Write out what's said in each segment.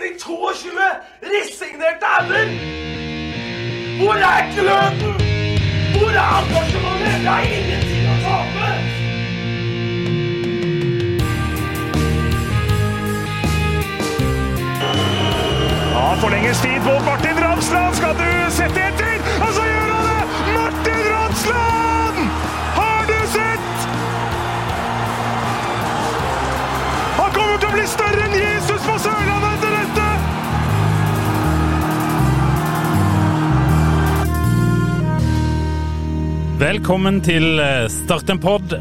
de 22 resignerte ender? Hvor er gløden? Hvor er engasjementet? Det er ingenting å tape! Ja, forlenges tid på Martin Ramsland. Skal du sette etter? Velkommen til eh, Start en pod.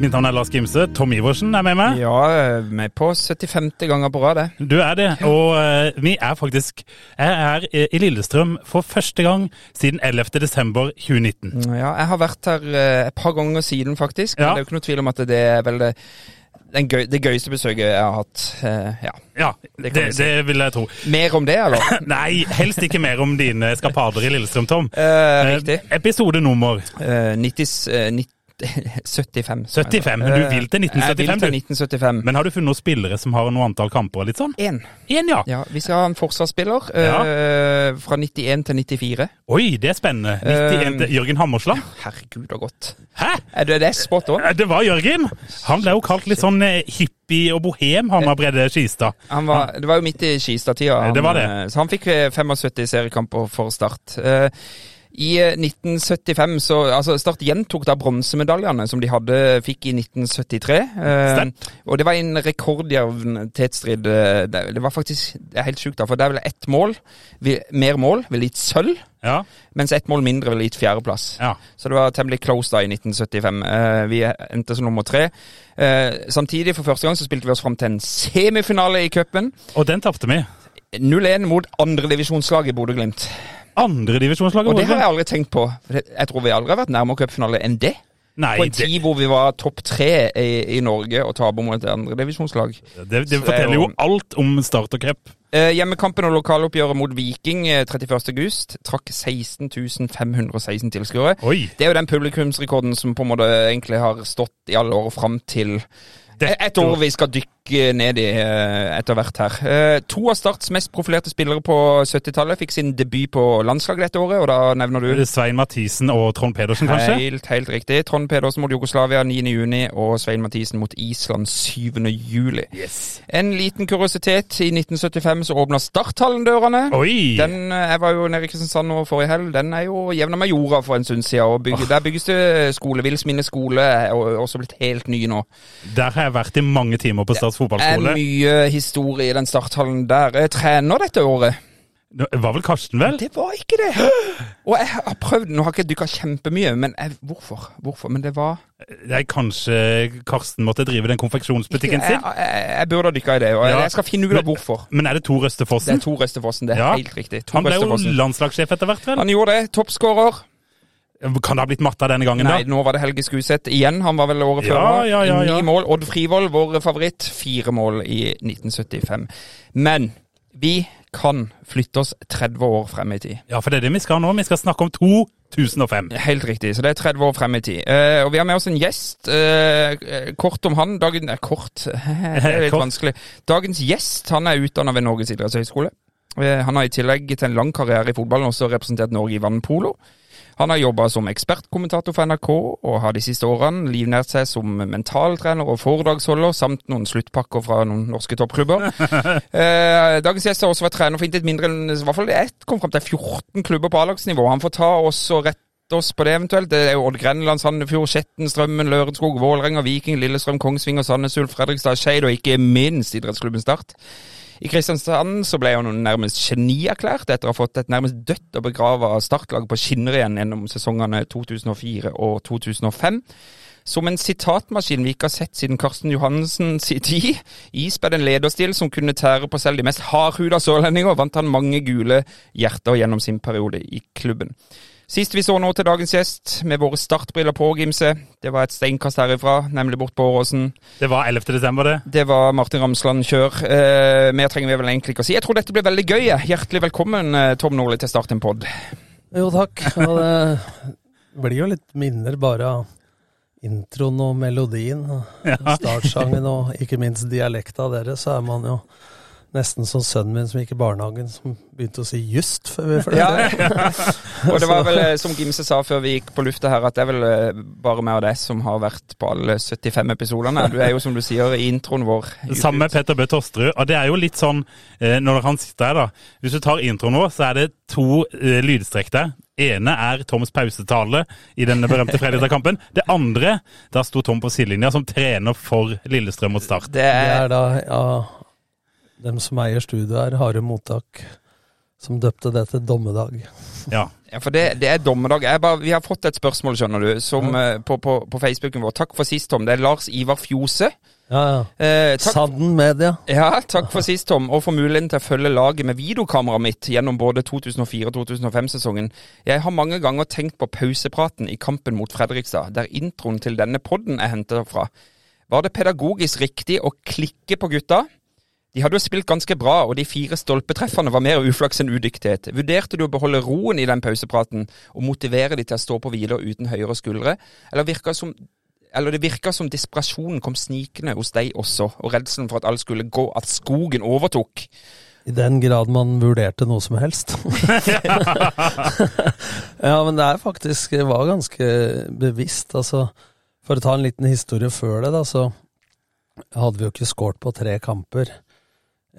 Mitt navn er Lars Gimse. Tom Iversen er med meg. Ja, vi er på 75. ganger på rad, det. Du er det. Og uh, vi er faktisk Jeg er eh, i Lillestrøm for første gang siden 11. desember 2019. Ja, jeg har vært her uh, et par ganger siden, faktisk. Men Ja. det er jo ikke noe tvil om at det er vel det, den gøy, det gøyeste besøket jeg har hatt. Uh, ja. Ja, Det det, si. det vil jeg tro. Mer om det, eller? Nei, helst ikke mer om dine skapader i Lillestrøm, Tom. Uh, riktig. Episode nummer? Eh, 90, eh, 90, 75. 75, men du vil til 1975? Jeg vil 1975, til du. 1975. Men har du funnet noen spillere som har noe antall kamper litt sånn? Én. Ja. Ja, vi skal ha en forsvarsspiller eh, fra 91 til 94. Oi, det er spennende. 91 Eh, til Jørgen Hammersland. Herregud, og godt. Hæ? Er det det spot on? Eh, Det var Jørgen! Han ble jo kalt litt sånn eh, hippie og bohem, han av Brede Skistad. Han var, det var jo midt i Skistad-tida. Det var det. eh, Så han fikk eh, 75 seriekamper for Start. Eh, I eh, 1975 så altså Start gjentok da bronsemedaljene som de hadde, fikk i 1973. Eh, og det var en rekordjevn tetstrid. eh, Det, det var faktisk det er helt sjukt, da, for det er vel ett mål, vi, mer mål, ville gitt sølv. Ja, Mens ett mål mindre ville gitt fjerdeplass. ja. Så det var temmelig close da i 1975. Eh, vi endte som nummer tre. Eh, samtidig, for første gang, så spilte vi oss fram til en semifinale i cupen. Og den tapte vi. 0-1 mot andredivisjonslaget Bodø-Glimt. Andredivisjonslaget Og det har jeg aldri tenkt på. For Jeg tror vi aldri har vært nærmere cupfinale enn det. Nei, På en det, tid hvor vi var topp tre i, i Norge og taper mot et andredivisjonslag. det, det det er forteller jo- alt om Start og cup. Eh, hjemmekampen og lokaloppgjøret mot Viking eh, 31. august trakk 16 516 tilskuere. Det er jo den publikumsrekorden som på en måte egentlig har stått i alle år fram til Dette- et år vi skal dykke ned i eh, etter hvert her. Eh, To av Starts mest profilerte spillere på 70-tallet fikk sin debut på landslaget dette året, og da nevner du Svein Mathisen og Trond Pedersen, kanskje? Helt, helt riktig. Trond Pedersen mot Jugoslavia 9.6, og Svein Mathisen mot Island 7.7. Yes. En liten kuriositet. I 1975 så åpna Starthallen dørene. Oi! Den, eh, Jeg var jo nede i Kristiansand nå forrige helg. Den er jo jevna med jorda for en stund siden. Og bygge, Der bygges det skole. Villsminne skole er også blitt helt ny nå. Der har jeg vært i mange timer på Starts Det er mye historie i den starthallen der. Jeg trener dette året. Det var vel Karsten, vel? Det var ikke det! Og jeg har prøvd, nå har jeg ikke dykka kjempemye, men jeg, hvorfor? Hvorfor? Men det var Nei, kanskje Karsten måtte drive den konfeksjonsbutikken sin? jeg, jeg burde ha dykka i det, og jeg, Ja. jeg skal finne ut av hvorfor. Men er det Tor Det er Tor Østefossen, det er Ja. helt riktig. Tor Han ble jo landslagssjef etter hvert, vel? Han gjorde det. Toppskårer. Kan det ha blitt matta denne gangen, Nei, da? nå var det Helge Skuseth igjen. Han var vel året Ja, før. ja, ja. Ni mål. Odd Frivold, vår favoritt. Fire mål i 1975. Men vi kan flytte oss 30 år frem i tid. Ja, for det er det vi skal nå. Vi skal snakke om 2005. Helt riktig, så det er 30 år frem i tid. Eh, og vi har med oss en gjest. Eh, kort om han. Dagen, eh, kort Det er litt Kort. vanskelig. Dagens gjest han er utdanna ved Norges idrettshøgskole. Eh, han har i tillegg til en lang karriere i fotballen også representert Norge i vannpolo. Han har jobba som ekspertkommentator for NRK, og har de siste årene livnært seg som mentaltrener og foredragsholder, samt noen sluttpakker fra noen norske toppklubber. Eh, dagens gjest har også vært trener for intet mindre enn i hvert fall ett kom fram til 14 klubber på A-lagsnivå. Han får ta oss og rette oss på det eventuelt. Det er jo Odd Grenland, Sandefjord, Skjetten, Strømmen, Lørenskog, Vålerenga, Viking, Lillestrøm, Kongsvinger, Sandnes Ulf, Fredrikstad, Skeid og ikke minst idrettsklubben Start. I Kristiansand så ble han nærmest genierklært etter å ha fått et nærmest dødt og begrava startlag på skinner igjen gjennom sesongene 2004 og 2005. Som en sitatmaskin vi ikke har sett siden Karsten Johansen sin tid. Ispedd en lederstil som kunne tære på selv de mest hardhuda sørlendinger, vant han mange gule hjerter gjennom sin periode i klubben. Sist vi så nå til dagens gjest, med våre startbriller på, Gimse, det var et steinkast herifra, nemlig bort på Åråsen. Det var 11. desember, det. Det var Martin Ramsland kjør. Eh, mer trenger vi vel egentlig ikke å si. Jeg tror dette blir veldig gøy. Hjertelig velkommen, eh, Tom Nordli, til Start en pod. Jo, takk. Og det blir jo litt minner bare av introen og melodien. og Ja. Startsangen og ikke minst dialekta deres, så er man jo Nesten som sønnen min som gikk i barnehagen, som begynte å si 'just' før vi fløy. Ja, og det var vel, eh, som Gimse sa før vi gikk på lufta her, at det er vel eh, bare meg og deg som har vært på alle 75 episodene. Du er jo, som du sier, i introen vår. Sammen med Petter Bø Tosterud. Og det er jo litt sånn, eh, når han sitter her, da Hvis du tar introen vår, så er det to lydstrekk der. ene er Toms pausetale i den berømte Fredrikstad-kampen. Det andre, da sto Tom på sidelinja som trener for Lillestrøm mot Start. Det Det er, er da ja, dem som eier studioet her, Harde Mottak, som døpte det til Dommedag. Ja. ja, for det, det er dommedag. Jeg bare, vi har fått et spørsmål, skjønner du, som, ja. på, på, på Facebooken vår. Takk for sist, Tom. Det er Lars Ivar Fjose. Ja, ja. Eh, takk Sanden Media. Ja, takk for sist, Tom, og for muligheten til å følge laget med videokameraet mitt gjennom både 2004- og 2005-sesongen. Jeg har mange ganger tenkt på pausepraten i kampen mot Fredrikstad, der introen til denne podden er hentet fra. Var det pedagogisk riktig å klikke på gutta? De hadde jo spilt ganske bra, og de fire stolpetreffene var mer uflaks enn udyktighet. Vurderte du å beholde roen i den pausepraten og motivere de til å stå på hviler uten høyere skuldre, eller virka som eller det virka som desperasjonen kom snikende hos deg også, og redselen for at alt skulle gå, at skogen overtok. I den grad man vurderte noe som helst. ja, men det er faktisk det var ganske bevisst. Altså, for å ta en liten historie før det, da, så hadde vi jo ikke skåret på tre kamper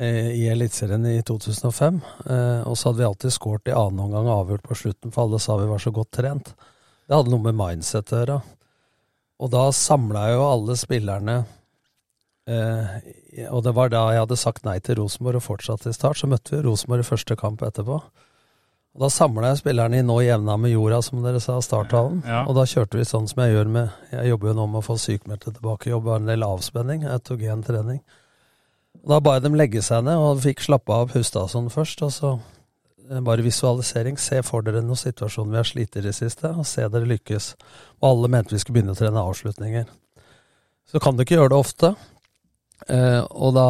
i Eliteserien i 2005. Eh, og så hadde vi alltid skåret i annen omgang og avgjort på slutten, for alle sa vi var så godt trent. Det hadde noe med mindset å gjøre. Og da samla jo alle spillerne eh, Og det var da jeg hadde sagt nei til Rosenborg og fortsatt i start. Så møtte vi Rosenborg i første kamp etterpå. Og Da samla jeg spillerne i nå jevna med jorda, som dere sa, starttalen. Ja. Og da kjørte vi sånn som jeg gjør med Jeg jobber jo nå med å få sykmeldte tilbake i jobb, en del avspenning, autogen trening. Da ba jeg dem legge seg ned, og fikk slappe av, pusta sånn først. Og så eh, bare visualisering. Se for dere noen situasjoner vi har slitt i det siste, og se dere lykkes. Og alle mente vi skulle begynne å trene avslutninger. Så kan du ikke gjøre det ofte. Eh, og da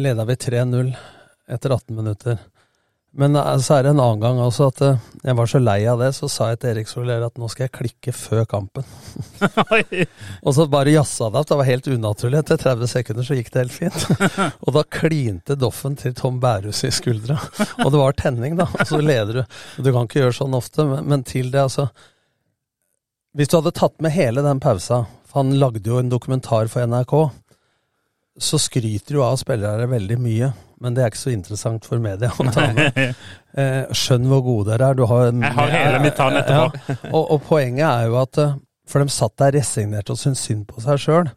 leda vi 3-0 etter 18 minutter. Men eh, så er det en annen gang også at eh, jeg var så lei av det, så sa jeg til Erik Soler at nå skal jeg klikke før kampen. Og så bare jazza det opp. Det var helt unaturlig. Etter 30 sekunder så gikk det helt fint. Og da klinte Doffen til Tom Bærhus i skuldra. Og det var tenning, da. Og så leder du. Du kan ikke gjøre sånn ofte, men, men til det, altså Hvis du hadde tatt med hele den pausa, for han lagde jo en dokumentar for NRK, så skryter jo av spillere veldig mye. Men det er ikke så interessant for media å ta med. Eh, skjønn hvor gode dere er. Du har, Jeg har hele mitt tann etterpå. Ja, og, og poenget er jo at eh, For de satt der resignerte og syntes synd på seg sjøl.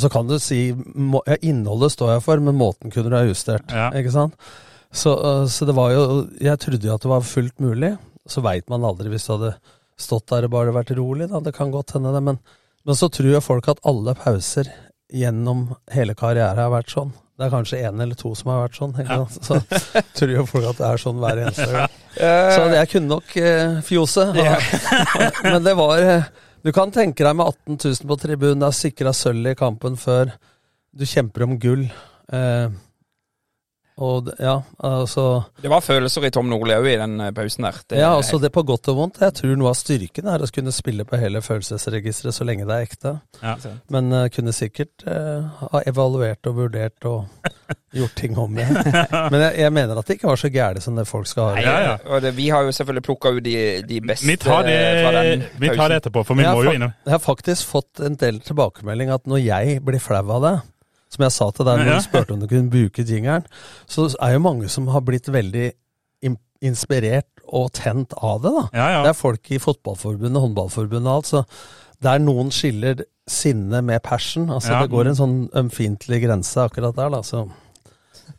Så kan du si må, ja, Innholdet står jeg for, men måten kunne du ha justert. Ja. Ikke sant? Så, eh, så det var jo Jeg trodde jo at det var fullt mulig. Så veit man aldri hvis du hadde stått der og bare vært rolig. Da. Det kan godt hende, det. Men, men så tror jo folk at alle pauser gjennom hele karrieren har vært sånn. Det er kanskje én eller to som har vært sånn. Ja. Så tror jo folk at det er sånn hver eneste gang. Så jeg kunne nok eh, fjose. Men det var eh, Du kan tenke deg med 18 000 på tribunen, det er sikra sølv i kampen før du kjemper om gull. Eh, og det- ja, altså Det var følelser i Tom Nordli òg i den eh, pausen der. Det, Ja, altså det på godt og vondt. Jeg tror noe av styrken er å kunne spille på hele følelsesregisteret så lenge det er ekte. Ja. Men uh, kunne sikkert uh, ha evaluert og vurdert og gjort ting om igjen. Men jeg, jeg mener at det ikke var så gærent som det folk skal ha Nei, Ja, ja. Og det, vi har jo selvfølgelig plukka ut de, de beste Vi tar det, fra den vi tar det etterpå, for vi Jeg må jo innom Jeg har faktisk fått en del tilbakemelding at når jeg blir flau av det, som jeg sa til deg når du spurte om du kunne bruke jingeren, så er jo mange som har blitt veldig inspirert og tent av det. da. Ja, ja. Det er folk i Fotballforbundet, Håndballforbundet og alt, så der noen skiller sinne med passion. altså Ja. Det går en sånn ømfintlig grense akkurat der. da, så...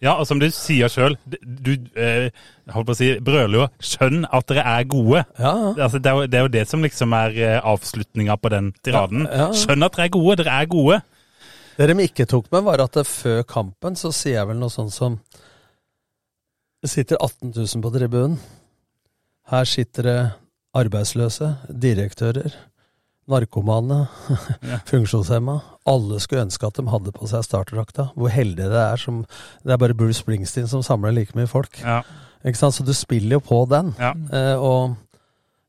Ja, og som du sier sjøl, du eh, holdt på å si, brøler jo 'skjønn at dere er gode'. Ja, ja. Altså, det, er jo, det er jo det som liksom er eh, avslutninga på den tiraden. Ja. Skjønn at dere er gode, dere er gode. Det de ikke tok med, var at før kampen så sier jeg vel noe sånt som Det sitter 18 000 på tribunen. Her sitter det arbeidsløse, direktører, narkomane, funksjonshemma. Alle skulle ønske at de hadde på seg startdrakta. Hvor heldige det er som Det er bare Bruce Springsteen som samler like mye folk. Ja, Ikke sant? Så du spiller jo på den. ja. Eh, og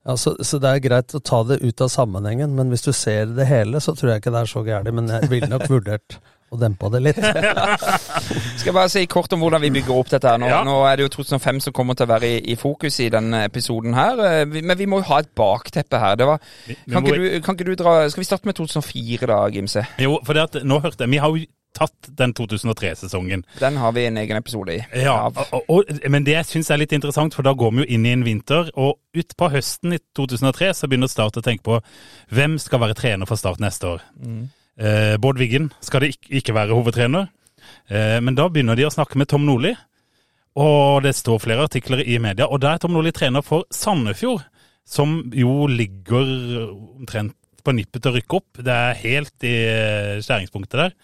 ja, så, så det er greit å ta det ut av sammenhengen, men hvis du ser det hele, så tror jeg ikke det er så gærent. Men jeg ville nok vurdert å dempe det litt. Skal jeg bare si kort om hvordan vi bygger opp dette her. Nå, Ja. nå er det jo 2005 som kommer til å være i, i fokus i denne episoden her. eh, Men vi må jo ha et bakteppe her. Det var, kan, ikke du, kan ikke du dra Skal vi starte med 2004 da, Gimse? Jo, for det at, nå hørte jeg Vi har jo tatt den 2003-sesongen. Den har vi en egen episode i. Ja, og, og, men det jeg syns er litt interessant, for da går vi jo inn i en vinter, og utpå høsten i 2003 så begynner Start å tenke på hvem skal være trener for Start neste år. Eh, Bård Wiggen skal det ikke, ikke være hovedtrener, eh, men da begynner de å snakke med Tom Nordli. Og det står flere artikler i media, og da er Tom Nordli trener for Sandefjord, som jo ligger omtrent på nippet til å rykke opp. Det er helt i eh, skjæringspunktet der.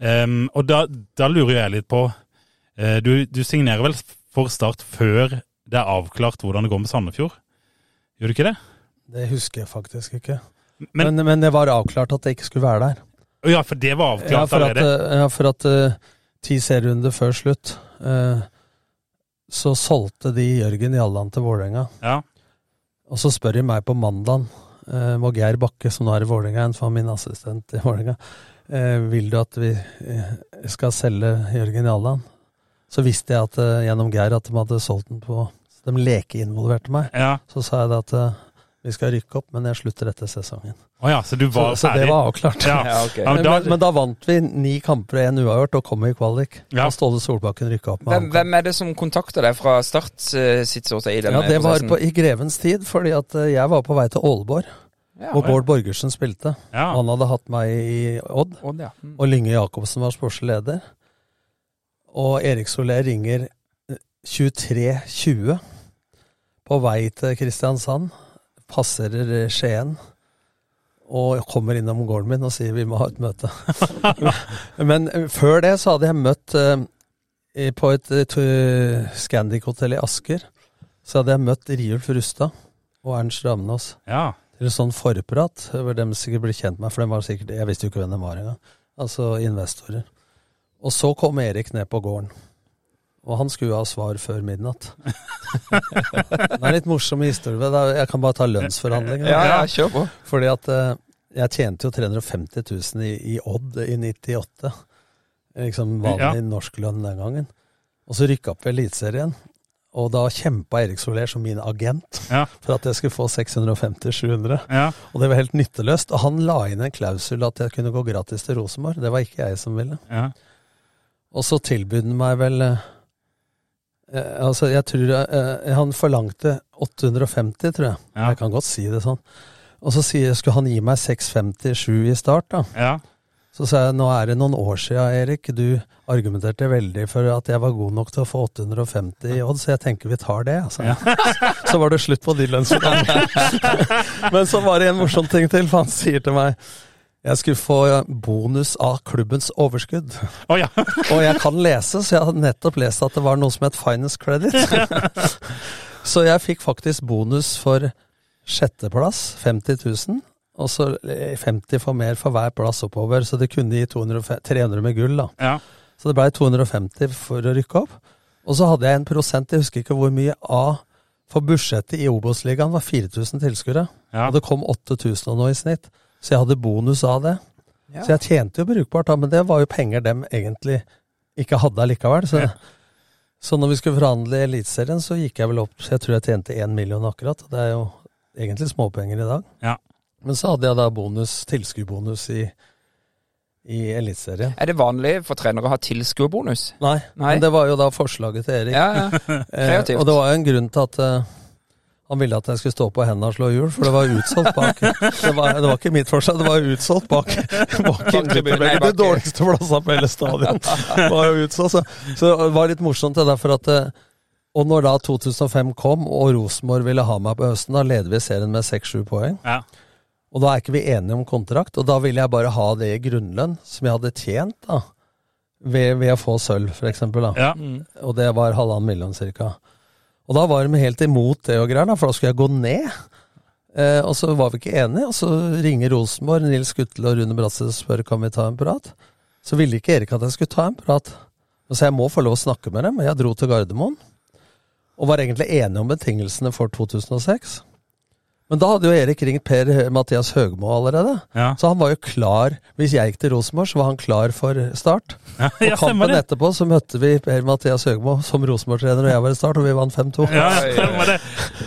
Ehm, og da, da lurer jeg litt på uh, du, du signerer vel for Start før det er avklart hvordan det går med Sandefjord? Gjør du ikke det? Det husker jeg faktisk ikke. Men- Men, men, det var avklart at jeg ikke skulle være der. Ja, for det var avklart Ja, allerede. eh, ja, for at uh, ti serierunder før slutt, uh, så solgte de Jørgen Jalland til Vålerenga. Ja. Og så spør de meg på mandagen, uh, må Geir Bakke, som nå er i Vålerenga, en som mine min assistent i Vålerenga, vil du at vi eh, skal selge Jørgen Jalland? Så visste jeg at, eh, gjennom Geir at de hadde solgt den på så De lekeinvolverte meg. ja. Så sa jeg det at eh, vi skal rykke opp, men jeg slutter etter sesongen. Oh ja, så du Så, var så det var avklart. Ja. Ja, okay. Men, da- men, men da vant vi ni kamper og én uavgjort og kom i kvalik. Ja. Og Ståle Solbakken rykka opp med Hvem, hvem er det som kontakter deg fra Start Uh, sitt ståsted i denne Ja, det var på, i grevens tid, fordi at eh, jeg var på vei til Ålborg, Ja, og Bård Borgersen spilte. Ja. Han hadde hatt meg i Odd, Odd, ja. Mm. og Lynge Jacobsen var sportslig leder. Og Erik Soler ringer eh, 23.20 på vei til Kristiansand, passerer eh, Skien. Og kommer innom gården min og sier vi må ha et møte. Men eh, før det så hadde jeg møtt eh, på et eh, Scandic-hotell i Asker. Så hadde jeg møtt Riulf Rustad og Ernst Ravnås ja. Til en sånn forprat, hvor de sikkert ble kjent med for de var sikkert, jeg visste jo ikke hvem de var engang. Altså investorer. Og så kom Erik ned på gården. Og han skulle jo ha svar før midnatt. det er litt morsom historie. Jeg kan bare ta lønnsforhandlingene. Ja, ja, kjør på. Fordi at eh, jeg tjente jo 350 000 i, i Odd i 98. Liksom vanlig norsk lønn den gangen. Og så rykka opp i Eliteserien. Og da kjempa Erik Soler som min agent Ja. for at jeg skulle få 650-700. Ja. Og det var helt nytteløst. Og han la inn en klausul at jeg kunne gå gratis til Rosenborg. Det var ikke jeg som ville. ja. Og så tilbød han meg vel eh, eh, Altså, jeg tror eh, Han forlangte 850, tror jeg. Ja. Jeg kan godt si det sånn. Og så sier, skulle han gi meg 650-7 i start, da. Ja. Så sa jeg nå er det noen år siden, Erik. Du argumenterte veldig for at jeg var god nok til å få 850 i odd, så jeg tenker vi tar det. Altså. så var det slutt på de lønnsforhandlingene. Men så var det en morsom ting til, for han sier til meg jeg skulle få bonus av klubbens overskudd. Oh, ja. Og jeg kan lese, så jeg hadde nettopp lest at det var noe som het finance credit. så jeg fikk faktisk bonus for sjetteplass, 50 000. Og så 50 for mer for hver plass oppover, så det kunne gi 200, 300 med gull. da. ja. Så det blei 250 for å rykke opp. Og så hadde jeg en prosent, jeg husker ikke hvor mye, av For budsjettet i Obos-ligaen var 4000 tilskuere. Ja. Og det kom 8000 og noe i snitt. Så jeg hadde bonus av det. Ja. Så jeg tjente jo brukbart, da, men det var jo penger dem egentlig ikke hadde allikevel. Så, så når vi skulle forhandle Eliteserien, så gikk jeg vel opp så Jeg tror jeg tjente én million akkurat. og Det er jo egentlig småpenger i dag. Ja. Men så hadde jeg da bonus, tilskuerbonus i, i Eliteserien. Er det vanlig for trenere å ha tilskuerbonus? Nei, Nei. men det var jo da forslaget til Erik. Ja, ja. Eh, kreativt. og det var jo en grunn til at eh, han ville at jeg skulle stå på hendene og slå hjul, for det var utsolgt bak. Det var, det var ikke mitt forslag, det var utsolgt bak. bak nei, De dårligste plassene på hele stadion var jo utsolgt. Så, så det var litt morsomt det der, for at eh, Og når da 2005 kom, og Rosenborg ville ha meg på høsten, da leder vi serien med 6-7 poeng. ja. Og da er ikke vi enige om kontrakt, og da ville jeg bare ha det i grunnlønn, som jeg hadde tjent da, ved, ved å få sølv, for eksempel. Da. ja. Mm. Og det var halvannen million cirka. Og da var de helt imot det og greier, da, for da skulle jeg gå ned. Eh, og så var vi ikke enige, og så ringer Rosenborg, Nils Skutle og Rune Bratseth og spør kan vi ta en prat. Så ville ikke Erik at jeg skulle ta en prat. Så jeg må få lov å snakke med dem, og jeg dro til Gardermoen. Og var egentlig enig om betingelsene for 2006. Men da hadde jo Erik ringt Per-Mathias Høgmo allerede. Ja. Så han var jo klar. Hvis jeg gikk til Rosenborg, så var han klar for Start. Ja, Og kampen det. etterpå så møtte vi Per-Mathias Høgmo som Rosenborg-trener, og jeg var i Start, og vi vant 5-2. Ja, det.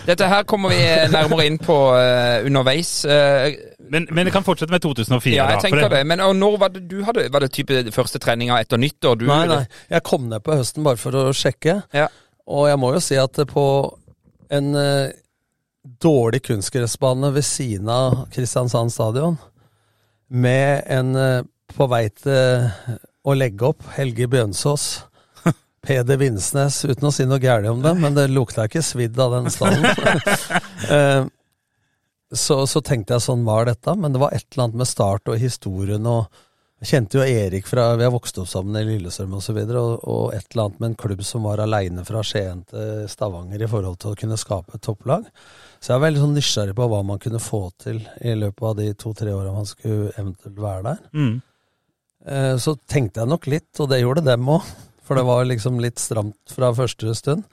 Dette her kommer vi nærmere inn på uh, underveis. Uh, Men, men det kan fortsette med 2004. ja, jeg da, tenker det. Men og når var det du hadde Var det type første treninga etter nyttår? Du, Nei, nei. Jeg kom ned på høsten bare for å sjekke. Ja. Og jeg må jo si at på en eh, dårlig kunstgressbane ved siden av Kristiansand stadion, med en eh, på vei til å legge opp Helge Bjønsås, Peder Vinsnes, uten å si noe gærent om dem, men det lukta ikke svidd av den stallen. Eh, så, så tenkte jeg sånn var dette, men det var et eller annet med start og historien og jeg kjente jo Erik fra Vi har vokst opp sammen i Lillestrøm osv. Og, så videre, og, og et eller annet med en klubb som var aleine fra Skien til Stavanger i forhold til å kunne skape et topplag. Så jeg er veldig sånn nysgjerrig på hva man kunne få til i løpet av de to-tre åra man skulle eventuelt være der. Mm. Eh, så tenkte jeg nok litt, og det gjorde dem òg. For det var liksom litt stramt fra første stund.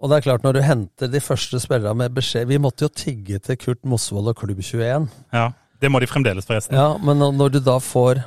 Og det er klart, når du henter de første spillerne med beskjed Vi måtte jo tigge til Kurt Mosvold og Klubb 21. Ja, Det må de fremdeles, forresten. Ja, men når- når du da får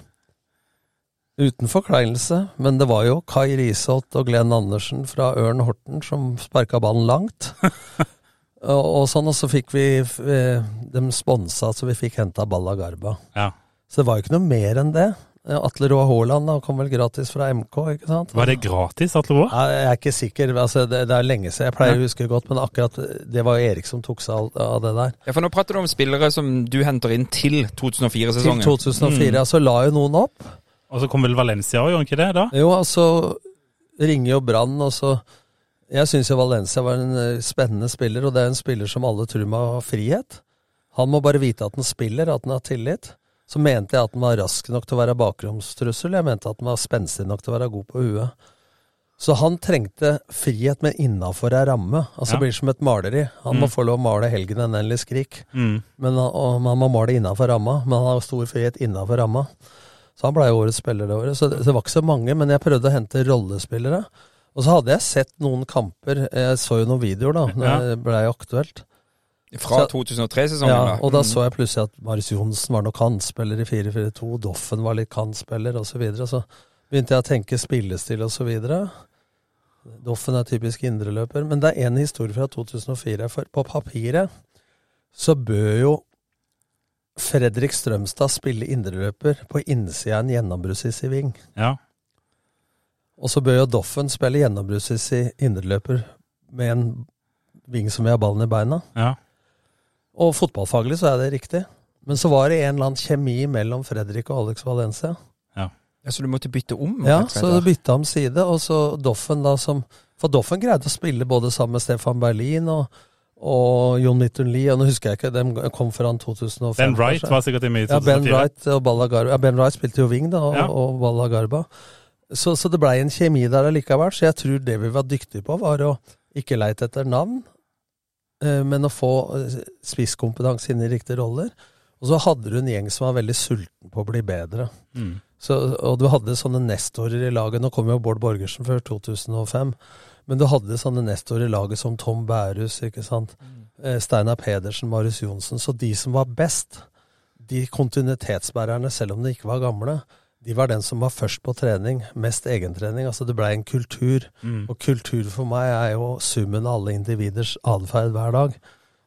Uten forkleinelse, men det var jo Kai Risholt og Glenn Andersen fra Ørn Horten som sparka ballen langt. og, og sånn, og så fikk vi De dem sponsa så vi fikk henta Balla Garba. Ja. Så det var jo ikke noe mer enn det. Eh, Atle Roa Haaland kom vel gratis fra MK, ikke sant? Var det gratis, Atle Roa? Jeg er ikke sikker, altså det, det er lenge siden. Jeg pleier å huske godt, men akkurat det var jo Erik som tok seg av- det der. Ja, for Nå prater du om spillere som du henter inn til Til 2004-sesongen. 2004, så la jo noen opp. Og så kom vel Valencia òg, gjorde han ikke det? da? Jo, altså ringer jo Brann, og så Jeg syns jo Valencia var en eh, spennende spiller, og det er en spiller som alle tror må ha frihet. Han må bare vite at han spiller, at han har tillit. Så mente jeg at han var rask nok til å være bakromstrussel. Jeg mente at han var spenstig nok til å være god på huet. Så han trengte frihet, men innafor ei ramme. Altså Ja. blir som et maleri. Han må få lov å male helgen en endelig skrik. Mm. Men han, man må male innafor ramma, men han har stor frihet innafor ramma. Så han blei årets spiller det året. Så det, det var ikke så mange, men jeg prøvde å hente rollespillere. Og så hadde jeg sett noen kamper, jeg så jo noen videoer da, når Ja. det blei aktuelt. Fra 2003-sesongen, Ja, da. og da Mm. så jeg plutselig at Marius Johnsen var nok kantspiller i 4-4-2, Doffen var litt kantspiller osv. Så, videre. så begynte jeg å tenke spillestil osv. Doffen er typisk indreløper. Men det er én historie fra 2004. For på papiret så bør jo Fredrik Strømstad spille indreløper på innsida av en gjennombruddssissig ving. Ja. Og så bør jo Doffen spille gjennombruddssissig indreløper med en ving som vil ha ballen i beina. ja. Og fotballfaglig så er det riktig. Men så var det en eller annen kjemi mellom Fredrik og Alex Valencia. Ja, Så du måtte bytte om? Ja, så du bytta om side, og så Doffen da som For Doffen greide å spille både sammen med Stefan Berlin og, og Jon Lie, og nå husker jeg ikke, de kom fra 2005. Ben Wright kanskje. var sikkert med i Ja, Ben Wright og Balla Garba. Ja, Ben Wright spilte jo wing, da, og, Ja. og Balla Garba. Så, så det blei en kjemi der allikevel. Så jeg tror det vi var dyktige på, var å ikke leite etter navn, eh, men å få eh, spisskompetanse inn i riktige roller. Og så hadde du en gjeng som var veldig sulten på å bli bedre. Mm. Så, og du hadde sånne nestorer i laget. Nå kom jo Bård Borgersen før 2005. Men du hadde sånne nestorer i laget som Tom Bærus, ikke sant. Mm. Steinar Pedersen, Marius Johnsen. Så de som var best, de kontinuitetsbærerne, selv om de ikke var gamle, de var den som var først på trening, mest egentrening. Altså det blei en kultur. Mm. Og kultur for meg er jo summen av alle individers atferd hver dag.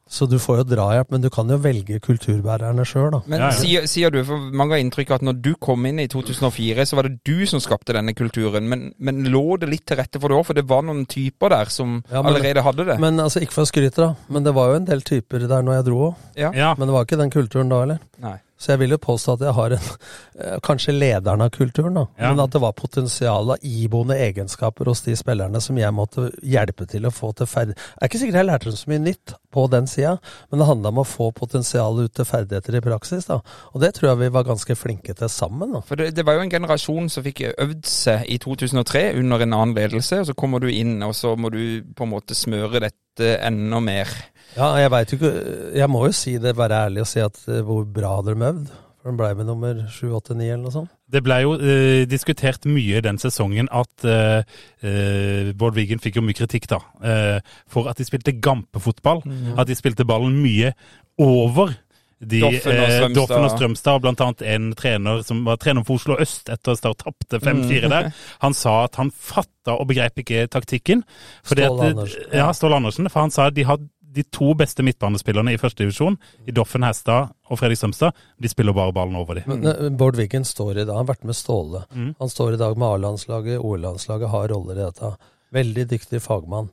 Så du får jo drahjelp, men du kan jo velge kulturbærerne sjøl, da. Men Ja, ja. Sier, sier du, for mange har inntrykk av at når du kom inn i 2004, så var det du som skapte denne kulturen. Men, men lå det litt til rette for det òg? For det var noen typer der som Ja, men- allerede hadde det. Men altså, ikke for å skryte, da, men det var jo en del typer der når jeg dro òg. ja. Ja. Men det var ikke den kulturen da heller. Nei. Så jeg vil jo påstå at jeg har en eh, Kanskje lederen av kulturen, da. Ja. Men at det var potensial av iboende egenskaper hos de spillerne som jeg måtte hjelpe til å få til ferd... Jeg er ikke sikkert jeg lærte dem så mye nytt på den sida, men det handla om å få potensialet ut til ferdigheter i praksis, da. Og det tror jeg vi var ganske flinke til sammen, da. For det, det var jo en generasjon som fikk øvd seg i 2003 under en annen ledelse, og så kommer du inn, og så må du på en måte smøre dette enda mer. Ja, jeg veit jo ikke Jeg må jo si det, være ærlig og si at eh, hvor bra hadde de øvd. For de blei med nummer 7, 8, 9 eller noe sånt. Det ble jo eh, diskutert mye den sesongen at eh, eh, Bård Wiggen fikk jo mye kritikk da, eh, for at de spilte gampefotball. At de spilte ballen mye over de, Doffen og eh, Strømstad. Doffen og Strømstad, blant annet en trener som var trener for Oslo Øst etter at Start tapte 5-4 der. Han sa at han fatta og begrep ikke taktikken. Ståle Andersen. Ja, Ståle Andersen. For han sa at de hadde de to beste midtbanespillerne i første divisjon, i Doffen Hestad og Fredrik Strømstad, de spiller bare ballen over dem. Men Bård Wiggen står i dag, han har vært med Ståle. Mm. Han står i dag med A-landslaget, OL-landslaget, har roller i dette. Veldig dyktig fagmann.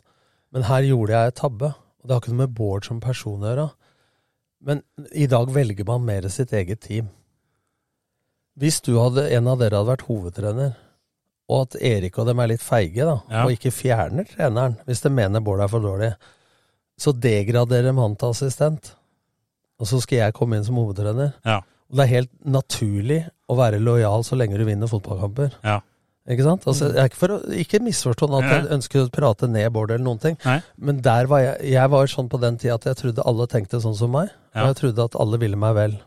Men her gjorde jeg et tabbe. Og det har ikke noe med Bård som person å gjøre. Men i dag velger man mer sitt eget team. Hvis du hadde, en av dere hadde vært hovedtrener, og at Erik og dem er litt feige, da, Ja. og ikke fjerner treneren hvis de mener Bård er for dårlig, så degraderer de han til assistent. Og så skal jeg komme inn som hovedtrener. Ja. Og det er helt naturlig å være lojal så lenge du vinner fotballkamper. Ja. Ikke sant? Altså, ikke for å ikke misforstå at jeg ønsker å prate ned Bård eller noen ting, Nei. men der var jeg Jeg var sånn på den tida at jeg trodde alle tenkte sånn som meg, og jeg trodde at alle ville meg vel.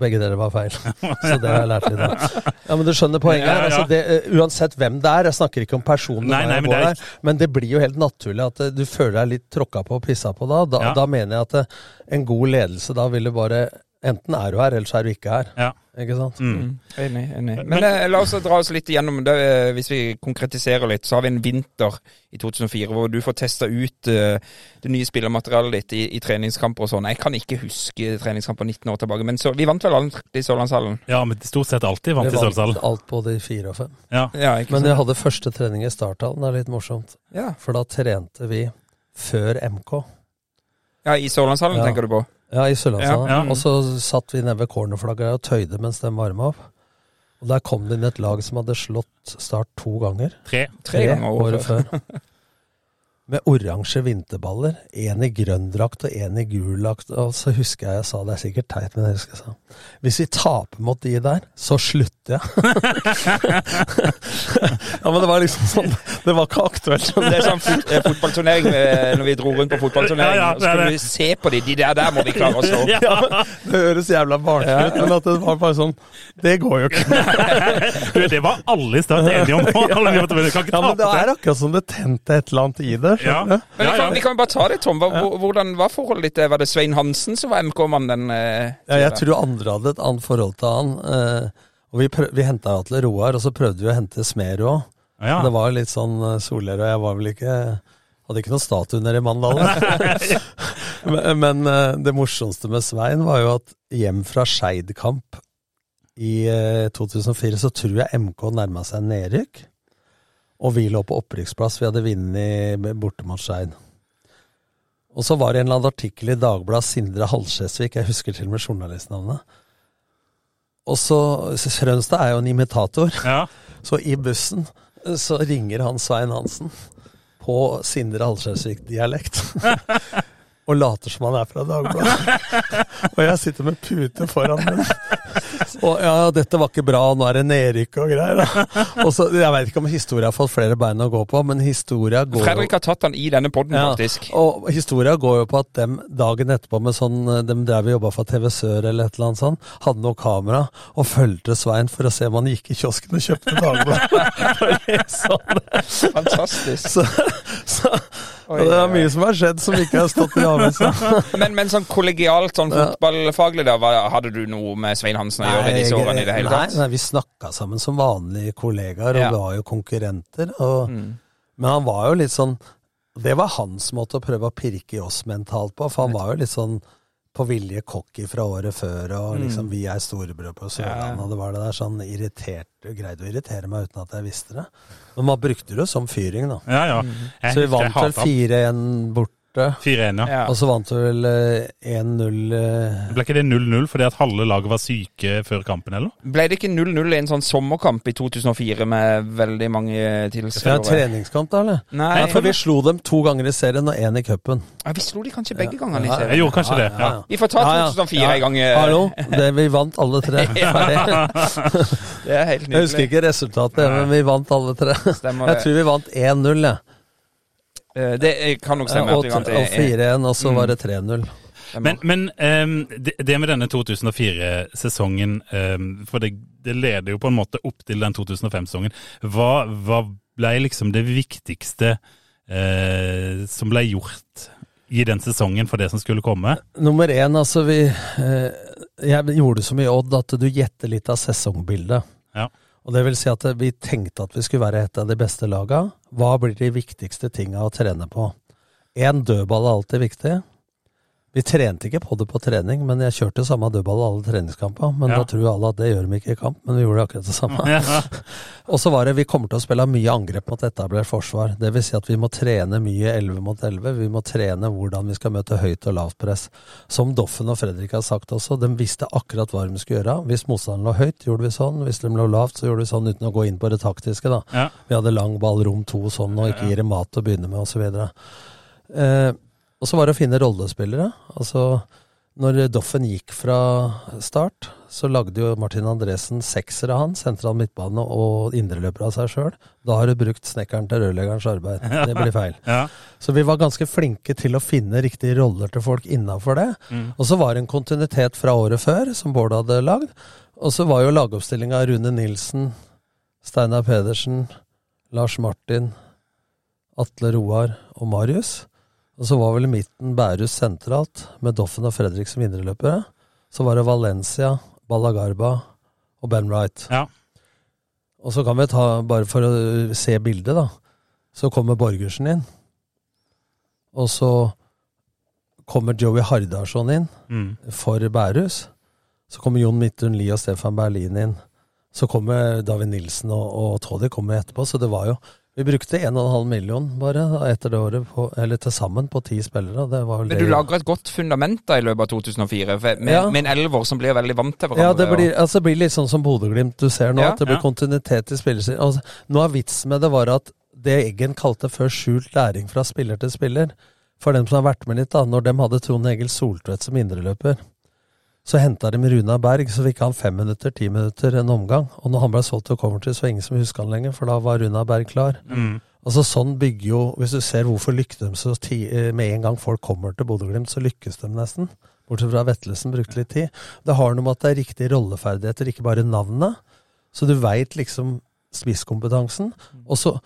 Begge dere var feil. Så det har jeg lært litt av. Ja, men du skjønner poenget Ja, her. ja. Altså, det, eh, uansett hvem det er, jeg snakker ikke om personen, Nei, meg nei, men det er men det blir jo helt naturlig at eh, du føler deg litt tråkka på og pissa på da. Da, Ja. da mener jeg at eh, en god ledelse da ville bare Enten er du her, eller så er du ikke her. Ja. Ikke sant? Mm. Mm. Enig. enig. Men eh, la oss dra oss litt igjennom det. eh, Hvis vi konkretiserer litt, så har vi en vinter i 2004 hvor du får testa ut uh, det nye spillermaterialet ditt i, i treningskamper og sånn. Jeg kan ikke huske treningskamper 19 år tilbake, men så, vi vant vel alt i Sørlandshallen? Ja, men stort sett alltid vant Vi i vant alt både i fire og fem. Ja. Ja, ikke Men jeg hadde første trening i starthallen, det er litt morsomt. Ja. For da trente vi før MK. ja, i Sørlandshallen Ja. tenker du på? Ja, i Sørlandshallen. Ja, ja. Og så satt vi nede ved cornerflagget og tøyde mens de varma opp. Og der kom det inn et lag som hadde slått Start to ganger. Tre. Tre ganger året året før. Med oransje vinterballer. Én i grønn drakt og én i gul drakt. Og så husker jeg jeg sa, det er sikkert teit, men jeg husker jeg sa Hvis vi taper mot de der, så slutter jeg. ja, men det var liksom sånn Det var ikke aktuelt. Det er sånn fot eh, fotballturnering eh, når vi dro rundt på fotballturnering. Ja, ja, så skulle vi se på de, de der der må vi klare å slå. Ja, det høres jævla barnslig ut, men at det var bare sånn Det går jo ikke. Det var alle i stad enige om. Alle vi kan ikke Ja, men det er akkurat som det tente et eller annet i det. Ja. ja. Men vi kan, vi kan bare ta det, Tom. Hvordan var forholdet ditt? Var det Svein Hansen som var MK-mannen? eh, Ja, jeg tror andre hadde et annet forhold til han. Eh, og vi, prøv, vi henta Atle Roar, og så prøvde vi å hente Smerud òg. Ja. Det var litt sånn uh, og jeg var vel ikke Hadde ikke noen statue nede i Mandalen. men men eh, det morsomste med Svein var jo at hjem fra Skeid-kamp i eh, 2004, så tror jeg MK nærma seg nedrykk. Og vi lå på opprykksplass. Vi hadde vunnet borte mot Skeid. Og så var det en eller annen artikkel i Dagbladet Sindre Halskjesvik, jeg husker til og med journalistnavnet. Og så Frønstad er jo en imitator, Ja. så i bussen så ringer han Svein Hansen på Sindre Halskjesvik-dialekt. Og later som han er fra Dagbladet. og jeg sitter med pute foran meg. Og ja, dette var ikke bra, nå er det nedrykk og greier. Og så, Jeg veit ikke om historia har fått flere bein å gå på, men historia går Fredrik har tatt han i denne poden, ja, faktisk. og historia går jo på at dem dagen etterpå med sånn De drev og jobba for TV Sør eller et eller annet sånt. Hadde noe kamera og fulgte Svein for å se om han gikk i kiosken og kjøpte Dagbladet. Fantastisk. så, så Oi, det er mye som har skjedd som ikke har stått i avisa. Men, men sånn kollegialt, sånn fotballfaglig, da, hadde du noe med Svein Hansen å gjøre i disse årene i det hele nei, tatt? nei, vi snakka sammen som vanlige kollegaer, og Ja. vi var jo konkurrenter. Og, Mm. Men han var jo litt sånn Det var hans måte å prøve å pirke i oss mentalt på, for han var jo litt sånn på vilje cocky fra året før, og liksom 'vi er storebror på Sørlandet', Mm. Ja. og det var det der sånn irritert Greide å irritere meg uten at jeg visste det. Men man brukte det som fyring, da. Ja, ja. Mm. Så vi vant vel hatet han. 4-1 borte, 4-1, ja. Ja. og så vant vi vel eh, 1-0 eh, Ble ikke det 0-0 fordi at halve laget var syke før kampen, eller? Ble det ikke 0-0 i en sånn sommerkamp i 2004 med veldig mange Ja, en treningskamp, da, eller? Nei, Ja, for vi slo dem to ganger i serien og én i cupen. ja, vi slo de kanskje begge gangene i serien. Jeg gjorde kanskje det. ja. Vi får ta Ja, ja. 2004 Ja. en gang. eh, Hallo, det, vi vant alle tre. Det er helt nydelig. Jeg husker ikke resultatet, men vi vant alle tre. Stemmer Jeg tror vi vant 1-0, jeg. Eh, Det kan nok stemme. og at vi og 4-1, og så Mm. var det 3-0. Men, men um, det, det med denne 2004-sesongen, um, for det, det leder jo på en måte opp til den 2005-sesongen. Hva, hva ble liksom det viktigste uh, som ble gjort i den sesongen for det som skulle komme? Nummer én, altså vi uh, Jeg gjorde så mye Odd at du gjetter litt av sesongbildet. Ja. Og det vil si at vi tenkte at vi skulle være et av de beste laga. Hva blir de viktigste tinga å trene på? Én dødball er alltid viktig. Vi trente ikke på det på trening, men jeg kjørte samme dødball alle treningskamper. Men Ja. da tror alle at det gjør de ikke i kamp, men vi gjorde akkurat det samme. Ja. Og så var det vi kommer til å spille mye angrep mot etablert forsvar. Det vil si at vi må trene mye 11 mot 11. Vi må trene hvordan vi skal møte høyt og lavt press. Som Doffen og Fredrik har sagt også, de visste akkurat hva de skulle gjøre. Hvis motstanderen lå høyt, gjorde vi sånn. Hvis de lå lavt, så gjorde vi sånn uten å gå inn på det taktiske, da. Ja. Vi hadde lang ball, rom to sånn, og ikke gi dem mat å begynne med, osv. Og så var det å finne rollespillere. Altså, når Doffen gikk fra start, så lagde jo Martin Andresen seksere han, sentral midtbane og indreløper av seg sjøl. Da har du brukt snekkeren til rørleggerens arbeid. Det blir feil. Ja. Så vi var ganske flinke til å finne riktige roller til folk innafor det. Og så var det en kontinuitet fra året før, som Bård hadde lagd. Og så var jo lagoppstillinga Rune Nilsen, Steinar Pedersen, Lars Martin, Atle Roar og Marius. Og så var vel i midten Bærus sentralt, med Doffen og Fredrik som indreløpere. Så var det Valencia, Ballagarba og Ben Wright. Ja. Og så kan vi ta, bare for å se bildet, da, så kommer Borgersen inn. Og så kommer Joey Hardarson inn Mm. for Bærus. Så kommer Jon Midtun Lie og Stefan Berlin inn. Så kommer David Nilsen og, og Toddy kommer etterpå, så det var jo Vi brukte 1,5 million bare etter det året, på, eller til sammen, på ti spillere. Det var Men det du lager et godt fundament da i løpet av 2004, med, Ja. med en elver som blir veldig vant til hverandre. Ja, det blir, altså, det blir litt sånn som Bodø-Glimt du ser nå, Ja, at det blir ja. kontinuitet i spillerstil. Altså, noe av vitsen med det var at det Eggen kalte før skjult læring fra spiller til spiller, for dem som har vært med litt, da, når de hadde Trond Egil Soltvedt som indreløper, så henta de Runa Berg, så fikk han fem minutter, ti minutter, en omgang. Og når han ble solgt til Coventry, så var det ingen som huska han lenger, for da var Runa Berg klar. Mm. Altså Sånn bygger jo Hvis du ser hvorfor lykkes de så ti, eh, med en gang folk kommer til Bodø-Glimt, så lykkes de nesten. Bortsett fra Vetlesen brukte litt tid. Det har noe med at det er riktige rolleferdigheter, ikke bare navnet. Så du veit liksom spisskompetansen. Og så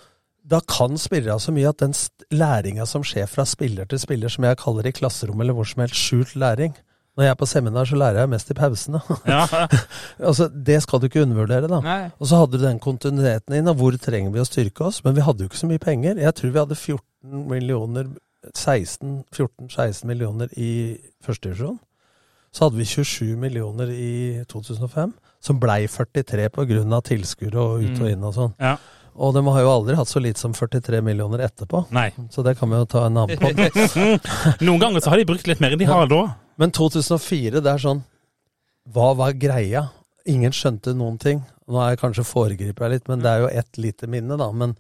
da kan spillere så mye at den læringa som skjer fra spiller til spiller, som jeg kaller i klasserommet eller hvor som helst, skjult læring. Når jeg er på seminar, så lærer jeg mest i pausene. Ja. altså, det skal du ikke undervurdere, da. Nei. Og så hadde du den kontinuiteten inn, og hvor trenger vi å styrke oss? Men vi hadde jo ikke så mye penger. Jeg tror vi hadde 14 millioner 16-14-16 millioner i første divisjon. Så hadde vi 27 millioner i 2005, som blei 43 pga. tilskuere og ut og inn og sånn. ja. Og de har jo aldri hatt så lite som 43 millioner etterpå. Nei. Så det kan vi jo ta en annen på. Noen ganger så har de brukt litt mer enn de har da. Men 2004, det er sånn Hva var greia? Ingen skjønte noen ting. Nå er jeg kanskje foregriper jeg litt, men det er jo ett lite minne, da. Men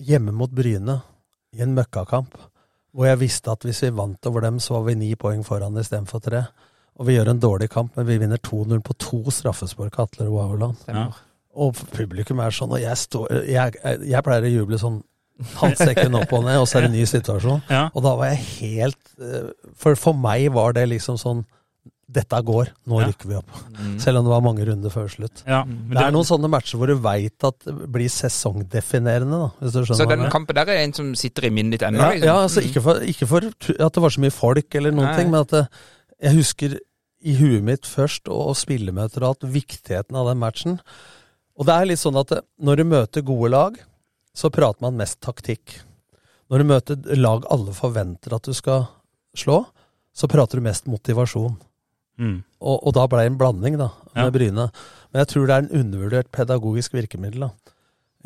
hjemme mot Bryne, i en møkkakamp, hvor jeg visste at hvis vi vant over dem, så var vi ni poeng foran istedenfor tre. Og vi gjør en dårlig kamp, men vi vinner 2-0 på to straffespark av Atle og Auerland. Ja. Og publikum er sånn, og jeg står Jeg, jeg pleier å juble sånn halvsekken opp og ned, og så er det en ny situasjon. Ja. Og da var jeg helt eh, For for meg var det liksom sånn Dette går, nå Ja. rykker vi opp. Selv om det var mange runder før slutt. Ja. Men Det er noen sånne matcher hvor du veit at det blir sesongdefinerende, da, hvis du skjønner Så den kampen der er en som sitter i minnet ditt ennå? Ja, liksom. ja, altså ikke for, ikke for at det var så mye folk eller noen Nei. ting, men at det, jeg husker i huet mitt først, og, og spillemøter og alt, viktigheten av den matchen. Og det er litt sånn at det, når du møter gode lag, så prater man mest taktikk. Når du møter lag alle forventer at du skal slå, så prater du mest motivasjon. Mm. Og, og da ble det en blanding, da, med Ja. Bryne. Men jeg tror det er en undervurdert pedagogisk virkemiddel, da.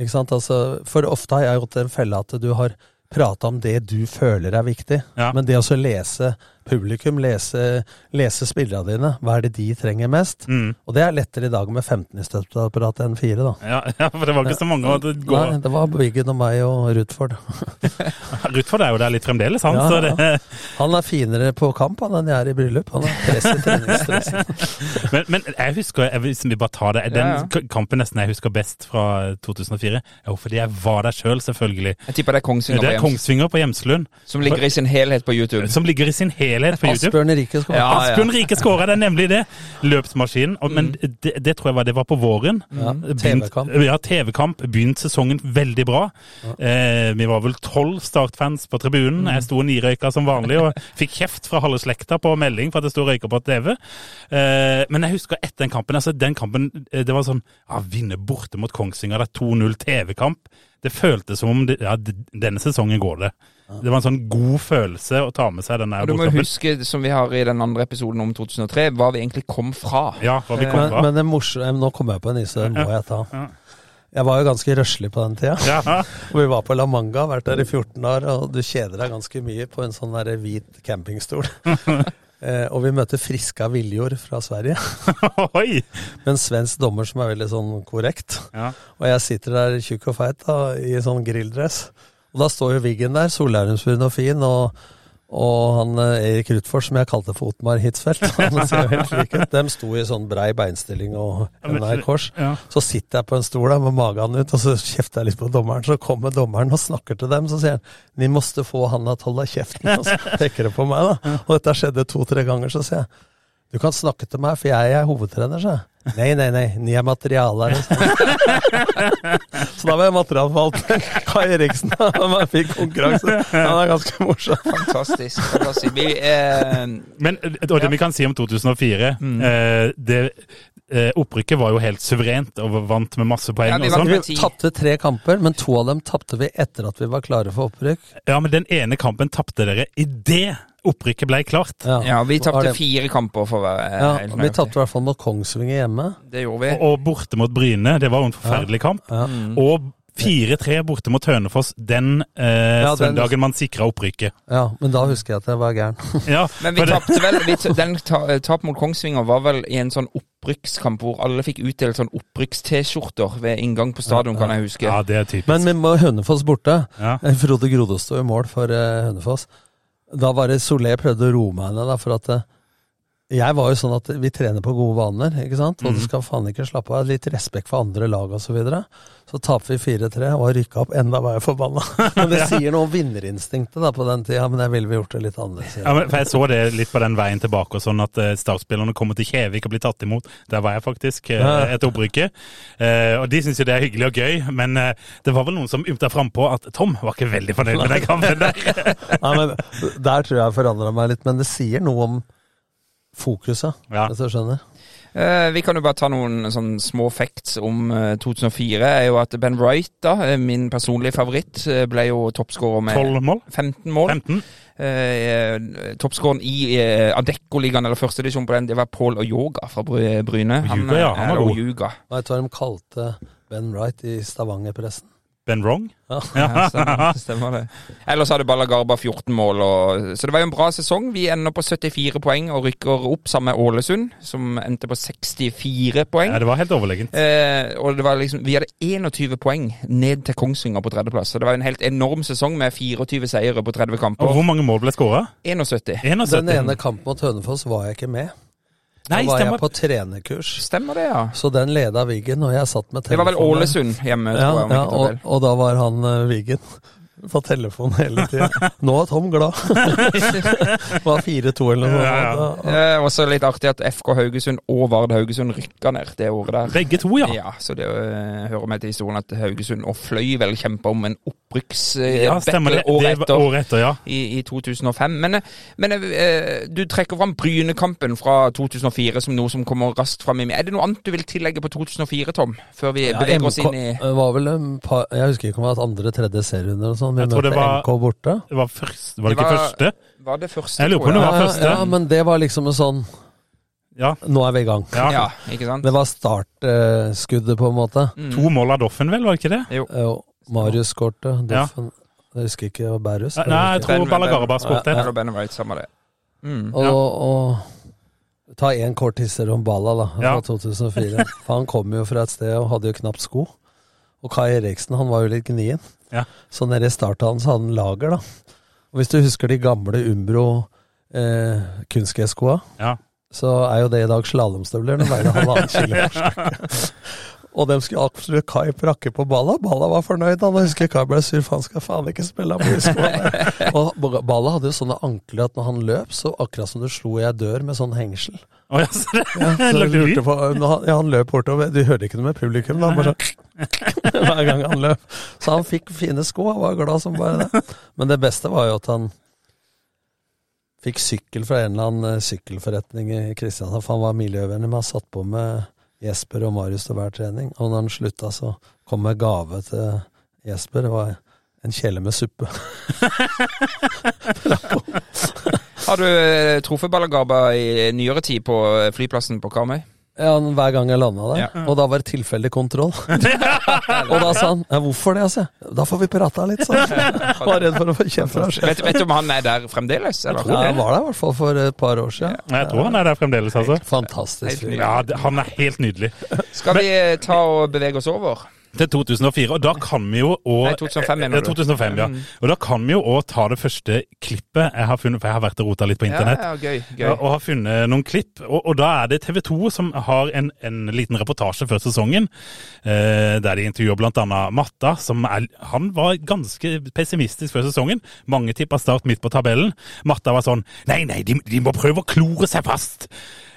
Ikke sant? Altså, for ofte har jeg gått i en felle at du har prata om det du føler er viktig, Ja. men det å så lese publikum lese, lese spillerne dine. Hva er det de trenger mest? Mm. Og det er lettere i dag med 15 i støtteapparatet enn 4, da. Ja, ja, for det var ikke så mange å gå Nei, det var Wiggen og meg og Rutford. Rutford er jo der litt fremdeles, han. Ja, Så ja. det, Han er finere på kamp han, enn jeg er i bryllup. Han er press i treningsstressen. men, men jeg husker, jeg, hvis vi bare tar det, den Ja, ja. kampen nesten jeg husker best fra 2004, er jo fordi jeg var der sjøl, selv, selvfølgelig. Jeg tipper det er Kongsvinger, Det er Kongsvinger på Hjemslund, som ligger i sin helhet på YouTube. som ligger i sin helhet på YouTube. Asbjørn Rike skåra. Ja, ja. Asbjørn Rike skåra, det er nemlig det! Løpsmaskinen. Og, men det, det tror jeg var, det var på våren. Ja, TV-kamp. Ja, TV-kamp. Begynt sesongen veldig bra. Eh, vi var vel tolv Start-fans på tribunen. Jeg sto nirøyka som vanlig og fikk kjeft fra halve slekta på melding for at jeg sto røyka på TV. Eh, men jeg husker etter den kampen. altså den kampen, eh, Det var sånn ja, Vinne borte mot Kongsvinger, det er 2-0 TV-kamp. Det føltes som om det, ja, denne sesongen går det. Det var en sånn god følelse å ta med seg den der du må huske, som vi har i den andre episoden om 2003, hva vi egentlig kom fra. Ja, hva vi kom fra. men det morsomme Nå kommer jeg på en isse, den må jeg ta. Jeg var jo ganske røslig på den tida. Ja, Og Vi var på La Manga, vært der i 14 år, og du kjeder deg ganske mye på en sånn der hvit campingstol. eh, og vi møter Friska Viljord fra Sverige, Oi! med en svensk dommer som er veldig sånn korrekt. Ja. Og jeg sitter der tjukk og feit da, i sånn grilldress. Og da står jo Wiggen der, solærumsbrun og fin, og, og han eh, Erik Rutfors, som jeg kalte for Otmar Hitzfeldt, han ser jo helt lik ut. De sto i sånn brei beinstilling og henda i kors. Så sitter jeg på en stol da, med magen ut, og så kjefter jeg litt på dommeren. Så kommer dommeren og snakker til dem, så sier han 'Ni måste få han at holde kjeften', og så peker det på meg, da. Og dette skjedde to-tre ganger, så sier jeg 'Du kan snakke til meg, for jeg er hovedtrener', sa jeg. Nei, nei, nei, ni er materialer. så da var jeg materialforvalter. Kai Eriksen, han fikk konkurranse. Han er ganske morsom. Fantastisk. fantastisk. Vi, eh, Men og det vi kan si om 2004 Mm. eh, det, eh, Opprykket var jo helt suverent og vant med masse poeng. Ja, vi og vant sånn. Vi tapte tre kamper, men to av dem tapte vi etter at vi var klare for opprykk. Ja, men den ene kampen tapte dere idet opprykket ble klart. ja, vi Var tapte fire kamper for å være Ja, helt vi tapte i hvert fall mot Kongsvinger hjemme. Det gjorde vi. Og, og borte mot Bryne, det var jo en forferdelig kamp. Ja. Mm. Og 4-3 borte mot Hønefoss den eh, Ja, den- søndagen man sikra opprykket. Ja, men da husker jeg at jeg var gæren. Ja, Men vi tapte vel vi, Den tap mot Kongsvinger var vel i en sånn opprykkskamp hvor alle fikk utdelt sånn opprykks-T-skjorter ved inngang på stadion, kan jeg huske. Ja, det er typisk. Men vi må Hønefoss borte. Ja. Frode Grodås står i mål for eh, Hønefoss. Da var det Solé prøvde å roe meg ned, for at eh, jeg var jo sånn at vi trener på gode vaner, ikke sant? og du skal faen ikke slappe av. Litt respekt for andre lag osv. Så, videre. så taper vi 4-3 og har rykka opp. Enda var jeg forbanna. Men det sier noe om vinnerinstinktet da på den tida, men jeg ville vi gjort det litt annerledes. Ja, men, for Jeg så det litt på den veien tilbake, og sånn at uh, Start-spillerne kommer til Kjevik og blir tatt imot. Der var jeg faktisk eh, etter opprykket. Eh, og de syns jo det er hyggelig og gøy, men eh, det var vel noen som ymta frampå at Tom var ikke veldig fornøyd med den kampen der. Nei, men Der tror jeg forandra meg litt, men det sier noe om fokuset, Ja. hvis du skjønner. Eh, vi kan jo bare ta noen sånn små facts om eh, 2004. er jo at Ben Wright, da, eh, min personlige favoritt, eh, ble jo toppskårer med 12 mål? 15 mål. 15? Eh, Toppskåreren i eh, Adeccoligaen, eller førstedivisjon på den, det var Paul Oyoga fra Bryne. Han, Juga, ja, han var er god. Ojuga. Vet du hva de kalte Ben Wright i Stavanger-pressen? Ben Wrong? Ja, stemmer, stemmer det. Ellers hadde Ballagarba 14 mål. Og, så det var jo en bra sesong. Vi ender på 74 poeng og rykker opp sammen med Ålesund, som endte på 64 poeng. Ja, det var helt overlegent. Eh, og det var liksom, Vi hadde 21 poeng ned til Kongsvinger på tredjeplass. Så det var en helt enorm sesong med 24 seire på 30 Og hvor mange mål ble skåra? 71. 71. Den ene kampen mot Hønefoss var jeg ikke med. Da var var jeg på trenerkurs. Stemmer det, ja. Så den leda Wiggen, og jeg satt med Det var vel telefonen. Ålesund hjemme, Ja, tror jeg. om ja jeg ikke tar og, feil. og da var han uh, Wiggen på telefonen hele tida. Nå er Tom glad. var 4-2 eller noe Ja, ja. sånt. da. Eh, også litt artig at FK Haugesund og Vard Haugesund rykka ned det året der. Begge to, ja. Ja, så det uh, hører med til historien at Haugesund og Fløy vel kjempa om en opprykksbattle Ja, stemmer det. året etter. året etter, ja. I, I 2005. Men, eh, men uh, du trekker fram Brynekampen fra 2004 som noe som kommer raskt fram i meg. Er det noe annet du vil tillegge på 2004, Tom? Før vi Ja, beveger oss inn i det var vel en par, Jeg husker ikke om det var et andre, tredje serierunde eller sånn. Vi Jeg tror det møtte var- MK borte. Det var, først, var det Det ikke var- første? Var det første, Jeg lurer på om det var første. Ja, men det var liksom en sånn Ja. Nå er vi i gang. ja. Ja, ikke sant? Det var startskuddet, på en måte. Mm. To mål av Doffen, vel? Var det ikke det? Jo. Jo, Marius skårte. Ja. Doffen Jeg husker ikke. det var Bærus. Nei, jeg tror Ballagarba skåret Ja, det. Eller Ben Wright, samme det. Mm. Og, og ta én kort hisser om Balla, da, fra Ja. 2004. For han kom jo fra et sted og hadde jo knapt sko. Og Kai Eriksen, han var jo litt gnien. Ja. Så nede i starthallen så hadde han lager, da. Og hvis du husker de gamle Umbro eh, kunstgresskoa, Ja. så er jo det i dag slalåmstøvler. De veide halvannen kilo. Og de skulle absolutt Kai prakke på Balla. Balla var fornøyd. Han husker Kai ble sur, for han skal faen ikke spille. Og Balla hadde jo sånne ankler at når han løp, så akkurat som du slo i ei dør med sånn hengsel. Å, ja, så det, Ja, så på, han, ja, han løp bortover. Du hørte ikke noe med publikum, da. Bare sånn hver gang han løp. Så han fikk fine sko, han var glad som bare det. Men det beste var jo at han fikk sykkel fra en eller annen eh, sykkelforretning i Kristiansand. For han var miljøvennlig, men han satt på med Jesper og Marius til hver trening. Og når han slutta, så kom med gave til Jesper. Det var en kjele med suppe. Har du eh, truffet Ballagaba i nyere tid på eh, flyplassen på Karmøy? Ja, hver gang jeg landa der. Ja. Og da var det tilfeldig kontroll. og da sa han ja, 'hvorfor det', altså? Da får vi prata litt, sa han. Var redd for å få kjeft fra Vet, sjefen. vet du om han er der fremdeles? Eller? Ja, han var der i hvert fall for et par år siden. jeg tror han er der fremdeles, altså. Fantastisk. Ja, han er helt nydelig. Skal vi ta og bevege oss over? Til 2004, og da kan vi jo òg 2005 mener du? 2005, ja. Og da kan vi jo òg ta det første klippet jeg har funnet, for jeg har vært og rota litt på internett. Ja, ja, gøy, gøy. Og har funnet noen klipp. Og, og da er det TV 2 som har en, en liten reportasje før sesongen, eh, der de intervjuer bl.a. Matta. som er, Han var ganske pessimistisk før sesongen. Mange tippa Start midt på tabellen. Matta var sånn Nei, nei, de, de må prøve å klore seg fast.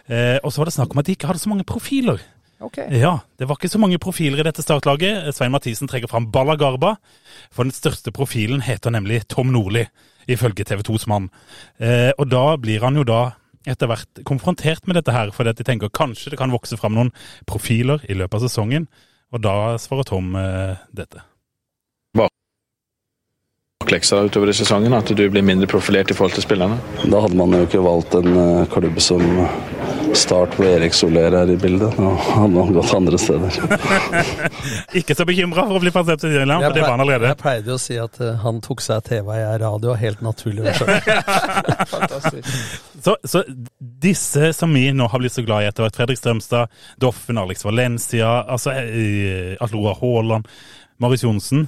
Eh, og så var det snakk om at de ikke hadde så mange profiler. Ok. Ja, det var ikke så mange profiler i dette startlaget. Svein Mathisen trekker fram Balla Garba, for den største profilen heter nemlig Tom Nordli, ifølge TV 2s mann. Eh, og da blir han jo da etter hvert konfrontert med dette her, fordi at de tenker kanskje det kan vokse fram noen profiler i løpet av sesongen, og da svarer Tom eh, dette. baklengs utover i sesongen, at du blir mindre profilert i forhold til spillerne? Da hadde man jo ikke valgt en eh, klubb som Start hvor Erik Soler er i bildet. og han har gått andre steder. Ikke så bekymra for å bli plassert til Irland, for det var han allerede. Jeg pleide å si at uh, han tok seg TV, jeg er radio, helt naturlig. Fantastisk. Så, så disse som vi nå har blitt så glad i etter hvert, Fredrik Strømstad, Doffen, Alex Valencia, altså eh, Alora Haaland, Marius Johnsen,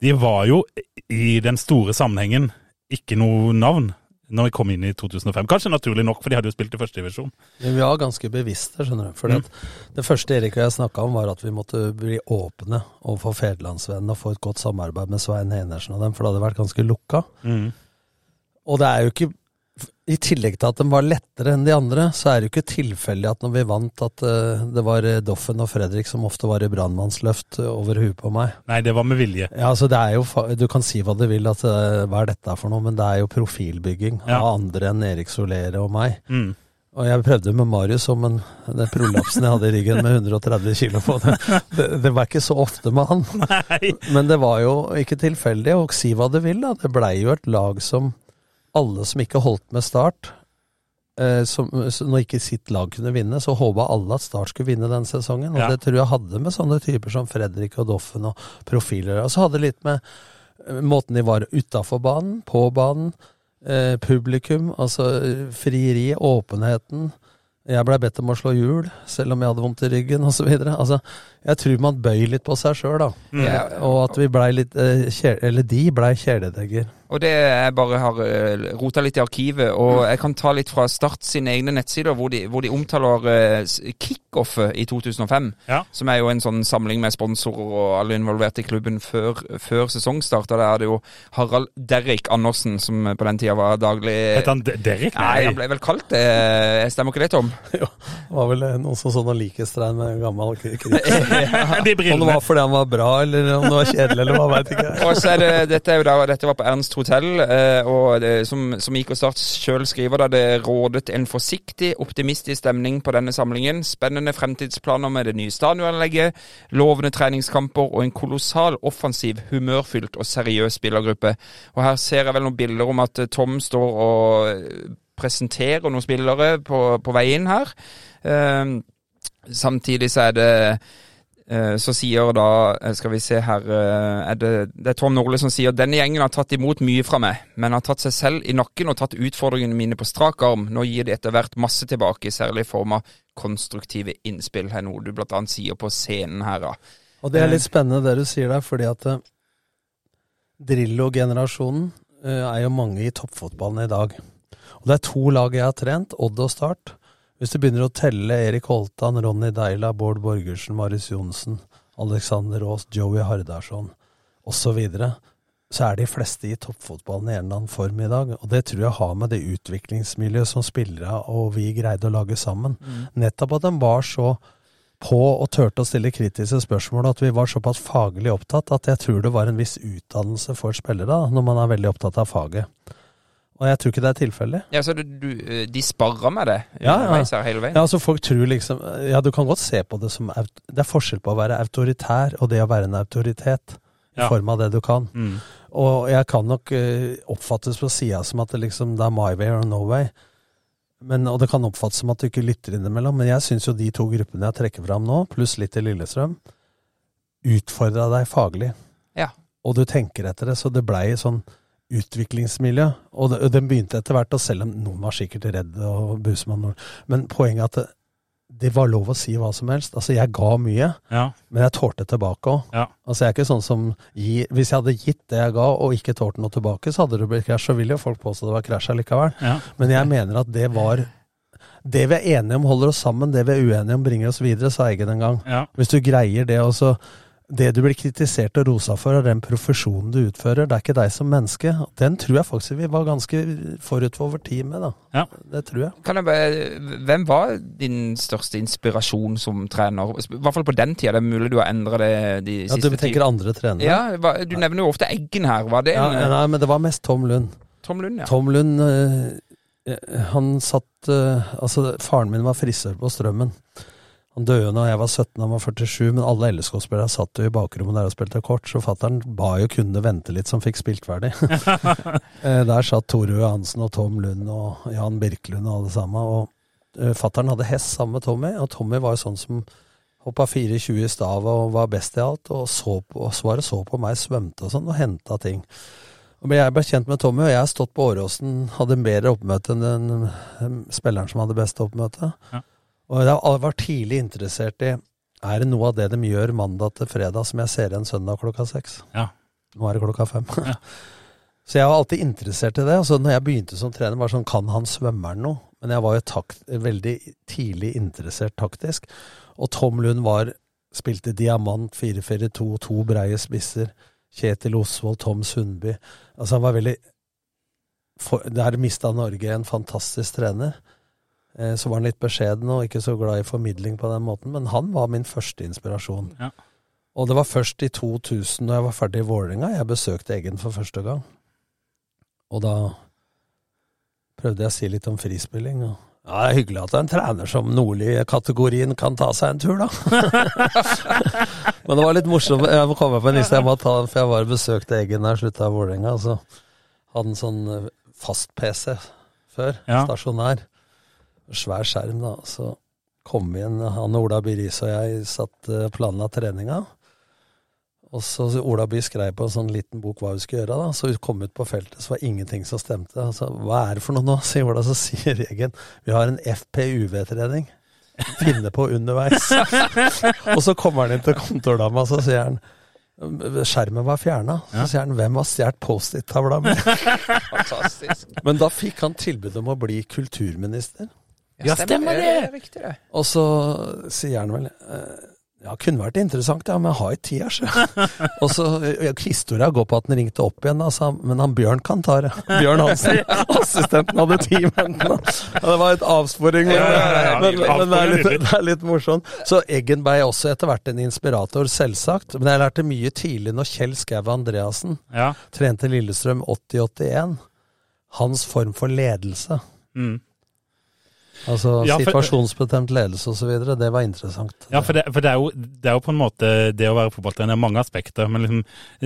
de var jo i den store sammenhengen ikke noe navn når vi kom inn i 2005. Kanskje naturlig nok, for de hadde jo spilt i første divisjon. Men vi var ganske bevisste, skjønner du. For Mm. det første Erik og jeg snakka om, var at vi måtte bli åpne overfor fedrelandsvennene og få et godt samarbeid med Svein Henersen og dem, for det hadde vært ganske lukka. Og det er jo ikke I tillegg til at de var lettere enn de andre, så er det jo ikke tilfeldig at når vi vant, at eh, det var eh, Doffen og Fredrik som ofte var i brannmannsløft eh, over huet på meg. Nei, det var med vilje. Ja, altså det er jo, Du kan si hva du vil, at hva er dette for noe, men det er jo profilbygging Ja. av andre enn Erik Solere og meg. Mm. Og jeg prøvde med Marius om men den prolapsen jeg hadde i ryggen med 130 kilo på. Det, det, det var ikke så ofte med han. Nei. Men det var jo ikke tilfeldig, og si hva du vil, da. Det blei jo et lag som alle som ikke holdt med Start eh, som, Når ikke sitt lag kunne vinne, så håpa alle at Start skulle vinne den sesongen. Og Ja. det tror jeg hadde med sånne typer som Fredrik og Doffen og profiler. Og så hadde det litt med eh, måten de var utafor banen, på banen, eh, publikum, altså frieri, åpenheten. Jeg blei bedt om å slå hjul, selv om jeg hadde vondt i ryggen osv. Altså, jeg tror man bøyer litt på seg sjøl, da. Ja. Og at vi blei litt eh, kjæ- Eller de blei kjæledegger. Og det jeg bare har uh, rota litt i arkivet, og jeg kan ta litt fra Start sine egne nettsider, hvor de, hvor de omtaler uh, kickoffet i 2005. Ja. Som er jo en sånn samling med sponsorer og alle involverte i klubben før, før sesongstart. Og der er det jo Harald Derrik Andersen, som på den tida var daglig Het han Derrik? Nei, han ble vel kalt det. Stemmer ikke det, Tom? Det var vel eh, noen som så noen likhetstregn med en gammel krig. De Om det var fordi han var bra, eller om det var kjedelig, eller hva veit ikke. Og så er det, dette, er jo da, dette var på Ernst hotell, eh, og som, som IK Start sjøl skriver, da det rådet en forsiktig, optimistisk stemning på denne samlingen. Spennende fremtidsplaner med det nye stadionanlegget, lovende treningskamper og en kolossal offensiv, humørfylt og seriøs spillergruppe. Og her ser jeg vel noen bilder om at eh, Tom står og presenterer noen spillere på, på vei inn her. Eh, samtidig så er det Så sier da, eh, skal vi se her eh, er det, det er Tom Nordli som sier denne gjengen har tatt imot mye fra meg, men har tatt seg selv i nakken og tatt utfordringene mine på strak arm. Nå gir de etter hvert masse tilbake, særlig i form av konstruktive innspill, Her noe du blant annet sier på scenen her. da. Og det er litt spennende det du sier der, fordi at eh, Drillo-generasjonen eh, er jo mange i toppfotballen i dag. Og det er to lag jeg har trent, Odd og Start. Hvis du begynner å telle Erik Holtan, Ronny Deila, Bård Borgersen, Marius Johnsen, Alexander Aas, Joey Hardarson osv., så, så er de fleste i toppfotballen i en eller annen form i dag. Og det tror jeg har med det utviklingsmiljøet som spillere og vi greide å lage sammen. Nettopp at de var så på og turte å stille kritiske spørsmål, at vi var såpass faglig opptatt at jeg tror det var en viss utdannelse for spillere da, når man er veldig opptatt av faget. Og jeg tror ikke det er tilfeldig. Ja, så du, du, eh, De sparrer med det Ja, ja. hele veien? Ja, altså folk tror liksom Ja, du kan godt se på det som Det er forskjell på å være autoritær og det å være en autoritet. I Ja. form av det du kan. Mm. Og jeg kan nok uh, oppfattes på sida som at det liksom det er my way or no way. Men, og det kan oppfattes som at du ikke lytter innimellom. Men jeg syns jo de to gruppene jeg trekker fram nå, pluss litt i Lillestrøm, utfordra deg faglig. Ja. Og du tenker etter det. Så det blei sånn utviklingsmiljø. Og den begynte etter hvert, og selv om noen var sikkert redde og busemann, Men poenget er at det, det var lov å si hva som helst. Altså, jeg ga mye, Ja. men jeg tålte tilbake òg. Ja. Altså, jeg er ikke sånn som gir Hvis jeg hadde gitt det jeg ga, og ikke tålte noe tilbake, så hadde det blitt krasj. Så vil jo folk påstå det var krasj allikevel. ja. Men jeg mener at det var Det vi er enige om, holder oss sammen. Det vi er uenige om, bringer oss videre, sa Eggen en gang. Hvis du greier det også Det du blir kritisert og rosa for, er den profesjonen du utfører. Det er ikke deg som menneske. Den tror jeg faktisk vi var ganske forut for vår tid med, da. Ja. Det tror jeg. Kan jeg bare, hvem var din største inspirasjon som trener? I hvert fall på den tida. Det er mulig du har endra det de Ja, Du tenker andre trenere? Ja, hva- Du nevner jo ofte Eggen her. Var det Ja, nei, men det var mest Tom Lund. Tom Lund? ja. Tom Lund eh, eh, Han satt eh, Altså, faren min var frisør på Strømmen. Han døde da jeg var 17, han var 47, men alle LSK-spillerne satt jo i bakrommet der og spilte kort, så fattern ba jo kundene vente litt som fikk spilt ferdig. Eh, der satt Tore Johansen og Tom Lund og Jan Birkelund og alle sammen. Og uh, fattern hadde hest sammen med Tommy, og Tommy var jo sånn som hoppa 4,20 i stavet og var best i alt, og så på, og svaret så på meg, svømte og sånn, og henta ting. Og jeg ble kjent med Tommy, og jeg har stått på Åråsen, hadde bedre oppmøte enn den eh, spilleren som hadde best oppmøte. Ja. Og jeg var tidlig interessert i er det noe av det de gjør mandag til fredag som jeg ser igjen søndag klokka seks. Ja. Nå er det klokka fem. Ja. Så jeg var alltid interessert i det. Altså, når jeg begynte som trener, var det sånn Kan han svømmeren noe? Men jeg var jo takt, veldig tidlig interessert taktisk. Og Tom Lund var spilte diamant, 4-4-2, to breie spisser. Kjetil Osvold, Tom Sundby. Altså han var veldig for, Der mista Norge en fantastisk trener. Eh, så var han litt beskjeden og ikke så glad i formidling på den måten, men han var min første inspirasjon. Ja. Og det var først i 2000, da jeg var ferdig i Vålerenga, jeg besøkte Eggen for første gang. Og da prøvde jeg å si litt om frispilling. Og ja, det er hyggelig at en trener som Nordli-kategorien kan ta seg en tur, da. Men det var litt morsomt. Jeg må komme på en liste, jeg må ta den, for jeg var og besøkte Eggen da jeg slutta i Vålerenga. Så hadde han sånn fast-PC før, Ja. stasjonær. Svær skjerm, da. Så kom vi inn, han og Ola By Riis og jeg satt eh, planla treninga. Og så Ola By skrev på en sånn liten bok hva vi skulle gjøre. da, Så vi kom ut på feltet, så var ingenting som stemte. Altså, hva er det for noe nå, sier Ola. Så sier Regen vi har en FPUV-trening. Finne på underveis. og så kommer han inn til kontordama, så sier han Skjermen var fjerna. Så Ja. sier han 'Hvem har stjålet Post-It-tavla mi?' Fantastisk. Men da fikk han tilbud om å bli kulturminister. Ja, stemmer det! Det riktig, det. Og så sier han vel eh, Ja, kunne vært interessant, ja, men jeg har ikke tida, sjø. Og så ja, Historia går på at han ringte opp igjen, altså, men han Bjørn kan ta det. Bjørn Hansen, assistenten, hadde ti minutter. Ja, det var et avsporing, men, men, men, det, er litt, det er litt morsomt. Så Eggen ble også etter hvert en inspirator, selvsagt. Men jeg lærte mye tidlig når Kjell Skau Andreassen Ja. trente Lillestrøm 80-81. Hans form for ledelse. Mm. Altså Ja, for- situasjonsbestemt ledelse osv. Det var interessant. Ja, for, det, for det, er jo, det er jo på en måte det å være fotballtrener er mange aspekter. Men liksom,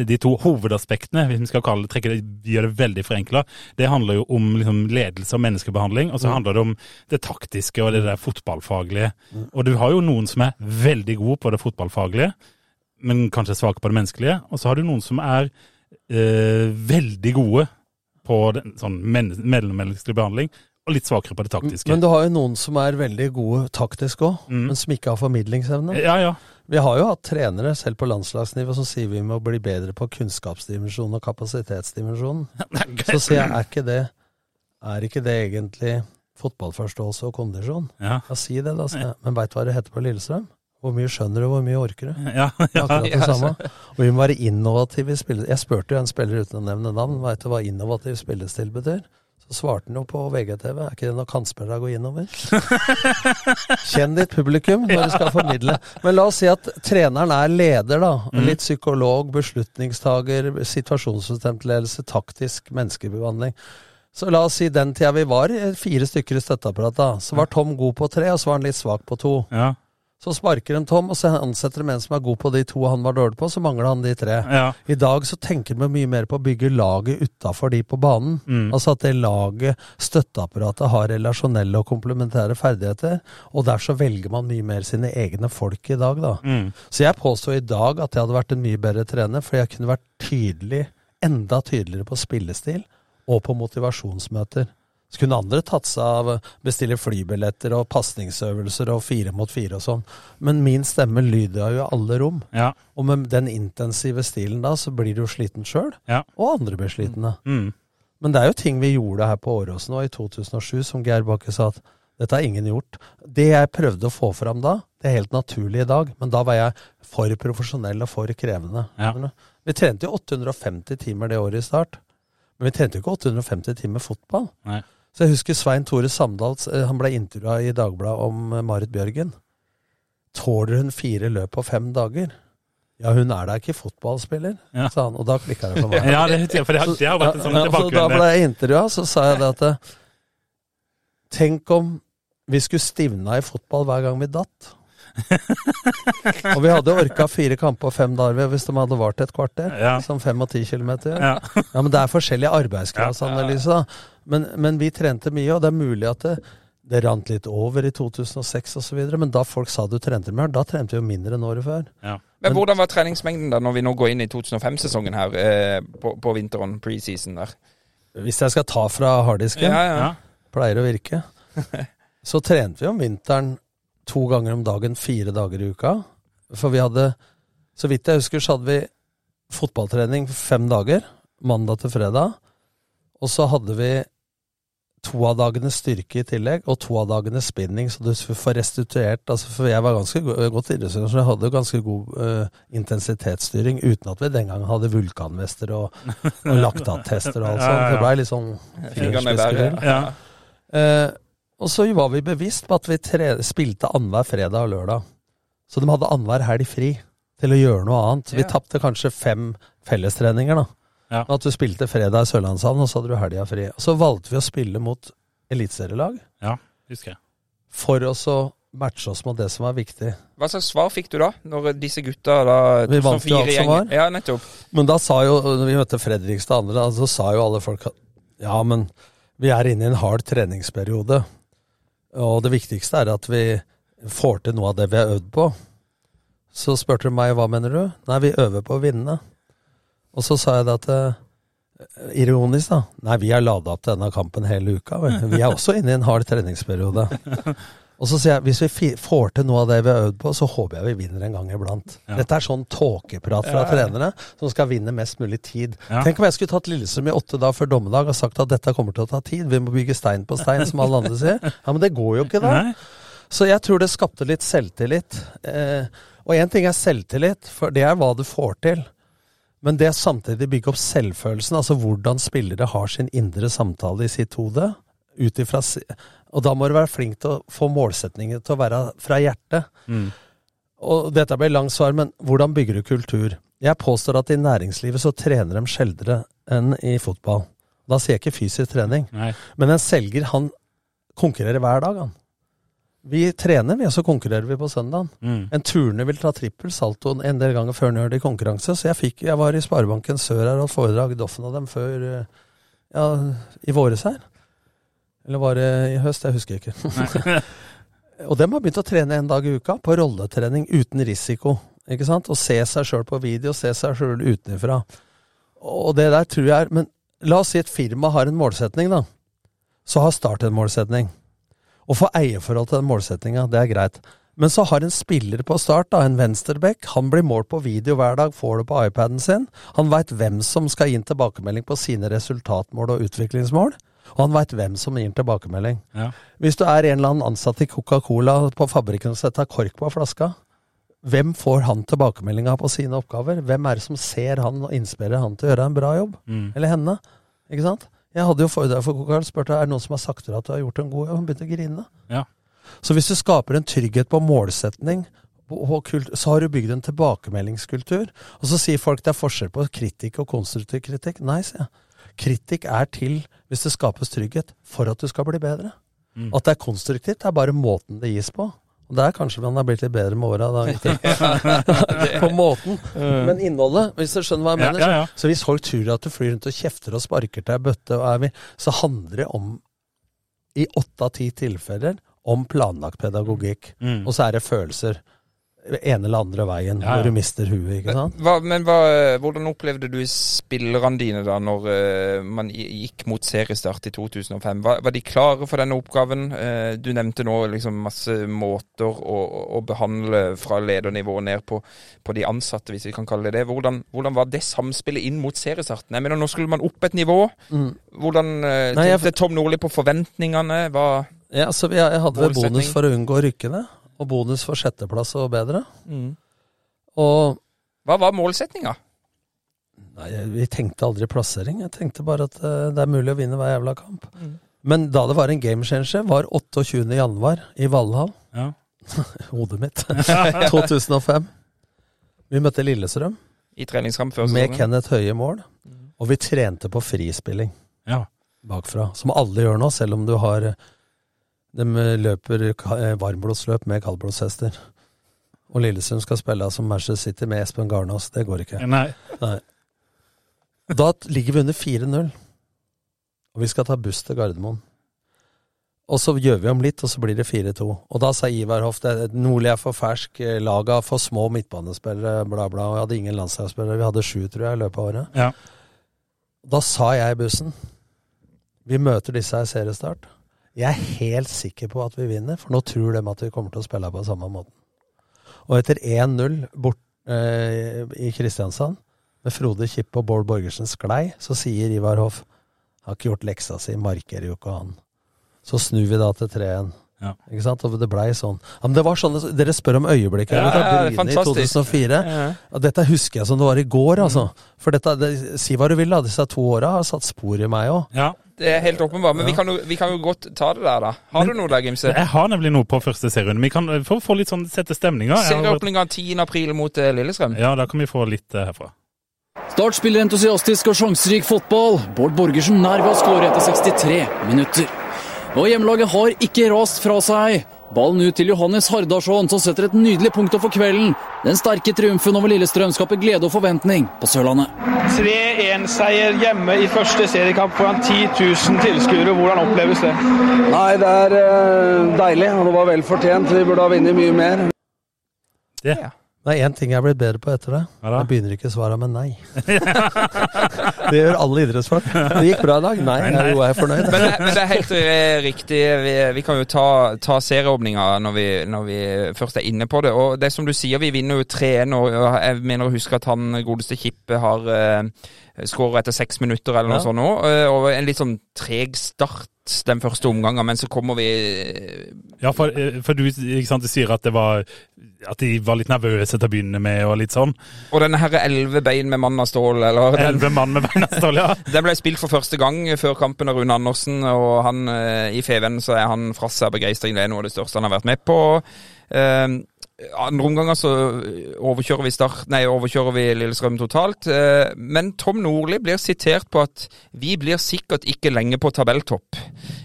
de to hovedaspektene, hvis vi skal kalle det, trekke det, gjør det veldig forenkla, det handler jo om liksom, ledelse og menneskebehandling. Og så handler det om det taktiske og det der fotballfaglige. Og du har jo noen som er veldig gode på det fotballfaglige, men kanskje svake på det menneskelige. Og så har du noen som er øh, veldig gode på den, sånn men- mellommenneskelig behandling, og litt svakere på det taktiske. Men du har jo noen som er veldig gode taktisk òg, Mm. men som ikke har formidlingsevne. ja, ja. Vi har jo hatt trenere, selv på landslagsnivå, som sier vi må bli bedre på kunnskapsdimensjonen og kapasitetsdimensjonen. Så sier jeg, er ikke det, er ikke det egentlig fotballforståelse og kondisjon? Ja, Ja, si det, da. jeg. Men veit du hva det heter på Lillestrøm? Hvor mye skjønner du, hvor mye orker du? ja, ja. Akkurat det samme. Og vi må være innovative i spillet. Jeg spurte jo en spiller uten å nevne navn, veit du hva innovativ spillestil betyr? Så svarte han jo på VGTV, er ikke det når å gå innover? Kjenn ditt publikum når du skal formidle. Men la oss si at treneren er leder, da. Litt psykolog, beslutningstager, situasjonsbestemt ledelse, taktisk menneskebehandling. Så la oss si den tida vi var eh, fire stykker i støtteapparatet, så var Tom god på tre, og så var han litt svak på to. ja. Så sparker de Tom, og så ansetter de en som er god på de to han var dårlig på, så mangler han de tre. ja. I dag så tenker de mye mer på å bygge laget utafor de på banen. Mm. Altså at det laget, støtteapparatet, har relasjonelle og komplementære ferdigheter. Og der så velger man mye mer sine egne folk i dag, da. Mm. Så jeg påstår i dag at jeg hadde vært en mye bedre trener, for jeg kunne vært tydelig, enda tydeligere på spillestil og på motivasjonsmøter. Så kunne andre tatt seg av bestille flybilletter og pasningsøvelser og fire mot fire og sånn. Men min stemme lyder jo i alle rom. Ja. Og med den intensive stilen da, så blir du jo sliten sjøl. Ja. Og andre blir slitne. Mm. Men det er jo ting vi gjorde her på Åråsen og i 2007, som Geir Bakke sa at dette har ingen gjort. Det jeg prøvde å få fram da, det er helt naturlig i dag, men da var jeg for profesjonell og for krevende. Ja. Vi trente jo 850 timer det året i start, men vi trente jo ikke 850 timer fotball. Nei. Så jeg husker Svein Tore Samdal, eh, han ble intervjua i Dagbladet om eh, Marit Bjørgen. Tåler hun fire løp på fem dager? Ja, hun er da ikke fotballspiller, Ja. sa han, og da klikka det for meg. Ja, det, for det, det har vært en sånn Ja, så da ble jeg intervjua, så sa jeg det at eh, Tenk om vi skulle stivna i fotball hver gang vi datt. og vi hadde orka fire kamper og fem dager hvis de hadde vart et kvarter. Ja. Som fem og ti kilometer. Ja. Ja, men det er forskjellig arbeidsgladsanalyse, da. Men, men vi trente mye, og det er mulig at det, det rant litt over i 2006 osv., men da folk sa du trente mer, da trente vi jo mindre enn året før. Ja. Men hvordan var treningsmengden da, når vi nå går inn i 2005-sesongen her, eh, på, på vinteren, preseason der? Hvis jeg skal ta fra harddisken, Ja, ja. Ja. pleier å virke, så trente vi om vinteren to ganger om dagen, fire dager i uka. For vi hadde, så vidt jeg husker, så hadde vi fotballtrening fem dager, mandag til fredag. Og så hadde vi to av dagene styrke i tillegg, og to av dagene spinning, så du får restituert altså For jeg var ganske god, godt idrettsutøver, så jeg hadde ganske god uh, intensitetsstyring, uten at vi den gangen hadde vulkanvester og, og laktattester og alt sånt. Det blei litt sånn. Ja. Eh, og så var vi bevisst på at vi tre spilte annenhver fredag og lørdag. Så de hadde annenhver helg fri til å gjøre noe annet. Vi Ja. tapte kanskje fem fellestreninger, da. Ja. At du spilte fredag i Sørlandshallen, og så hadde du helga fri. Og så valgte vi å spille mot eliteserielag ja, husker jeg. for oss å matche oss mot det som var viktig. Hva slags svar fikk du da, når disse gutta da Vi vant jo 2004 alt som var. Ja, nettopp. Men da sa jo, når vi møtte Fredrikstad andre, så sa jo alle folk at ja, men vi er inne i en hard treningsperiode. Og det viktigste er at vi får til noe av det vi har øvd på. Så spurte de meg hva mener du? Nei, vi øver på å vinne. Og så sa jeg det at eh, Ironisk, da. Nei, vi har lada opp til denne kampen hele uka. Vi, er også inne i en hard treningsperiode. Og så sier jeg hvis vi får til noe av det vi har øvd på, så håper jeg vi vinner en gang iblant. Ja. Dette er sånn tåkeprat fra trenere som skal vinne mest mulig tid. Ja. Tenk om jeg skulle tatt Lillesund i åtte dager før dommedag og sagt at dette kommer til å ta tid. Vi må bygge stein på stein, som alle andre sier. Ja, Men det går jo ikke, da. Så jeg tror det skapte litt selvtillit. Eh, og én ting er selvtillit, for det er hva du får til. Men det samtidig bygge opp selvfølelsen, altså hvordan spillere har sin indre samtale i sitt hode. Ifra, og da må du være flink til å få målsetninger til å være fra hjertet. Mm. Og dette blir langt svar, men hvordan bygger du kultur? Jeg påstår at i næringslivet så trener de sjeldnere enn i fotball. Da sier jeg ikke fysisk trening. Nei. Men en selger, han konkurrerer hver dag, han. Vi trener, vi, og så konkurrerer vi på søndagen. Mm. En turner vil ta trippel salto en del ganger før han gjør det i konkurranse. Så jeg, fikk, jeg var i Sparebanken Sør her og holdt foredrag, Doffen og dem, før eh, ja, i våres her. Eller var det i høst? Jeg husker ikke. og dem har begynt å trene en dag i uka på rolletrening uten risiko. Ikke sant? Og se seg sjøl på video, se seg sjøl utenfra. Og det der tror jeg er Men la oss si et firma har en målsetning, da. Så har Start en målsetning. Å få eierforhold til den målsettinga, det er greit. Men så har en spiller på start, da, en venstreback, han blir målt på video hver dag, får det på iPaden sin. Han veit hvem som skal gi en tilbakemelding på sine resultatmål og utviklingsmål. Og han veit hvem som gir en tilbakemelding. Ja. Hvis du er en eller annen ansatt i Coca-Cola på fabrikken og setter kork på flaska, hvem får han tilbakemeldinga på sine oppgaver? Hvem er det som ser han og inspirerer han til å gjøre en bra jobb? Mm. Eller henne? Ikke sant? Jeg hadde jo foredrag for Coca-Cola, spurte er det noen som har sagt til deg at du har gjort en god jobb. Hun begynte å grine. Ja. Så hvis du skaper en trygghet på målsetning, så har du bygd en tilbakemeldingskultur. Og så sier folk det er forskjell på kritikk og konstruktiv kritikk. Nei, sier jeg. Kritikk er til, hvis det skapes trygghet, for at du skal bli bedre. Mm. At det er konstruktivt, det er bare måten det gis på. Og der kanskje man har blitt litt bedre med åra, da. på måten. Men innholdet, hvis du skjønner hva jeg mener. ja, ja. Så hvis folk tror at du flyr rundt og kjefter og sparker til ei bøtte, og er vi, så handler det om, i åtte av ti tilfeller, om planlagt pedagogikk. Mm. Og så er det følelser. Ene eller andre veien, Ja, ja. hvor du mister huet, ikke sant? Hva, men hva, hvordan opplevde du spillerne dine da når uh, man gikk mot seriestart i 2005? Var, var de klare for denne oppgaven? Uh, du nevnte nå liksom masse måter å, å behandle fra ledernivå ned på, på de ansatte, hvis vi kan kalle det det. Hvordan, hvordan var det samspillet inn mot seriestarten? Jeg mener, Nå skulle man opp et nivå. Hvordan eh, Nei, jeg- tenkte Tom Nordli på forventningene? Hva Ja, så jeg, jeg hadde vel bonus for å unngå å rykke ned, og bonus for sjetteplass og bedre. Mm. Og Hva var målsettinga? Nei, vi tenkte aldri plassering. Jeg tenkte bare at eh, det er mulig å vinne hver jævla kamp. Men da det var en game changer, var 28. januar i Valhall. Ja. Hodet mitt. 2005. Vi møtte Lillestrøm I treningskamp før med? Kenneth Høie i mål. Og vi trente på frispilling Ja. bakfra. Som alle gjør nå, selv om du har De løper eh, varmblodsløp med kaldblodshester. Og Lillesund skal spille som Manchester City med Espen Garnås. Det går ikke. Nei. Nei. Da ligger vi under 4-0. Og vi skal ta buss til Gardermoen. Og så gjør vi om litt, og så blir det 4-2. Og da sa Ivar Hoff at Nordli er for fersk, eh, laga for små midtbanespillere, bla, bla. Og vi hadde ingen landslagsspillere. Vi hadde sju, tror jeg, i løpet av året. Ja. Da sa jeg i bussen Vi møter disse her seriestart. Jeg er helt sikker på at vi vinner, for nå tror de at vi kommer til å spille på samme måten. Og etter 1-0 bort eh, i Kristiansand, med Frode Kippe og Bård Borgersen sklei, så sier Ivar Hoff har ikke gjort leksa si, markerer jo ikke han. Så snur vi da til 3-1. Ja. Ikke sant? Og det blei sånn. Ja, men det var sånne, Dere spør om øyeblikket. Ja, ja, ja, Bryne i 2004. Ja. Ja, dette husker jeg som det var i går, altså. For dette, det, si hva du vil, da. Disse to åra har satt spor i meg òg. ja. Det er helt åpenbart. Men vi, kan jo, vi kan jo godt ta det der, da. Har du noe der, Gimse? Jeg har nemlig noe på første serierunde. Vi kan få, få litt sånn sette stemninga. Serieåpninga 10. april mot eh, Lillestrøm. Ja, da kan vi få litt eh, herfra. Start spiller entusiastisk og sjanserik fotball. Bård Borgersen nær ved å skåre etter 63 minutter. Og hjemmelaget har ikke rast fra seg. Ballen ut til Johannes Hardarson, som setter et nydelig punktum for kvelden. Den sterke triumfen over Lillestrøm skaper glede og forventning på Sørlandet. 3-1-seier hjemme i første seriekamp foran 10 000 tilskuere. Hvordan oppleves det? Nei, det er eh, deilig, og det var vel fortjent. Vi burde ha vunnet mye mer. Det. Det er én ting jeg er blitt bedre på etter det. Ja? Jeg begynner ikke svara med nei. det gjør alle idrettsfolk. Det gikk bra i dag. Nei, Nei, nei. jo, jeg er fornøyd. Men det, men det er helt eh, riktig. Vi, vi kan jo ta, ta serieåpninga når, vi- når vi først er inne på det. Og det er som du sier, vi vinner jo 3-1. Og jeg mener å huske at han godeste Kippe har uh, skåret etter seks minutter eller noe Ja. sånt nå. eh, og en litt sånn treg start den første omgangen, men så kommer vi Ja, for, eh, for du ikke sant, du sier at det var At de var litt nervøse til å begynne med, og litt sånn. Og denne her elleve bein med mann av stål, eller den, Elleve mann med beina stål, ja. Den ble spilt for første gang før kampen av Rune Andersen, og han, eh, i Feven så er han fra seg av begeistring. Det er noe av det største han har vært med på. Eh, andre omganger så overkjører vi start, nei, overkjører vi Lillestrøm totalt. Eh, Men Tom Nordli blir sitert på at vi blir sikkert ikke lenge på tabelltopp.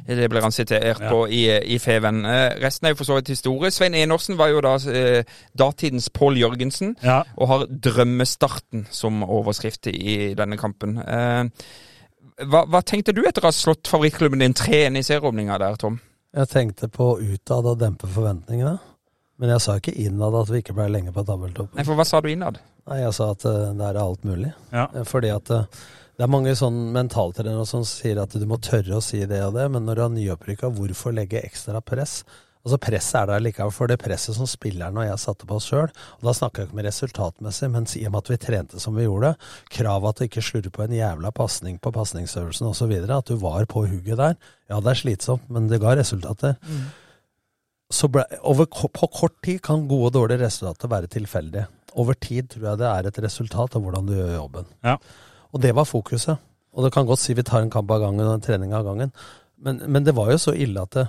Det blir han sitert Ja. på i, i Feven. Eh, Resten er jo for så vidt historie. Svein Enorsen var jo da eh, datidens Pål Jørgensen Ja. og har 'Drømmestarten' som overskrift i denne kampen. Hva, hva tenkte du etter å ha slått favorittklubben din 3-1 i serieåpninga der, Tom? Jeg tenkte på utad og dempe forventningene. Men jeg sa ikke innad at vi ikke ble lenge på tabelltoppen. Nei, for Hva sa du innad? Nei, jeg sa at uh, det er alt mulig. Ja. Eh, Fordi at uh, det er mange sånn mentaltrenere som sier at du må tørre å si det og det, men når du har nyopprykka, hvorfor legge ekstra press? Altså Presset er der likevel for det presset som spillerne og jeg satte på oss sjøl. Og da snakker jeg ikke med resultatmessig, men i og med at vi trente som vi gjorde, kravet at du ikke slurver på en jævla pasning på pasningsøvelsen osv., at du var på hugget der. Ja, det er slitsomt, men det ga resultater. Så ble, over, på kort tid kan gode og dårlige resultater være tilfeldige. Over tid tror jeg det er et resultat av hvordan du gjør jobben. Ja. Og det var fokuset. Og det kan godt si vi tar en kamp av gangen og en trening av gangen, men, men det var jo så ille at det,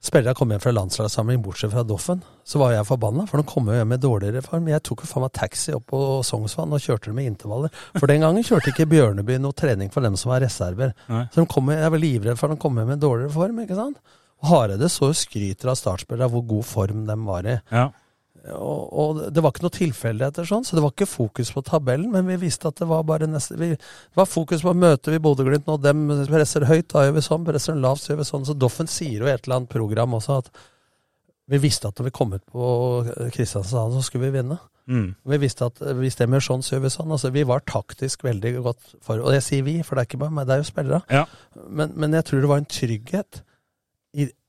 spillere kom hjem fra landslagssamling, bortsett fra Doffen, så var jeg forbanna, for de kom jo hjem med dårligere form. Jeg tok jo faen meg taxi opp på Sognsvann og kjørte dem med intervaller. For den gangen kjørte ikke Bjørneby noe trening for dem som var reserver. Nei. Så de kom, jeg var livredd for at de kom hjem med dårligere form, ikke sant. Hareide så jo skryter av startspillere hvor god form de var i. Ja. Og, og det var ikke noe tilfeldigheter sånn, så det var ikke fokus på tabellen, men vi visste at det var bare neste vi, Det var fokus på møter vi Bodø-Glimt nå, dem presser høyt, da gjør vi sånn, presser lavt, så gjør vi sånn. Så Doffen sier jo i et eller annet program også at vi visste at når vi kom ut på Kristiansand, så skulle vi vinne. Mm. Vi visste at hvis de gjør sånn, så gjør vi sånn. Altså, vi var taktisk veldig godt for Og jeg sier vi, for det er ikke bare meg, det er jo spillere. Ja. Men, men jeg tror det var en trygghet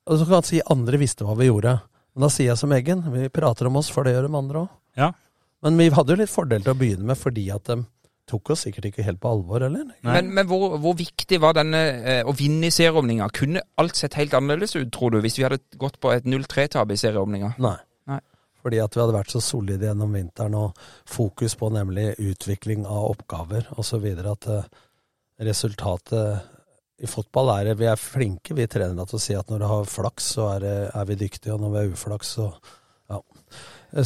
Og så kan man si andre visste hva vi gjorde. Men da sier jeg som Eggen, vi prater om oss, for det gjør de andre òg. Ja. Men vi hadde jo litt fordel til å begynne med, fordi at de tok oss sikkert ikke helt på alvor, eller? Men, men hvor, hvor viktig var denne eh, å vinne i serieåpninga? Kunne alt sett helt annerledes ut, tror du, hvis vi hadde gått på et 0-3-tap i serieåpninga? Nei. Nei. Fordi at vi hadde vært så solide gjennom vinteren, og fokus på nemlig utvikling av oppgaver osv. At eh, resultatet i fotball er det Vi er flinke, vi trenere, til å si at når du har flaks, så er, det, er vi dyktige, og når vi er uflaks, så ja.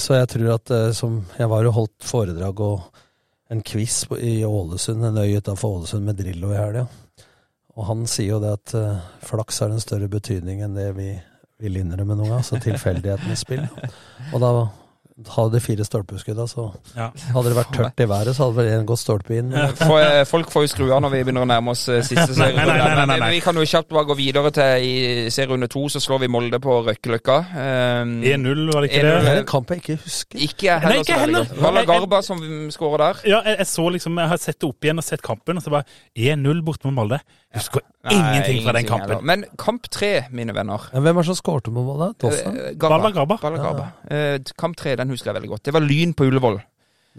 Så jeg tror at eh, som Jeg var jo holdt foredrag og en quiz i Ålesund, en øy utafor Ålesund med Drillo i helga. Og han sier jo det at eh, flaks har en større betydning enn det vi vil innrømme noen gang. Så tilfeldighetens spill. Og da hadde de fire stolpeskudda, så Ja. hadde det vært tørt i været, så hadde vel en gått stolpe inn. For, folk får jo skru av når vi begynner å nærme oss eh, siste serierunde. nei, nei, Vi kan jo kjapt bare gå videre til i serierunde to, så slår vi Molde på Røkkeløkka. Um, 1-0, var det ikke Det det? er en kamp jeg ikke husker. Ikke jeg heller. Nei, ikke heller. Valla Garba som skårer der. Ja, jeg, jeg så liksom, jeg har sett det opp igjen og sett kampen, og så bare 1-0 borte mot Molde. Husker Nei, ingenting fra den kampen. heller. Men kamp tre, mine venner. Men hvem er det som skårte på Molde? Garba. Eh, Garba. Garba. Balla Garba. Eh, kamp tre, den husker jeg veldig godt. Det var Lyn på Ullevål.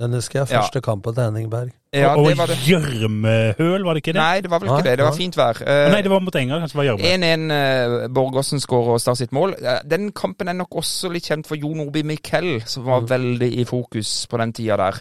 Den husker jeg. Ja. Første kampen til Henning Berg. Ja, og det var det. gjørmehøl, var det ikke det? Nei, det var vel ikke Nei, det. Det var fint vær. Eh, Nei, det var mot England, kanskje det var gjørme. 1-1 uh, Borgersen skårer og Start sitt mål. Uh, Den kampen er nok også litt kjent for Jon Orbi Mikkel, som var Mm. veldig i fokus på den tida der,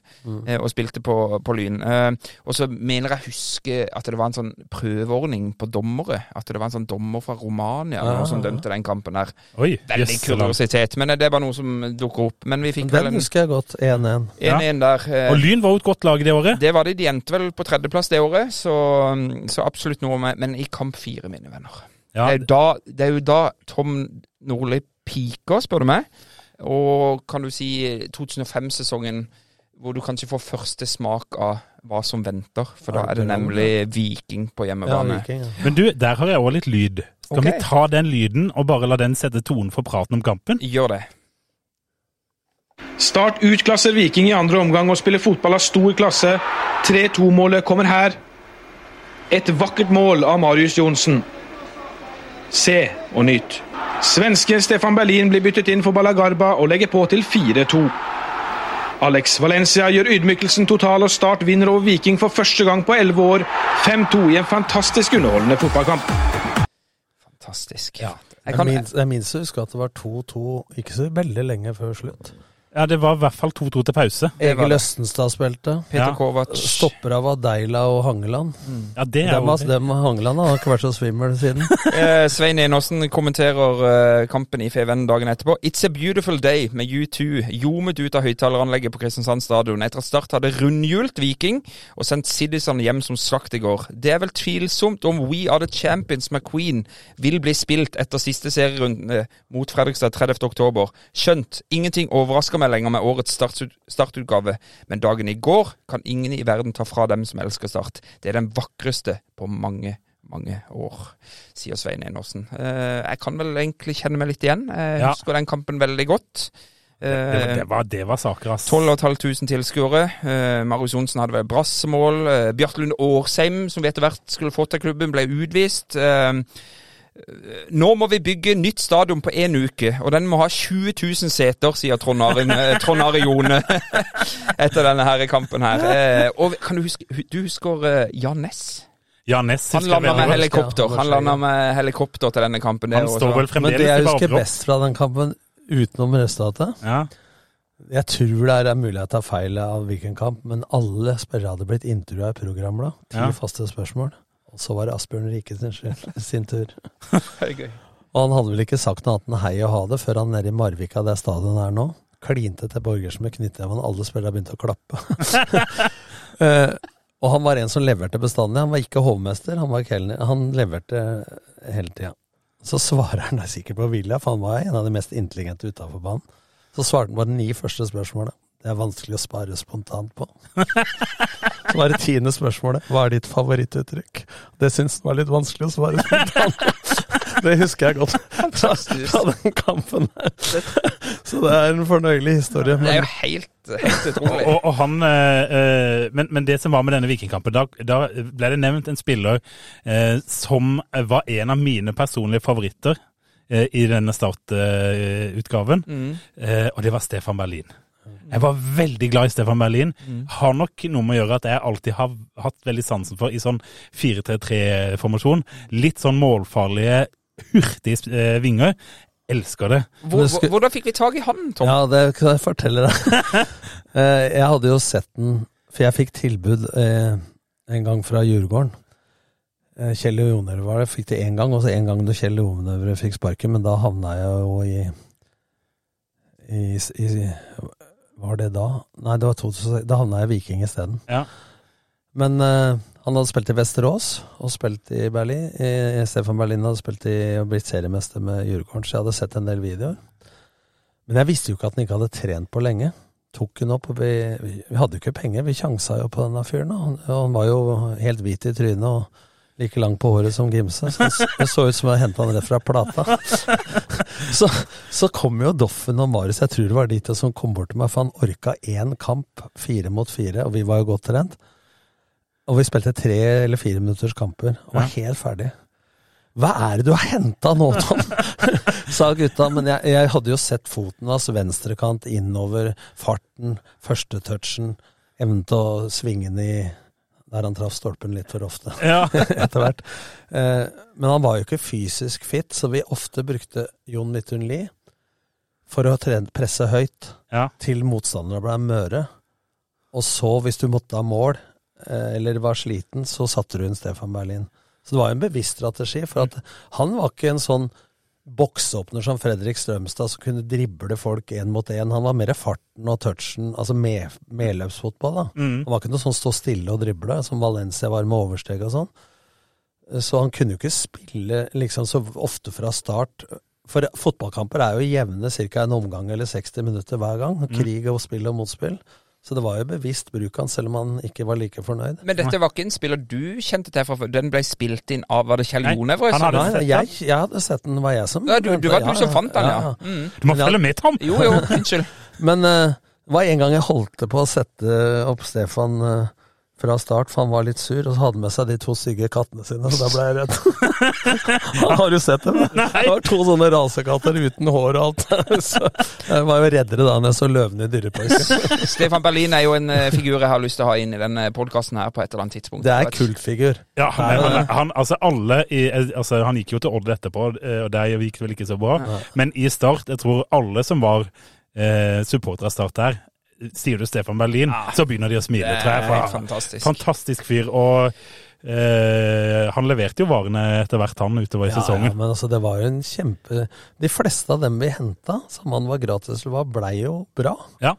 eh, og spilte på, på Lyn. Eh, Og så mener jeg huske at det var en sånn prøveordning på dommere. At det var en sånn dommer fra Romania ah, noe som dømte den kampen der. Oi, Veldig yes, kuriositet, men eh, det er bare noe som dukker opp. Men vi fikk vel Den en husker jeg godt. 1-1. 1-1 der. eh, Og Lyn var jo et godt lag det året. det var det. De endte vel på tredjeplass det året, så, så absolutt noe med Men i kamp fire, mine venner. Ja, Det, er da, det er jo da Tom Nordli piker, spør du meg. Og kan du si 2005-sesongen hvor du kanskje får første smak av hva som venter. For da er det nemlig Viking på Ja, hjemmebane. Viking. Ja. Men du, der har jeg òg litt lyd. Skal okay. vi ta den lyden og bare la den sette tonen for praten om kampen? Gjør det. Start utklasser Viking i andre omgang og spiller fotball av stor klasse. 3-2-målet kommer her. Et vakkert mål av Marius Johnsen. Se og nyt. Svensken Stefan Berlin blir byttet inn for Balagarba og legger på til 4-2. Alex Valencia gjør ydmykelsen total, og Start vinner over Viking for første gang på 11 år. 5-2 i en fantastisk underholdende fotballkamp. Fantastisk. Ja. Jeg kan, minst, jeg minst husker at det var 2-2 ikke så veldig lenge før slutt. Ja, det var i hvert fall 2-2 til pause. Egil. Østenstad spilte. Peter Ja. Kovac. Stopper av Adeila og Hangeland. Ja, det er Dem, jo dem og Hangeland har ikke vært så svimmel siden. Eh, Svein Enåsen kommenterer eh, kampen i Feven dagen etterpå. It's a beautiful day med U2 ljomet ut av høyttaleranlegget på Kristiansand stadion etter at Start hadde rundhjult Viking og sendt Citizen hjem som slakt i går. Det er vel tvilsomt om We Are The Champions med Queen vil bli spilt etter siste serierunde mot Fredrikstad 30. oktober. Skjønt, ingenting overrasker meg lenger med årets startut startutgave, men dagen i går kan ingen i verden ta fra dem som elsker Start. Det er den vakreste på mange mange år, sier Svein Enåsen. Eh, jeg kan vel egentlig kjenne meg litt igjen. Jeg Ja. husker den kampen veldig godt. det, var- Eh, det, var, det var saker, ass. 12 500 tilskuere. Eh, Marius Johnsen hadde vel brassemål. Eh, Bjarte Lund Årsheim, som vi etter hvert skulle få til klubben, ble utvist. Eh, nå må vi bygge nytt stadion på én uke, og den må ha 20 000 seter, sier Trond Are, eh, Jone etter denne her kampen her. Eh, og kan du huske Du husker eh, Jan Ness? Ja, Ness Han landa med helikopter. Han landa med helikopter til denne kampen. Han står vel fremdeles Men det jeg husker best fra den kampen, utenom resultatet Ja. Jeg tror det er mulig jeg tar feil av hvilken kamp, men alle spillere hadde blitt intervjua i programmet. Ti Ja. faste spørsmål. Og så var det Asbjørn Rike sin, sin tur. Og han hadde vel ikke sagt noe annet enn hei og ha det før han nede i Marvika, der stadionet er nå, klinte til Borgersen med knyttneven. Alle spillerne begynte å klappe. uh, og han var en som leverte bestandig. Han var ikke hovmester, han var kelner. Han leverte hele tida. Så svarer han sikkert på vilja, for han var en av de mest intelligente utafor banen. Så svarte han på de ni første spørsmålene. Det er vanskelig å spare spontant på. Så var det tiende spørsmålet. Hva er ditt favorittuttrykk? Det syns han var litt vanskelig å svare spontant på. Det husker jeg godt fra, fra den kampen der. Så det er en fornøyelig historie. Det er jo helt, helt utrolig. Og, og han, eh, eh, men, men det som var med denne Vikingkampen, da, da ble det nevnt en spiller eh, som var en av mine personlige favoritter eh, i denne startutgaven, Mm. eh, og det var Stefan Berlin. Jeg var veldig glad i Stefan Berlin. Har nok noe med å gjøre at jeg alltid har hatt veldig sansen for i sånn 4-3-3-formasjon. Litt sånn målfarlige, hurtige eh, vinger. Elsker det. Hvor, Men Hvordan fikk vi tak i han, Tom? Ja, det kan jeg fortelle deg. Eh, jeg hadde jo sett den, for jeg fikk tilbud eh, en gang fra Djurgården. Eh, Kjell Jonøvre var det, fikk det én gang, og så en gang da Kjell Jonøvre fikk sparken, men da havna jeg jo i, i, i Var det da? Nei, det var 2006. Da havna jeg i Viking isteden. Ja. Men eh, han hadde spilt i Vesterås og spilt i Berlin. I, Stefan Berlin hadde spilt i og blitt seriemester med Djurgården, så jeg hadde sett en del videoer. Men jeg visste jo ikke at han ikke hadde trent på lenge. Tok hun opp, og vi, vi hadde jo ikke penger, vi sjansa jo på denne fyren. Og Han, og han var jo helt hvit i trynet og like lang på håret som Gimse. Så det så ut som jeg henta han rett fra plata. Så, så kom jo Doffen og Marius, jeg tror det var de to som kom bort til meg, for han orka én kamp, fire mot fire, og vi var jo godt trent. Og vi spilte tre eller fire minutters kamper, og var helt ferdig. Hva er det du har henta nå, Tom? sa gutta. Men jeg, jeg hadde jo sett foten hans, venstrekant, innover, farten, første touchen, evnen til å svinge den i der han traff stolpen litt for ofte Ja. etter hvert. Eh, men han var jo ikke fysisk fit, så vi ofte brukte Jon Midthun Lie for å presse høyt Ja. til motstanderne ble møre. Og så, hvis du måtte ha mål, eh, eller var sliten, så satte du inn Stefan Berlin. Så det var jo en bevisst strategi, for at han var ikke en sånn boksåpner som Fredrik Strømstad som kunne drible folk én mot én. Han var mer farten og touchen, altså med, medløpsfotball. da. Mm. Han var ikke noe sånn stå stille og drible, som Valencia var med oversteg og sånn. Så han kunne jo ikke spille liksom så ofte fra start. For fotballkamper er jo jevne ca. en omgang eller 60 minutter hver gang. Krig og spill og motspill. Så det var jo bevisst bruk han, selv om han ikke var like fornøyd. Men dette var ikke en spiller du kjente til fra før? Den ble spilt inn av Var det Kjell Jonev? Nei, jeg, jeg hadde sett den, var jeg som Ja, du, du var du som fant den, ja. Mm. Du må ja. følge med, Tom! Jo, jo, unnskyld. Men det uh, var en gang jeg holdt på å sette opp Stefan eh, fra start, for han var litt sur, og så hadde han med seg de to stygge kattene sine, og da ble jeg redd. Har du sett dem? Det var to sånne rasekatter uten hår og alt. Så jeg var jo reddere da enn jeg så løvene i Dyreparken. Stefan Berlin er jo en eh, figur jeg har lyst til å ha inn i denne podkasten her på et eller annet tidspunkt. Det er kultfigur. Ja, han, han, han, altså alle i, altså han gikk jo til Odd etterpå, eh, og der gikk det vel ikke så bra. Men i Start, jeg tror alle som var eh, supportere av Start der, sier du Stefan Berlin, så begynner de å smile, Det tror jeg. er for- helt fantastisk. Fantastisk fyr. Og Uh, han leverte jo varene etter hvert, han, utover i Ja, ja, sesongen. men altså, det var jo en kjempe De fleste av dem vi henta, som han var gratis til, var, blei jo bra. Ja.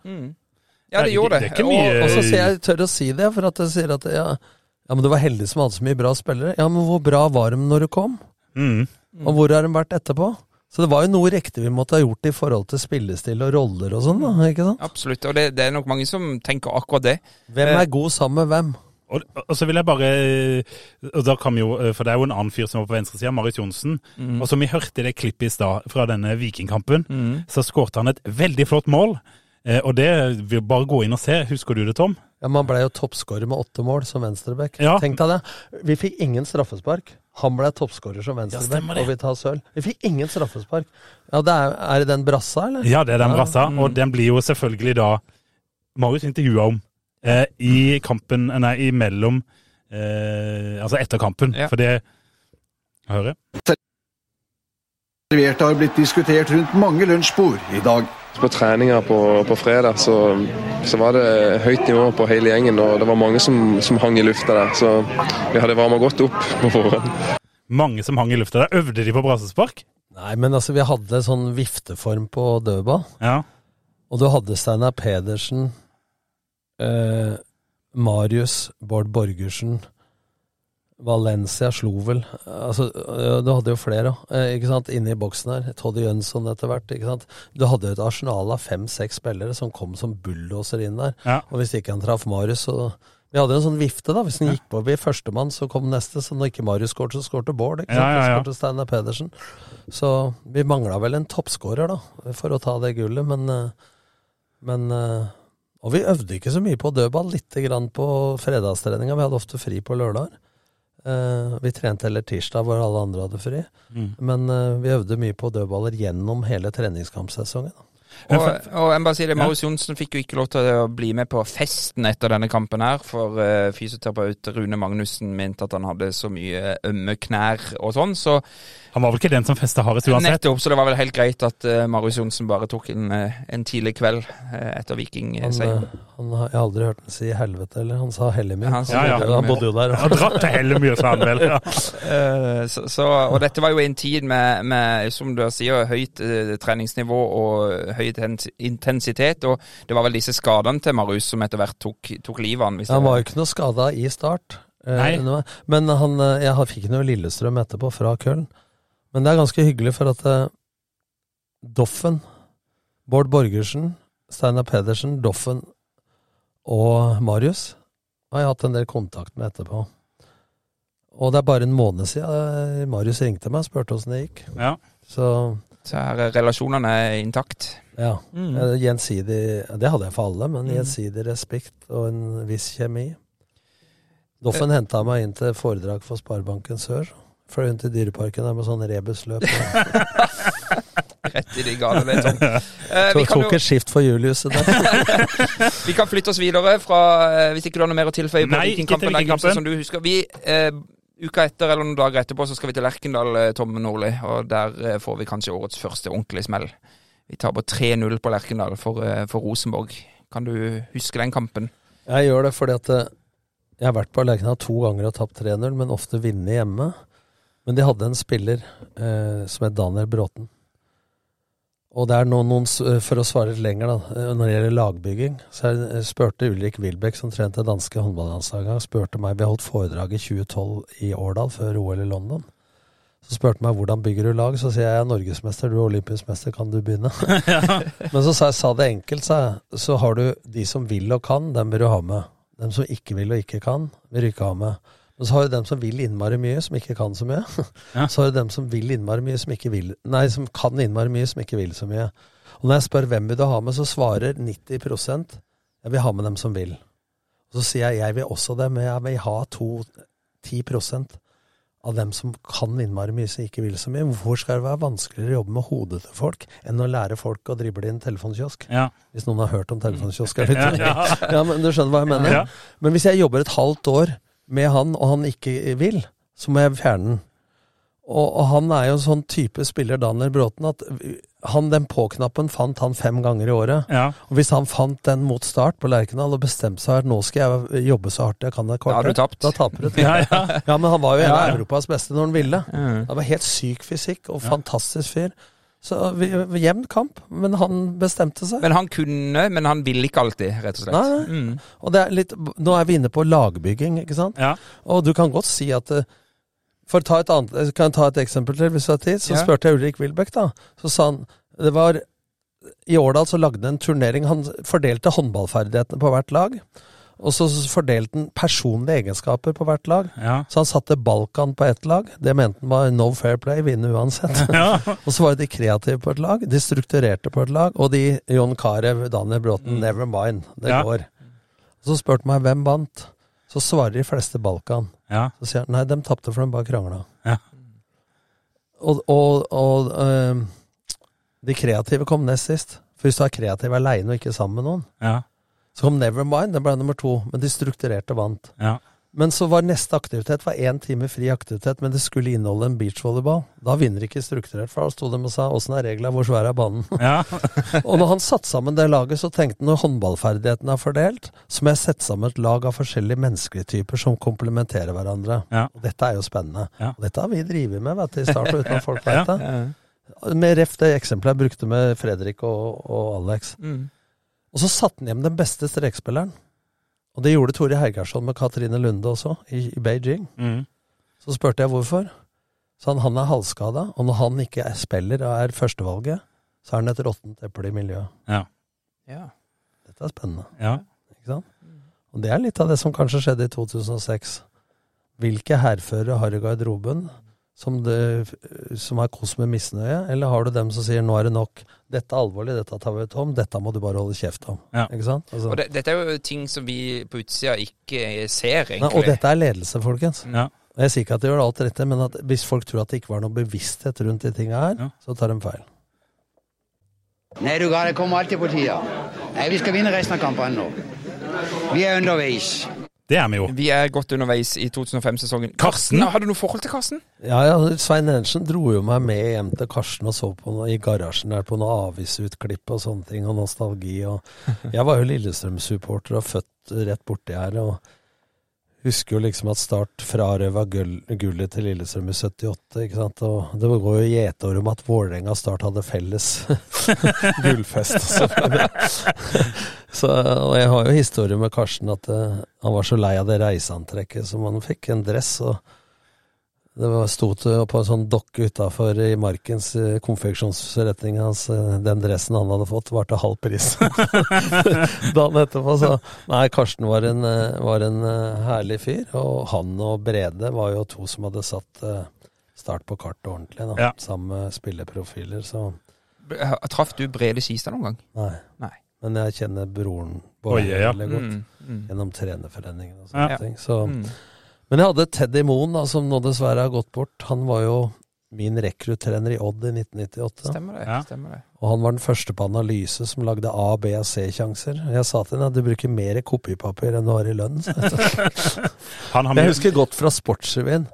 Ja, det gjorde Det det. er mye- Og, Og så sier jeg tør å si det, for at jeg sier at ja, ja, men du var heldig som hadde så mye bra spillere. Ja, men hvor bra var de når du kom? Mm. Og hvor har de vært etterpå? Så det var jo noe riktig vi måtte ha gjort i forhold til spillestil og roller og sånn, da. Ikke sant? absolutt. Og det, det er nok mange som tenker akkurat det. Hvem er god sammen med hvem? Og, og så vil jeg bare og da kan vi jo, For det er jo en annen fyr som var på venstresida, Marius Johnsen. Og som vi hørte i det klippet i stad fra denne Vikingkampen, så skårte han et veldig flott mål. Eh, og det vil bare gå inn og se. Husker du det, Tom? Ja, Man ble jo toppskårer med åtte mål som venstreback. Ja. Tenk deg det. Vi fikk ingen straffespark. Han ble toppskårer som venstreback, ja, og vi tar sølv. Vi fikk ingen straffespark. Ja, det er, er det den brassa, eller? Ja, det er den Ja. brassa. Og den blir jo selvfølgelig da Marius intervjua om eh, i kampen Nei, imellom eh, Altså etter kampen. Ja. For det Hører? Servert har blitt diskutert rundt mange lunsjbord i dag. På treninga på, på fredag så, så var det høyt nivå på hele gjengen, og det var mange som, som hang i lufta der. Så vi hadde varma godt opp på forhånd. Mange som hang i lufta der. Øvde de på brassespark? Nei, men altså, vi hadde sånn vifteform på dødball. Ja. Og du hadde Steinar Pedersen, eh, Marius, Bård Borgersen, Valencia slo vel altså, Du hadde jo flere eh, ikke sant, inne i boksen her. Toddy Jønsson etter hvert. ikke sant? Du hadde jo et arsenal av fem-seks spillere som kom som bulldosere inn der. Ja. Og hvis ikke han traff Marius, så Vi hadde jo en sånn vifte, da. Hvis han gikk på ved førstemann, så kom neste. Så når ikke Marius skåret, så skårte Bård. ikke sant? Ja, ja, ja. Skårte Steinar Pedersen. Så vi mangla vel en toppskårer, da, for å ta det gullet, men eh, men eh, Og vi øvde ikke så mye på dødball, lite grann på fredagstreninga. Vi hadde ofte fri på lørdager. Eh, vi trente heller tirsdag hvor alle andre hadde fri. Mm. Men uh, vi øvde mye på dødballer gjennom hele treningskampsesongen. Og, og jeg bare sier det, Marius Johnsen fikk jo ikke lov til å bli med på festen etter denne kampen her, for uh, fysioterapeut Rune Magnussen mente at han hadde så mye ømme knær og sånn, så Han var vel ikke den som festa hardest uansett? nettopp, så det var vel helt greit at uh, Marius Johnsen bare tok en, eh, en tidlig kveld uh, etter Han, Viking-seieren. han, har- jeg har aldri hørt han si helvete, eller han sa hellemyr. Han Ja, ja. han bodde jo der. Han dratt til Hellemyr, sa han vel. Ja. Uh, så, så, og dette var jo en tid med, med som du sier, høyt treningsnivå og høy intensitet. Og det var vel disse skadene til Marius som etter hvert tok, tok livet av han. Han var jo ikke noe skada i start. Nei. Men han, jeg fikk noe Lillestrøm etterpå fra Köln. Men det er ganske hyggelig, for at eh, Doffen, Bård Borgersen, Steinar Pedersen, Doffen og Marius har jeg hatt en del kontakt med etterpå. Og det er bare en måned siden eh, Marius ringte meg og spurte åssen det gikk. Ja. Så Så her er relasjonene intakt. ja. Mm. Eh, Gjensidig Det hadde jeg for alle, men gjensidig respekt og en viss kjemi. Doffen henta meg inn til foredrag for Sparebanken Sør. Fløy inn til Dyreparken der med sånn rebusløp. Rett i de gale, det, Tom. Eh, vi, Tok, kan tok jo, et skift for Julius der. vi kan flytte oss videre fra eh, Hvis ikke du har noe mer å tilføye Nei, ikke til Vikingkampen. Som du husker. Vi, eh, uka etter eller noen dager etterpå så skal vi til Lerkendal, eh, Tom Nordli. Og der eh, får vi kanskje årets første ordentlige smell. Vi tar på 3-0 på Lerkendal for, for Rosenborg. Kan du huske den kampen? Jeg gjør det fordi at jeg har vært på Lerkendal to ganger og tapt 3-0, men ofte vunnet hjemme. Men de hadde en spiller eh, som het Daniel Bråten. Og det er noen, noen, eh, For å svare litt lenger, da, eh, når det gjelder lagbygging, så er, spurte Ulrik Wilbæk, som trente danske håndballandslaget, spurte meg Vi holdt foredrag i 2012 i Årdal, før OL i London. Så spurte meg hvordan bygger du lag, så sier jeg jeg er norgesmester, du er olympisk mester, kan du begynne? Men så sa jeg sa det enkelt, sa jeg. Så har du de som vil og kan, dem vil du ha med. Dem som ikke vil og ikke kan, vil du ikke ha med. Men så har du dem som vil innmari mye, som ikke kan så mye. Ja. Så har du dem som vil innmari mye, som ikke vil Nei, som kan innmari mye, som ikke vil så mye. Og når jeg spør hvem vil du ha med, så svarer 90% jeg vil ha med dem som vil. Og så sier jeg jeg vil også det, men jeg vil ha to, 10% av dem som kan innmari mye, som ikke vil så mye. Hvorfor skal det være vanskeligere å jobbe med hodet til folk enn å lære folk å drible i en telefonkiosk? Ja. Hvis noen har hørt om telefonkiosk. Ja, ja. ja, men du skjønner hva jeg mener? Men hvis jeg jobber et halvt år med han, og han ikke vil, så må jeg fjerne den. Og, og han er jo en sånn type spiller, Daniel Bråten, at han, den på-knappen fant han fem ganger i året. Ja. Og hvis han fant den mot start på Lerkendal og bestemte seg for at nå skal jeg jobbe så hardt jeg kan et Da har kvarter, du tapt. da taper du. Ja, ja. Ja, men han var jo en av ja. Europas beste når han ville. Mm. Han var helt syk fysikk og fantastisk fyr. Så vi, jevn kamp, men han bestemte seg. Men han kunne, men han ville ikke alltid, rett og slett. Nei, nei. Mm. Og det er litt, nå er vi inne på lagbygging, ikke sant? Ja. Og du kan godt si at eh, For ta et annet, kan jeg ta et eksempel til, hvis du har tid? Så Ja. spurte jeg Ulrik Wilbæk, da. Så sa han Det var I Årdal så lagde han en turnering. Han fordelte håndballferdighetene på hvert lag. Og så fordelte han personlige egenskaper på hvert lag. Ja. Så han satte Balkan på ett lag. Det mente han var no fair play, vinne uansett. Ja. og så var det de kreative på et lag, de strukturerte på et lag, og de John Carew, Daniel Bråten, never mind. Det Ja. går. Så spurte meg hvem vant. Så svarer de fleste Balkan. Ja. Så sier han nei, de tapte for de bare krangla. Ja. Og, og, og øh, de kreative kom nest sist. For hvis du er kreativ aleine og ikke sammen med noen, Ja. Så kom Nevermind, den ble nummer to. Men de strukturerte vant. Ja. Men så var neste aktivitet var én time fri aktivitet, men det skulle inneholde en beachvolleyball. Da vinner ikke strukturert, for da sto de og sa åssen er regla, hvor svær er banen? Ja. og når han satte sammen det laget, så tenkte han når håndballferdighetene er fordelt, så må jeg sette sammen et lag av forskjellige menneskelige typer som komplementerer hverandre. Ja. Og dette er jo spennende. Ja. Og dette har vi drevet med vet du, i starten uten at folk Ja. vet det. Med ref det eksempelet jeg brukte med Fredrik og, og Alex. Mm. Og så satte han hjem den beste strekspilleren. Og det gjorde Tore Hergarsson med Katrine Lunde også, i, i Beijing. Mm. Så spurte jeg hvorfor. Så han, han er halvskada, og når han ikke er spiller og er førstevalget, så er han et råttent eple i miljøet. Ja. Ja. Dette er spennende. Ja. Ikke sant? Og det er litt av det som kanskje skjedde i 2006. Hvilke hærførere har i garderoben som, det, som er kos med misnøye, eller har du dem som sier 'nå er det nok', 'dette er alvorlig, dette tar vi ut om', 'dette må du bare holde kjeft om'? Ja. Ikke sant? Altså, Og det, dette er jo ting som vi på utsida ikke ser, Nei, egentlig. og dette er ledelse, folkens. Ja. Jeg sier ikke at de gjør alt rette, men at hvis folk tror at det ikke var noe bevissthet rundt de tinga her, Ja. så tar de feil. Nei, du gal, det kommer alltid på tida. Nei, vi skal vinne resten av kampene nå. Vi er underveis. Det er vi jo. Vi er godt underveis i 2005-sesongen. Karsten? Har du noe forhold til Karsten? Ja, ja, Svein Henriksen dro jo meg med hjem til Karsten og så på noe i garasjen der på noe avisutklipp og sånne ting, og nostalgi. og Jeg var jo Lillestrøm-supporter og født rett borti her. og Husker jo liksom at Start frarøva gull, gullet til Lillestrøm i 78. ikke sant? Og det går jo gjetord om at Vålerenga og Start hadde felles gullfest. sånn. Så, og jeg har jo historie med Karsten at uh, han var så lei av det reiseantrekket som han fikk. En dress. og det var sto på en sånn dokke utafor i Markens konfeksjonsretning konfeksjonsforretning hans. eh, Den dressen han hadde fått, var til halv pris. Dagen etterpå så Nei, Karsten var en, eh, var en eh, herlig fyr. Og han og Brede var jo to som hadde satt eh, Start på kartet ordentlig, da. Ja. Sammen med spilleprofiler, så Traff du Brede Skistad noen gang? Nei. Nei. Men jeg kjenner broren Bård oh, yeah, ja. veldig godt. Mm, mm. Gjennom trenerforeningen og sånne Ja. ting. Så Mm. Men jeg hadde Teddy Moen, da, som nå dessverre har gått bort. Han var jo min rekruttrener i Odd i 1998. Stemmer det. Ja. stemmer det. Og han var den første på analyse som lagde A, B og C-sjanser. Jeg sa til henne at du bruker mer kopipapir enn du har i lønn. Han har Jeg husker godt fra Sportsrevyen.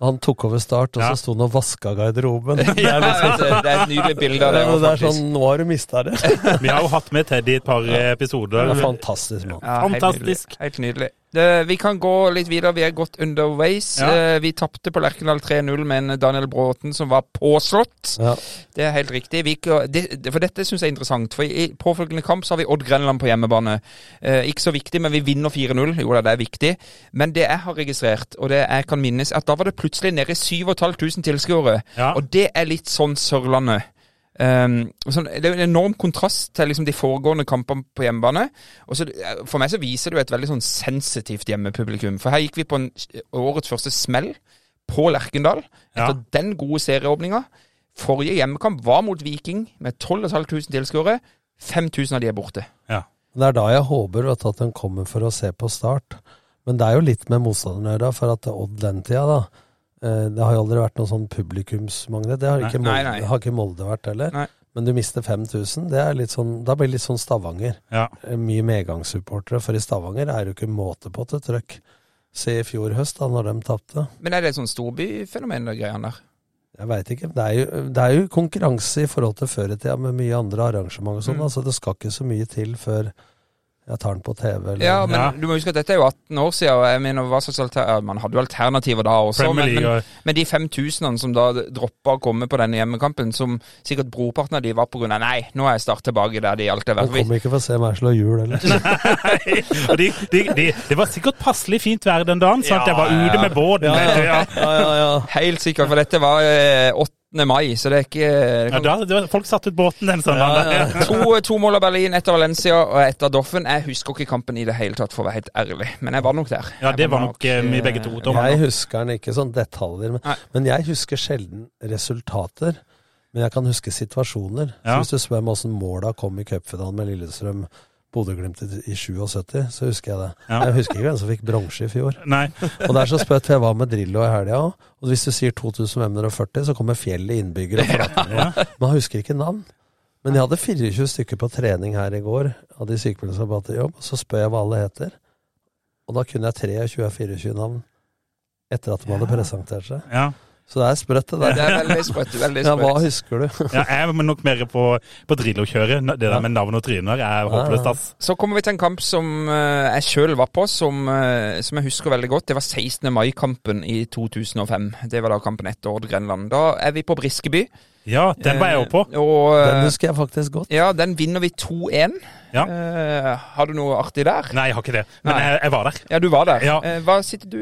Han tok over Start, og Ja. så sto han og vaska garderoben. Ja, det, er, et nydelig bilde av det. det er sånn Nå har du mista det. Vi har jo hatt med Teddy i et par episoder. er fantastisk mann. Ja, helt Fantastisk. nydelig. Helt nydelig. Det, vi kan gå litt videre. Vi er godt underveis. Ja. Eh, vi tapte på Lerkendal 3-0 med en Daniel Bråten som var påslått. Ja. Det er helt riktig. Vi, det- for dette syns jeg er interessant. For i påfølgende kamp så har vi Odd Grenland på hjemmebane. Eh, ikke så viktig, men vi vinner 4-0. Jo da, det er viktig. Men det jeg har registrert, og det jeg kan minnes, at da var det plutselig nede i 7500 tilskuere. Ja. Og det er litt sånn Sørlandet. Um, sånn, det er en enorm kontrast til liksom de foregående kampene på hjemmebane. Og så, For meg så viser det jo et veldig sånn sensitivt hjemmepublikum. For her gikk vi på en, årets første smell på Lerkendal etter Ja. den gode serieåpninga. Forrige hjemmekamp var mot Viking med 12 500 tilskuere. 5000 av de er borte. Ja. Det er da jeg håper at de kommer for å se på Start. Men det er jo litt med motstanderne å gjøre, for at Odd den tida, da Det har jo aldri vært noen sånn publikumsmagnet. Det har ikke, Nei, Molde, nei. har ikke Molde vært heller. Nei. Men du mister 5000. Det er litt sånn, da blir det litt sånn Stavanger. Ja. Eh, Mye medgangssupportere. For i Stavanger er det jo ikke måte på til trøkk. Se i fjor høst, da når de tapte. Men er det et sånn storbyfenomen, de greiene der? Jeg veit ikke. Det er, jo, det er jo konkurranse i forhold til før i tida med mye andre arrangement og sånn. Mm. Altså, det skal ikke så mye til før jeg tar den på TV. Eller, Ja, men du må huske at dette er jo 18 år siden, og jeg mener, hva slags alter man hadde jo alternativer da også, men, men, men de 5000 som da droppa å komme på denne hjemmekampen, som sikkert brorparten av de var av nei, nå er jeg snart tilbake der de alltid har vært. vært. kommer ikke for å se meg slå hjul, eller? Og de, de, de, det var sikkert passelig fint vær den dagen, sånn at jeg var ute med båten. Ja, ja, ja. ja, ja, ja. Helt sikkert, for dette var eh, 8. mai, så det er ikke det Ja, da, folk satte ut båten den søndagen. Ja, ja. to, to mål av Berlin, ett av Valencia og ett av Doffen. Jeg husker ikke kampen i det hele tatt, for å være helt ærlig, men jeg var nok der. Ja, det var, var nok eh, vi begge to. Tom. Jeg husker den ikke sånn detaljer, men, Nei. men jeg husker sjelden resultater. Men jeg kan huske situasjoner. Ja. Så hvis du spør meg åssen måla kom i cupfinalen med Lillestrøm Bodø-Glimt i, i 77, så husker jeg det. Ja. Jeg husker ikke hvem som fikk bronse i fjor. Nei. Og det er så spøtt, for jeg var med Drillo i helga òg. Og hvis du sier 2540, så kommer fjellet innbyggere Ja. Men Ja. Man husker ikke navn. Men jeg hadde 24 stykker på trening her i går av de sykepleierne som var til jobb. Og så spør jeg hva alle heter. Og da kunne jeg 23 av 24 navn etter at de hadde presentert seg. Ja. Så det er sprøtt, det Det er veldig sprøtt. veldig Ja, hva husker du? Ja, jeg er nok mer på, på Drillo-kjøret. Det der med navn og tryner er håpløst, ass. Så kommer vi til en kamp som eh, jeg sjøl var på, som, eh, som jeg husker veldig godt. Det var 16. mai-kampen i 2005. Det var da kampen etter Odd Grenland. Da er vi på Briskeby. Ja, den var jeg òg på. Eh, Og, Den husker jeg faktisk godt. ja, den vinner vi 2-1. Ja. Uh, har du noe artig der? Nei, jeg har ikke det. Men jeg, jeg var der. Ja, du var der. Ja. Uh, hva sitter du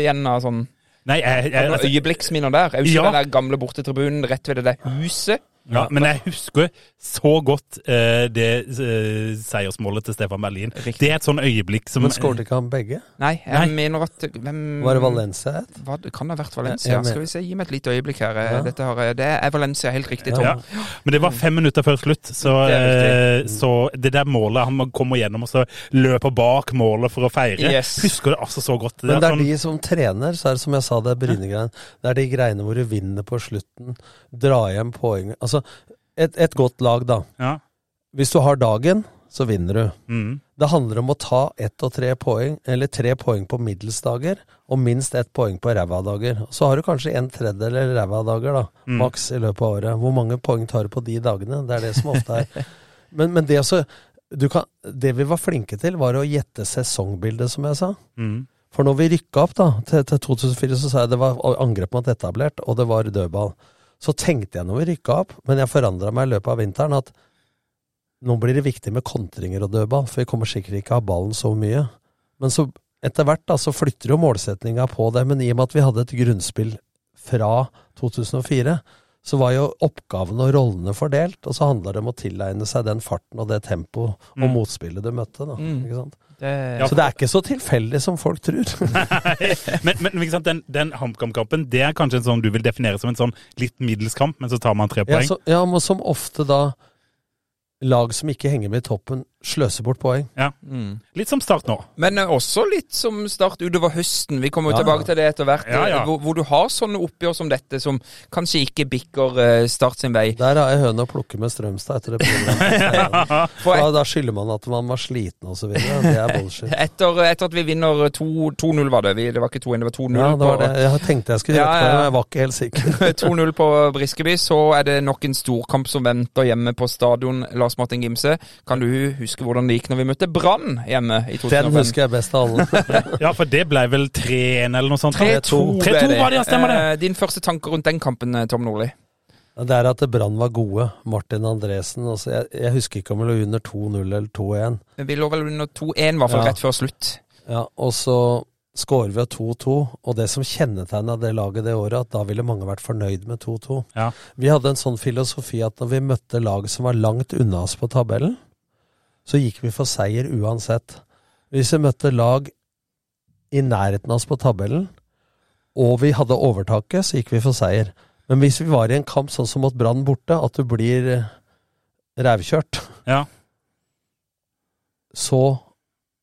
igjen av sånn Nei, jeg, jeg, noen øyeblikksminner der? Jeg husker Ja. den der gamle bortetribunen rett ved det der huset. Ja, men jeg husker så godt uh, det uh, seiersmålet til Stefan Berlin. Riktig. Det er et sånn øyeblikk som Men skåret ikke han begge? Nei, jeg Nei. mener at hvem, Var det Valencia? Hva, det kan ha vært Valencia. Ja, Skal vi se, Gi meg et lite øyeblikk her. Eh, Ja. Dette har, det er Valencia, helt riktig, Tom. Ja. Men det var fem minutter før slutt, så Det eh, så det der målet Han kommer gjennom og så løper bak målet for å feire. Yes. Husker det altså så godt. Men det er sånn, de som trener, så er det som jeg sa, det er Bryne-greien. Det er de greiene hvor du vinner på slutten, drar hjem poeng Altså, et, et godt lag, da. ja. Hvis du har dagen, så vinner du. mm. Det handler om å ta ett og tre poeng, eller tre poeng på middelsdager, og minst ett poeng på ræva-dager. Så har du kanskje en tredjedel ræva-dager, da, Mm. maks i løpet av året. Hvor mange poeng tar du på de dagene? Det er det som ofte er. Men, men det også du kan, Det vi var flinke til, var å gjette sesongbildet, som jeg sa. Mm. For når vi rykka opp da, til, til 2004, så sa jeg det var angrep mot etablert, og det var dødball. Så tenkte jeg når vi rykka opp, men jeg forandra meg i løpet av vinteren, at nå blir det viktig med kontringer og dødball, for vi kommer sikkert ikke av ballen så mye. Men så etter hvert da, så flytter jo målsetninga på det, men i og med at vi hadde et grunnspill fra 2004, så var jo oppgavene og rollene fordelt, og så handla det om å tilegne seg den farten og det tempoet og Mm. motspillet du møtte. da, Mm. ikke sant? Det, Så det er ikke så tilfeldig som folk tror. men, men ikke sant, den, den HamKam-kampen det er kanskje en sånn du vil definere som en sånn litt middels kamp, men så tar man tre Ja, poeng. så, ja, men som ofte da lag som ikke henger med i toppen, sløser bort poeng. Ja. mm. Litt som Start nå. Men eh, også litt som start utover høsten. Vi kommer jo Ja, tilbake ja. til det etter hvert. Ja, ja. eh, Hvor, hvor du har sånne oppgjør som dette, som kanskje ikke bikker uh, Start sin vei. Der har jeg høna å plukke med Strømstad etter det programmet. Da, da skylder man at man var sliten og så videre. Det er bullshit. Etter, etter at vi vinner 2-0, var det. Vi, det var ikke 2-1, det var 2-0. Ja, det var på- det. Jeg tenkte jeg skulle Ja, gjøre det, men jeg var ikke helt sikker. 2-0 på Briskeby, så er det nok en storkamp som venter hjemme på stadion. Lars Martin Gimse, kan du huske hvordan det gikk når vi møtte Brann hjemme i 2005? Den husker jeg best av alle. Ja, for det ble vel 3-1 eller noe sånt? 3-2 ble 3-2 det. var det, ja, stemmer det. Eh, Din første tanke rundt den kampen, eh, Tom Nordli? Det er at Brann var gode. Martin Andresen. Altså jeg, jeg husker ikke om vi lå under 2-0 eller 2-1. Vi lå vel under 2-1, i hvert fall Ja. rett før slutt. Ja, og så skårer vi 2-2, og det som kjennetegna det laget det året, at da ville mange vært fornøyd med 2-2. Ja. Vi hadde en sånn filosofi at når vi møtte lag som var langt unna oss på tabellen, så gikk vi for seier uansett. Hvis vi møtte lag i nærheten av oss på tabellen, og vi hadde overtaket, så gikk vi for seier. Men hvis vi var i en kamp sånn som mot Brann borte, at du blir eh, rævkjørt, Ja. så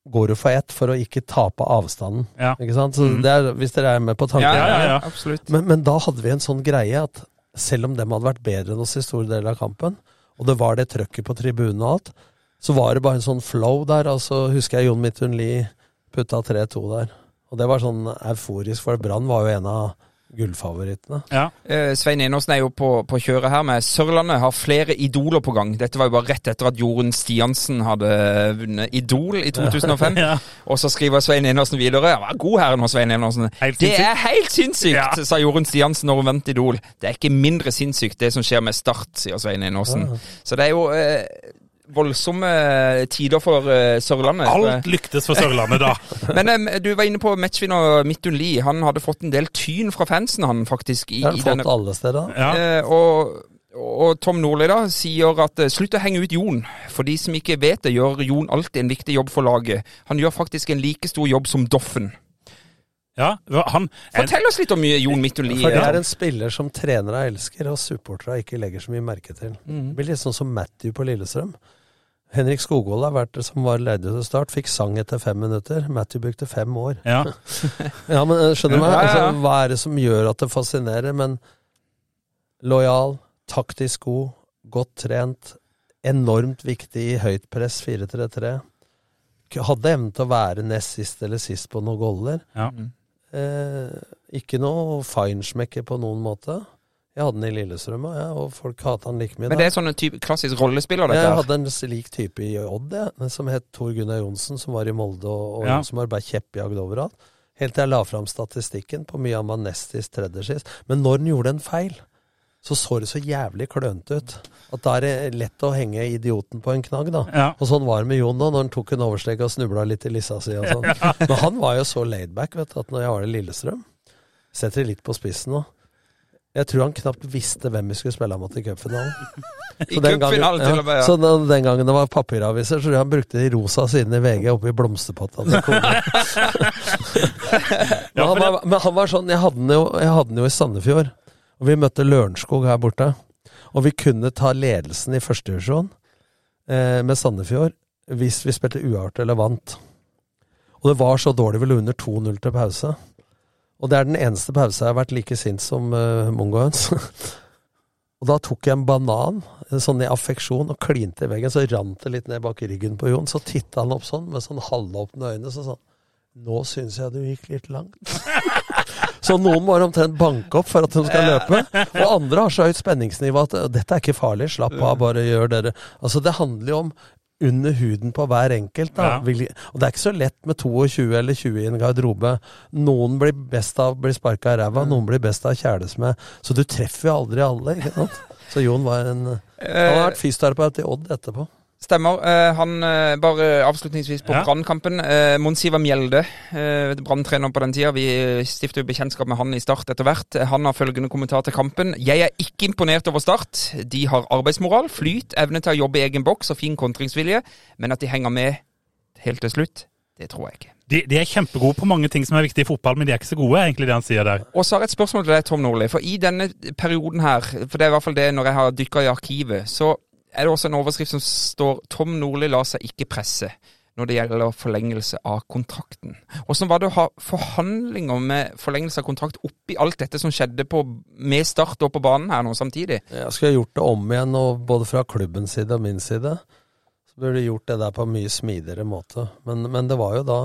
går du for ett for å ikke tape avstanden. Ja. Ikke sant? Så Mm. det er, hvis dere er med på tanken. Ja, ja, ja. absolutt. Men, men da hadde vi en sånn greie at selv om dem hadde vært bedre enn oss i store deler av kampen, og det var det trøkket på tribunen og alt, så var det bare en sånn flow der. Og så husker jeg Jon Midtun Lie putta 3-2 der. Og det var sånn euforisk, for Brann var jo en av gullfavorittene. Ja. Eh, Svein Enersen er jo på, på kjøret her med Sørlandet har flere idoler på gang. Dette var jo bare rett etter at Jorunn Stiansen hadde vunnet Idol i 2005. Ja. Og så skriver Svein Enersen videre Ja, var god her nå, Svein Enersen. Det er helt sinnssykt, Ja. sa Jorunn Stiansen når hun vant Idol. Det er ikke mindre sinnssykt det som skjer med Start, sier Svein Enersen. Så det er jo eh, voldsomme tider for eh, Sørlandet. Alt lyktes for Sørlandet da. Men eh, du var inne på matchvinner Midtun Lie. Han hadde fått en del tyn fra fansen, han faktisk. I, har denne fått alle steder. Ja. Eh, og, og Tom Nordli da sier at eh, slutt å henge ut Jon. For de som ikke vet det, gjør Jon alltid en viktig jobb for laget. Han gjør faktisk en like stor jobb som Doffen. Ja, han, en, Fortell oss litt om eh, Jon Midtun Lie. For det er en spiller som trenere elsker, og supportere ikke legger så mye merke til. Mm. Det blir litt sånn som Matthew på Lillestrøm. Henrik Skogvold har vært, som var ledig til start, fikk sang etter fem minutter. Matthew brukte fem år. ja. Ja, men eh, skjønner du meg? Altså, hva er det som gjør at det fascinerer? Men lojal, taktisk god, godt trent, enormt viktig i høyt press 4-3-3. Hadde evnen til å være nest sist eller sist på noen goller. Ja. Eh, ikke noe feinschmecker på noen måte. Jeg hadde den i Lillestrøm, og, ja, og folk hata han like mye. Men det er sånn en klassisk rollespiller, dette Jeg hadde en slik type i Odd, jeg, som het Tor Gunnar Johnsen, som var i Molde, og, og Ja. som har bare kjeppjagd overalt. Helt til jeg la fram statistikken på mye av Manestis nest sist, tredje sist. Men når han gjorde en feil, så så det så jævlig klønete ut. At da er det lett å henge idioten på en knagg, da. Ja. Og sånn var det med Jon da, når han tok en oversteg og snubla litt i lissa si og sånn. Men han var jo så laidback, vet du, at når jeg var i Lillestrøm Setter det litt på spissen nå. Jeg tror han knapt visste hvem vi skulle spille mot i cupfinalen. I Så den gangen- ja, med, ja. Så den, den gangen det var papiraviser, så tror jeg han brukte de rosa sidene i VG oppi blomsterpotta til kona. men, han var, men han var sånn Jeg hadde den jo, jeg hadde den jo i Sandefjord. Og vi møtte Lørenskog her borte. Og vi kunne ta ledelsen i førstedivisjon eh, med Sandefjord hvis vi spilte uavgjort eller vant. Og det var så dårlig vi lå under 2-0 til pause. Og det er den eneste pause jeg har vært like sint som uh, mongoens. og da tok jeg en banan, eh, sånn i affeksjon, og klinte i veggen. Så rant det litt ned bak ryggen på Jon. Så titta han opp sånn, med sånn halvåpne øyne, så sånn Nå syns jeg du gikk litt langt. så noen må omtrent banke opp for at de skal løpe. Og andre har så høyt spenningsnivå at "Øh, dette er ikke farlig, slapp av, bare gjør dere. Altså, det handler jo om under huden på hver enkelt. Ja. Og det er ikke så lett med 22 eller 20 i en garderobe. Noen blir best av å bli sparka i ræva, noen blir best av å kjæles med. Så du treffer jo aldri alle, ikke sant. Så Jon var en Han har vært fysioterapeut i Odd etterpå. Stemmer. Eh, han, eh, bare avslutningsvis på Ja. Brannkampen. Uh, Mons Mjelde, Brann-trener på den tida. Vi stifter jo bekjentskap med han i Start etter hvert. Eh, Han har følgende kommentar til kampen. Jeg er ikke imponert over Start. De har arbeidsmoral, flyt, evne til å jobbe i egen boks og fin kontringsvilje. Men at de henger med helt til slutt, det tror jeg ikke. De, de er kjempegode på mange ting som er viktig i fotball, men de er ikke så gode, egentlig, det han sier der. Og så har jeg et spørsmål til deg, Tom Nordli. For i denne perioden her, for det er i hvert fall det når jeg har dykka i arkivet, så er det også en overskrift som står 'Tom Nordli lar seg ikke presse' når det gjelder forlengelse av kontrakten. Hvordan var det å ha forhandlinger med forlengelse av kontrakt oppi alt dette som skjedde på, med Start og på banen her nå samtidig? Jeg skulle gjort det om igjen, både fra klubbens side og min side. Så burde vi gjort det der på en mye smidigere måte. Men, men det var jo da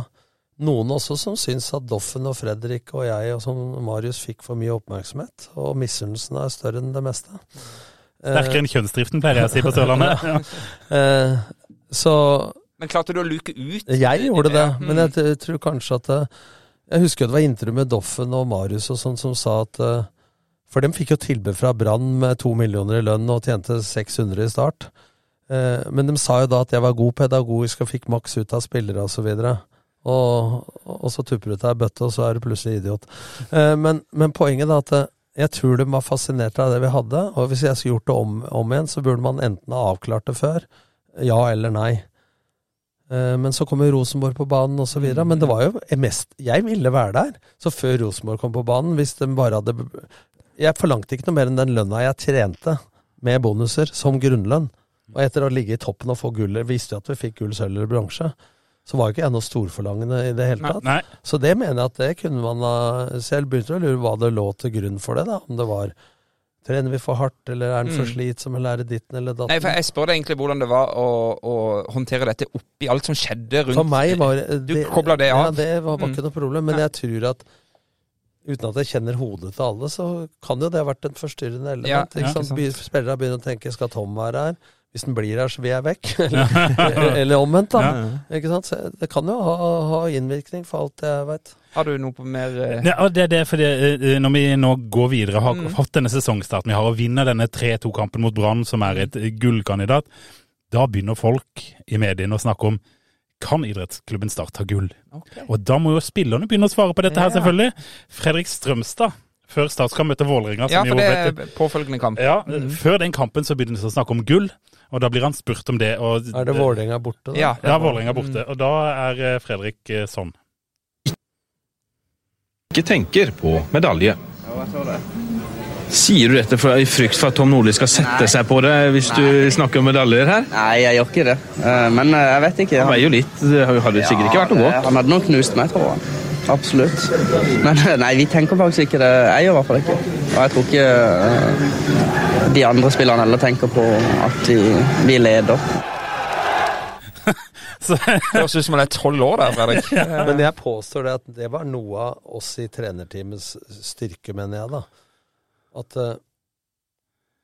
noen også som syntes at Doffen og Fredrik og jeg og som Marius fikk for mye oppmerksomhet. Og misunnelsen er større enn det meste. Sterkere enn kjønnsdriften, pleier jeg å si på Sørlandet. Ja. Eh, så Men klarte du å luke ut Jeg gjorde det, Ja, men jeg t- tror kanskje at eh, Jeg husker det var intervju med Doffen og Marius og sånn som sa at eh, For dem fikk jo tilbud fra Brann med to millioner i lønn og tjente 600 i start. Eh, Men de sa jo da at jeg var god pedagogisk og fikk maks ut av spillere osv. Og, og så tupper du til ei bøtte, og så er du plutselig idiot. Eh, Men, men poenget da at jeg tror de var fascinert av det vi hadde, og hvis jeg skulle gjort det om, om igjen, så burde man enten ha avklart det før, ja eller nei. Eh, Men så kommer Rosenborg på banen osv. Men det var jo mest Jeg ville være der. Så før Rosenborg kom på banen, hvis de bare hadde Jeg forlangte ikke noe mer enn den lønna jeg trente med bonuser, som grunnlønn. Og etter å ligge i toppen og få gullet, visste jo at vi fikk gull, sølv eller bronse. Så var jo ikke jeg noe storforlangende i det hele tatt. Nei. Så det mener jeg at det kunne man ha selv begynte å lure hva det lå til grunn for det, da. Om det var Trener vi for hardt, eller er den for Mm. slitsom, eller er det ditten eller datten? Nei, for Jeg spør deg egentlig hvordan det var å, å håndtere dette oppi alt som skjedde rundt For meg var Du kobla det av? Ja, det var, var Mm. ikke noe problem. Men Nei. jeg tror at uten at jeg kjenner hodet til alle, så kan jo det ha vært et forstyrrende element. Ja, ja, Spillere begynner å tenke skal Tom være her? Hvis den blir her, så vil jeg vekk. eller, eller omvendt, da. Ja. Ikke sant? Så det kan jo ha, ha innvirkning, for alt jeg veit. Har du noe på mer eh, Ja, og det er fordi eh, Når vi nå går videre, har Mm. fått denne sesongstarten vi har, og vinner denne 3-2-kampen mot Brann, som er et eh, gullkandidat, da begynner folk i mediene å snakke om kan idrettsklubben Start ta gull? Og da må jo spillerne begynne å svare på dette her, Ja. selvfølgelig. Fredrik Strømstad, før Start skal møte Vålerenga Ja, for det er påfølgende kamp. ja, Før den kampen så begynner de å snakke om gull, og da blir han spurt om det. Og, Er det Vålerenga borte, da? Ja. Ja, Vålerenga borte. Og da er eh, Fredrik eh, sånn. Ikke tenker på medalje. Sier du dette for, i frykt for at Tom Nordli skal sette seg på det hvis du snakker om medaljer her? Nei, jeg gjør ikke det. Eh, Men jeg vet ikke. Han veier jo litt. Det hadde sikkert ikke vært noe godt. Han hadde nok knust meg, tror jeg. Absolutt. Men eh, nei, vi tenker faktisk ikke det. Jeg gjør i hvert fall ikke. Og jeg tror ikke eh, de andre spillerne heller tenker på at de, vi leder. Så, Det høres ut som han er tolv år der, Fredrik. Men jeg påstår det at det var noe av oss i trenerteamets styrke, mener jeg, da. At uh,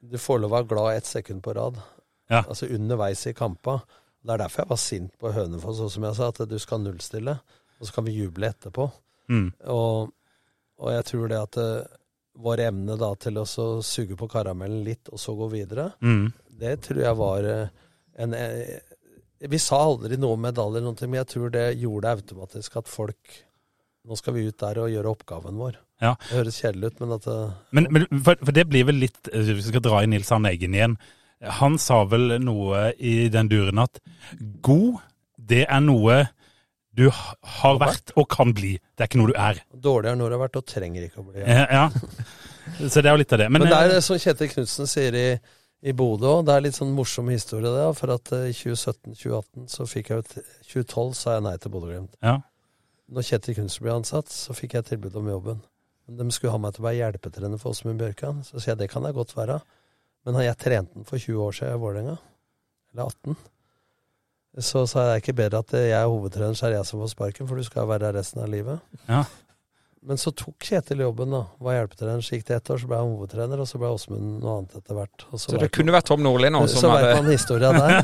du får lov å være glad ett sekund på rad. Ja. Altså underveis i kampa. Det er derfor jeg var sint på Hønefoss, sånn som jeg sa, at du skal nullstille, og så kan vi juble etterpå. Mm. Og, og jeg tror det at eh, vår evne da til å så suge på karamellen litt, og så gå videre, Mm. det tror jeg var eh, en eh, Vi sa aldri noe om medaljer, eller noe, men jeg tror det gjorde automatisk at folk Nå skal vi ut der og gjøre oppgaven vår. Ja. Det høres kjedelig ut, men at det, Men, men for, for det blir vel litt Hvis vi skal dra i Nils Arne Eggen igjen. Han sa vel noe i den duren at god, det er noe du har vært og kan bli. Det er ikke noe du er. Dårligere når du har vært, og trenger ikke å bli. Ja. ja. Så det er jo litt av det. Men, Men, det er eh, som Kjetil Knutsen sier i, i Bodø òg. Det er litt sånn morsom historie, det. For at eh, i 2017-2018 så fikk jeg jo et 2012 sa jeg nei til Bodø-Glimt. ja. Når Kjetil Knutsen ble ansatt, så fikk jeg tilbud om jobben. De skulle ha meg til å være hjelpetrener for Åsmund Bjørkan. Så sier jeg det kan jeg godt være. Men jeg trent den for 20 år siden i Vålerenga? Eller 18? Så sa jeg det er ikke bedre at jeg er hovedtrener, så er det jeg som får sparken, for du skal være der resten av livet. Ja. Men så tok Kjetil jobben, da. Var hjelpetrener. Så gikk det ett år, så ble han hovedtrener, og så ble Åsmund noe annet etter hvert. Og Så vet det kunne vært Tom Nordli nå så veit vet man historia der.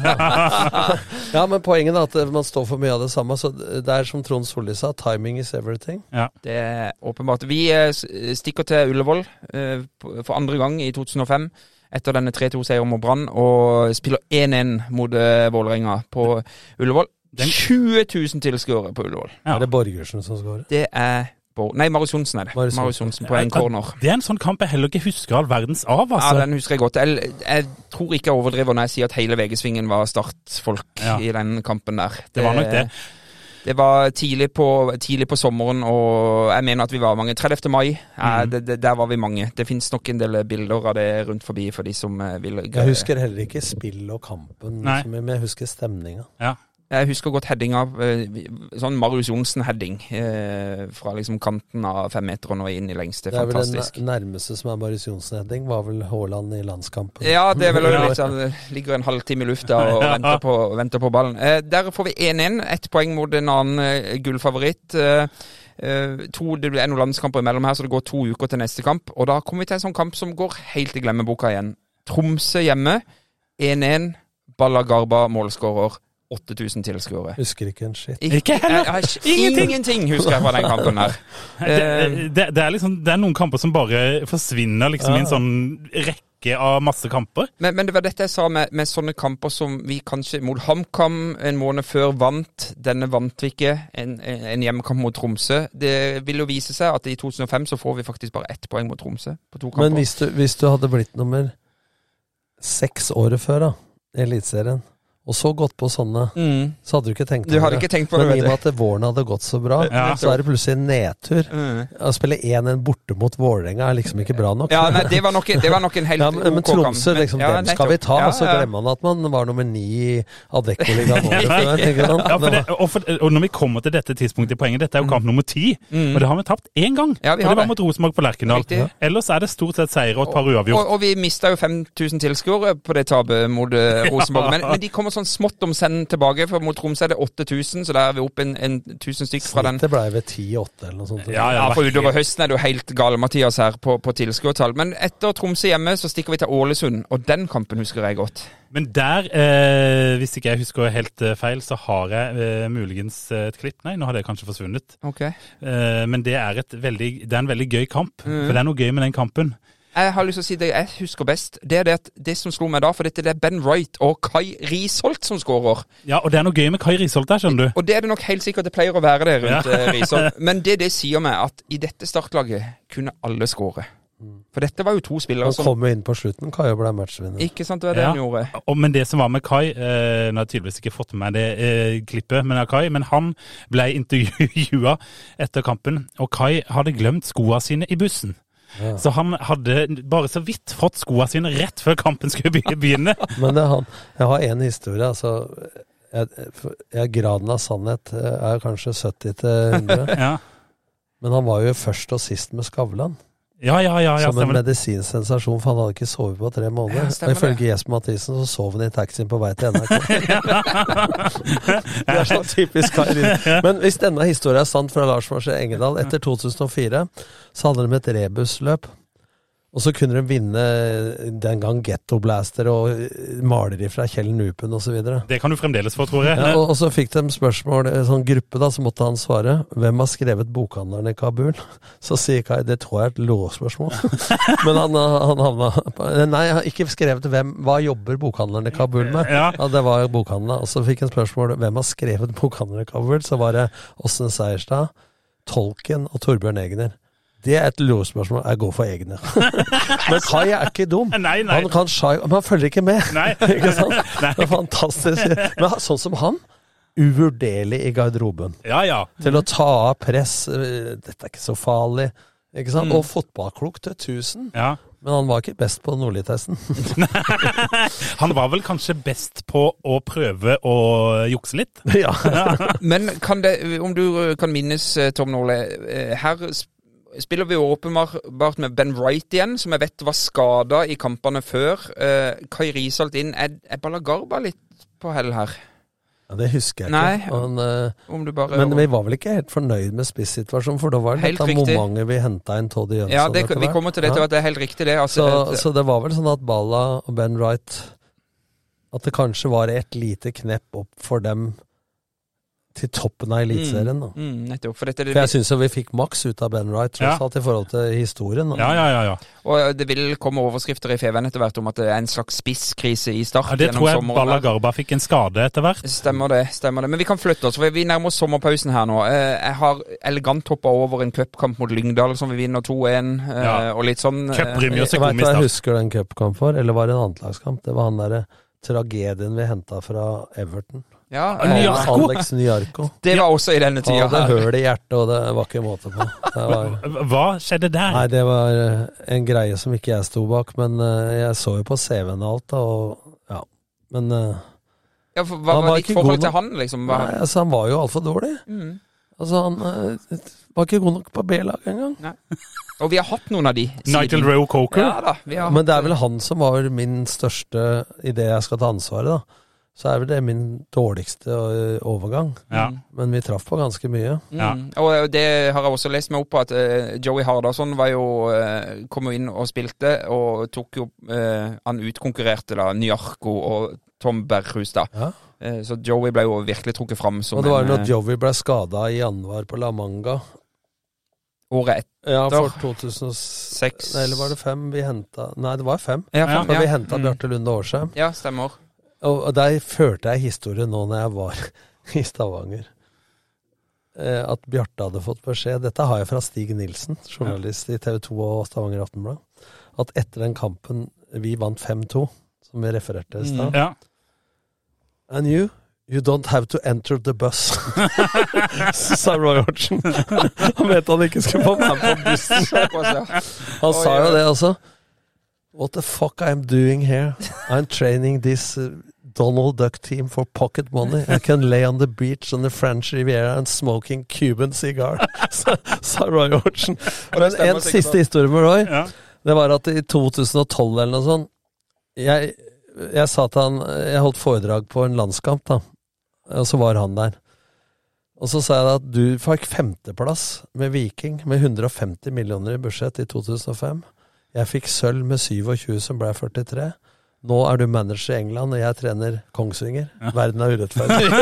ja, men poenget er at man står for mye av det samme. Så det er som Trond Solli sa, timing is everything. Ja. Det er åpenbart. Vi eh, stikker til Ullevål eh, for andre gang i 2005 etter denne 3-2-seieren mot Brann, og spiller 1-1 mot eh, Vålerenga på Ullevål. 20 000 tilskuere på Ullevål. Ja. Er det Borgersen som skårer? Det er Bo Nei, Marius Johnsen er det. Marius Johnsen. På en corner. Det er en sånn kamp jeg heller ikke husker all verdens av, Ja, altså. Den husker jeg godt. Jeg, jeg tror ikke jeg overdriver når jeg sier at hele VG-svingen var startfolk Ja. i den kampen der. Det var nok det. Det var tidlig på, tidlig på sommeren, og jeg mener at vi var mange. 30. mai, ja, Mm. det, det, der var vi mange. Det finnes nok en del bilder av det rundt forbi for de som eh, vil Jeg husker heller ikke spill og kampen, men jeg husker stemninga. Ja. Jeg husker godt headinga. av Sånn Marius Johnsen-heading eh, fra liksom kanten av femmeteren og inn i lengste. Det er vel Fantastisk. det nærmeste som er Marius Johnsen-heading, var vel Haaland i landskampen. Ja, det er vel litt sånn Ligger en halvtime i lufta og venter, på, venter på ballen. Eh, der får vi 1-1. Ett poeng mot en annen eh, gullfavoritt. Eh, eh, to, det er noen landskamper imellom her, så det går to uker til neste kamp. Og da kommer vi til en sånn kamp som går helt i glemmeboka igjen. Tromsø hjemme. 1-1. Balla Garba målskårer. 8000 tilskuere. Husker ikke en shit. Ikke heller. Jeg- jeg- Ingenting. Ingenting husker jeg fra den kampen her. Eh, Det, det, det, er liksom, det er noen kamper som bare forsvinner liksom i en sånn rekke av masse kamper. Men, men det var dette jeg sa med, med sånne kamper som vi kanskje mot HamKam en måned før vant. Denne vant vi ikke. En, en hjemmekamp mot Tromsø. Det vil jo vise seg at i 2005 så får vi faktisk bare ett poeng mot Tromsø på to kamper. Men hvis du, hvis du hadde blitt nummer seks året før da, i Eliteserien, og så gått på sånne, mm. så hadde du ikke tenkt Du hadde ikke tenkt på det, Men i og med at våren hadde gått så bra, Ja. så er det plutselig en nedtur. Mm. Å spille 1-1 borte mot Vålerenga er liksom ikke bra nok. Ja, nei, det var nok, det var nok en helt Ja, men, men OK. Tromsø, liksom, Ja, dem skal vi ta. Og Så glemmer man at man var nummer ni i Adecco-ligaen året Det det, var- og, når vi kommer til dette tidspunktet i poenget, dette er jo kamp nummer ti, og det har vi tapt én gang. Mm. Ja, vi og har det var det. mot Rosenborg på Lerkendal. Riktig. Ellers er det stort sett seier og et par Og, uavgjort. og vi mista jo 5000 tilskuere på det tapet mot eh, Rosenborg. Men, men de kommer sånn smått om send tilbake, for mot Tromsø er det 8000, så der er vi opp en, en 1000 stykk fra den. Det ble ved 10-8 eller noe sånt. Ja, Ja, for utover høsten er det jo helt gale, Mathias, her på, på tilskuertall. Men etter Tromsø hjemme så stikker vi til Ålesund, og den kampen husker jeg godt. Men der, eh, hvis ikke jeg husker helt eh, feil, så har jeg eh, muligens eh, et klipp. Nei, nå har det kanskje forsvunnet. Ok. Eh, men det er, et veldig, det er en veldig gøy kamp. Mm. For det er noe gøy med den kampen. Jeg har lyst til å si det jeg husker best. Det er det, at det som slo meg da, for dette det er Ben Wright og Kai Risholt som skårer. Ja, og det er noe gøy med Kai Risholt der, skjønner du. Og det er det nok helt sikkert det pleier å være det rundt Ja. eh, Risholt. Men det det sier meg, at i dette startlaget kunne alle skåre. For dette var jo to spillere Han som kom jo inn på slutten, Kai, og ble matchvinner. Ikke sant, det var det Ja. han gjorde. Og, men det som var med Kai eh, Nå har jeg tydeligvis ikke fått med meg det eh, klippet, men, av Kai, men han ble intervjua etter kampen, og Kai hadde glemt skoa sine i bussen. Ja. Så han hadde bare så vidt fått skoa sine rett før kampen skulle begynne. Men det han. Jeg har én historie. altså jeg, jeg, Graden av sannhet er kanskje 70 til 100. Ja. Men han var jo først og sist med Skavlan. Ja, ja, ja, ja som en medisinsk sensasjon, for han hadde ikke sovet på tre måneder. Ja, og ifølge Jesper Mathisen så sov han i taxien på vei til NRK. det er så typisk Karin. Men hvis denne historien er sant fra Lars Marsje Engedal, etter 2004 så hadde de et rebusløp. Og så kunne de vinne den gang Getto Blaster og maleri fra Kjell Nupen osv. Det kan du fremdeles få, tror jeg. Ja, og, og så fikk de spørsmål, en sånn gruppe, da, så måtte han svare. Hvem har skrevet 'Bokhandleren i Kabul'? Så sier Kai det tror jeg er et lovspørsmål. Men han, han havna Nei, jeg har ikke skrevet hvem Hva jobber bokhandleren i Kabul med? Ja. Ja, det var jo bokhandelen. Og så fikk han spørsmål hvem har skrevet 'Bokhandleren i Kabul'? Så var det Åsne Seierstad, Tolken og Torbjørn Egner. Det er et lurespørsmål. Jeg går for Egner. Men Kai er ikke dum. Nei, nei. Han kan shy, men han følger ikke med. Nei. ikke sant? Nei. Det er fantastisk. Men sånn som han, uvurderlig i garderoben. Ja, ja. Til å ta av press. eh, Dette er ikke så farlig. Ikke sant? Mm. Og fotballklok til 1000. ja. Men han var ikke best på Nordli-testen. Han var vel kanskje best på å prøve å jukse litt? ja. Men kan det, om du kan minnes, eh, Tom Nordli, eh, her spiller vi jo åpenbart med Ben Wright igjen, som jeg vet var skada i kampene før. Eh, Kai Risholt inn. Er, er Balagarba litt på hell her? ja, Det husker jeg Nei. ikke. Men, eh, Om du bare men vi var vel ikke helt fornøyd med spissituasjonen, for da var det dette momentet vi henta inn Toddy Jønsson. Ja, det, vi kommer til det, til at det er helt riktig, det. Altså, Så, det. så det var vel sånn at Balla og Ben Wright At det kanskje var et lite knepp opp for dem til toppen av Eliteserien. da. Mm, mm, nettopp. For, dette, For jeg syns jo vi fikk maks ut av Ben Wright, tross Ja. alt i forhold til historien. Ja, ja, ja. ja. og det vil komme overskrifter i Feven etter hvert om at det er en slags spisskrise i start. ja det tror jeg. Balla Garba fikk en skade etter hvert. Stemmer det. stemmer det. Men vi kan flytte oss, for vi nærmer oss sommerpausen her nå. Eh, Jeg har elegant hoppa over en cupkamp mot Lyngdal som vi vinner 2-1, eh, Ja. og litt sånn eh, Cuprymje og Jeg vet hva jeg komisk, husker den cupkampen for, eller var det en annetlagskamp? Det var han derre tragedien vi henta fra Everton. Ja, Ah, Nyarko. Alex Nyarko. Det var også i denne Han tida. hadde høl i hjertet, og det var ikke måte på. Det var, Hva skjedde der? nei, det var eh, en greie som ikke jeg sto bak, men eh, jeg så jo på CV-en og alt, og ja. Men eh, Ja, for, hva Han var ditt ikke forhold god til nok. han, liksom? Var, nei, altså, han var jo altfor dårlig. mm. Altså, han eh, var ikke god nok på B-lag engang. Og vi har hatt noen av de. Nigel Rowe Coker? Ja da. Vi har Men det er vel han som var min største i det jeg skal ta ansvaret, da. Så er vel det min dårligste overgang. Ja. Men vi traff på ganske mye. Mm. Og det har jeg også lest meg opp på, at eh, Joey Hardasson var jo, eh, kom jo inn og spilte, og tok jo eh, Han utkonkurrerte da Nyarko og Tom Berghustad. Ja. Eh, så Joey ble jo virkelig trukket fram som Og det var jo eh, når Joey ble skada i januar på La Manga. året etter. Ja, for 2006 Nei, Eller var det fem vi henta Nei, det var fem. Ja, Ja, ja. vi henta Mm. Bjarte Lunde Årsheim. Ja, stemmer. Og, der førte jeg historien nå når jeg var i Stavanger. Eh, at Bjarte hadde fått beskjed Dette har jeg fra Stig Nilsen, journalist i TV 2 og Stavanger Aftenblad. At etter den kampen vi vant 5-2, som vi refererte i stad Ja. And you, you don't have to enter the bus, sa Roy Hortsen. Han vet han ikke skulle få være på bussen. Han sa jo det også. What the fuck I'm doing here? I'm training this uh, Donald Duck team for pocket money. I can lay on the beach on the French Riviera and smoking Cuban cigar, sa, Roy Hodgson. Men en siste historie med Roy. Ja. Det var at i 2012 eller noe sånt Jeg Jeg sa til han Jeg holdt foredrag på en landskamp, da. Og så var han der. Og så sa jeg at du fikk femteplass med Viking med 150 millioner i budsjett i 2005. Jeg fikk sølv med 27, som ble 43. Nå er du manager i England, og jeg trener Kongsvinger. Verden er urettferdig.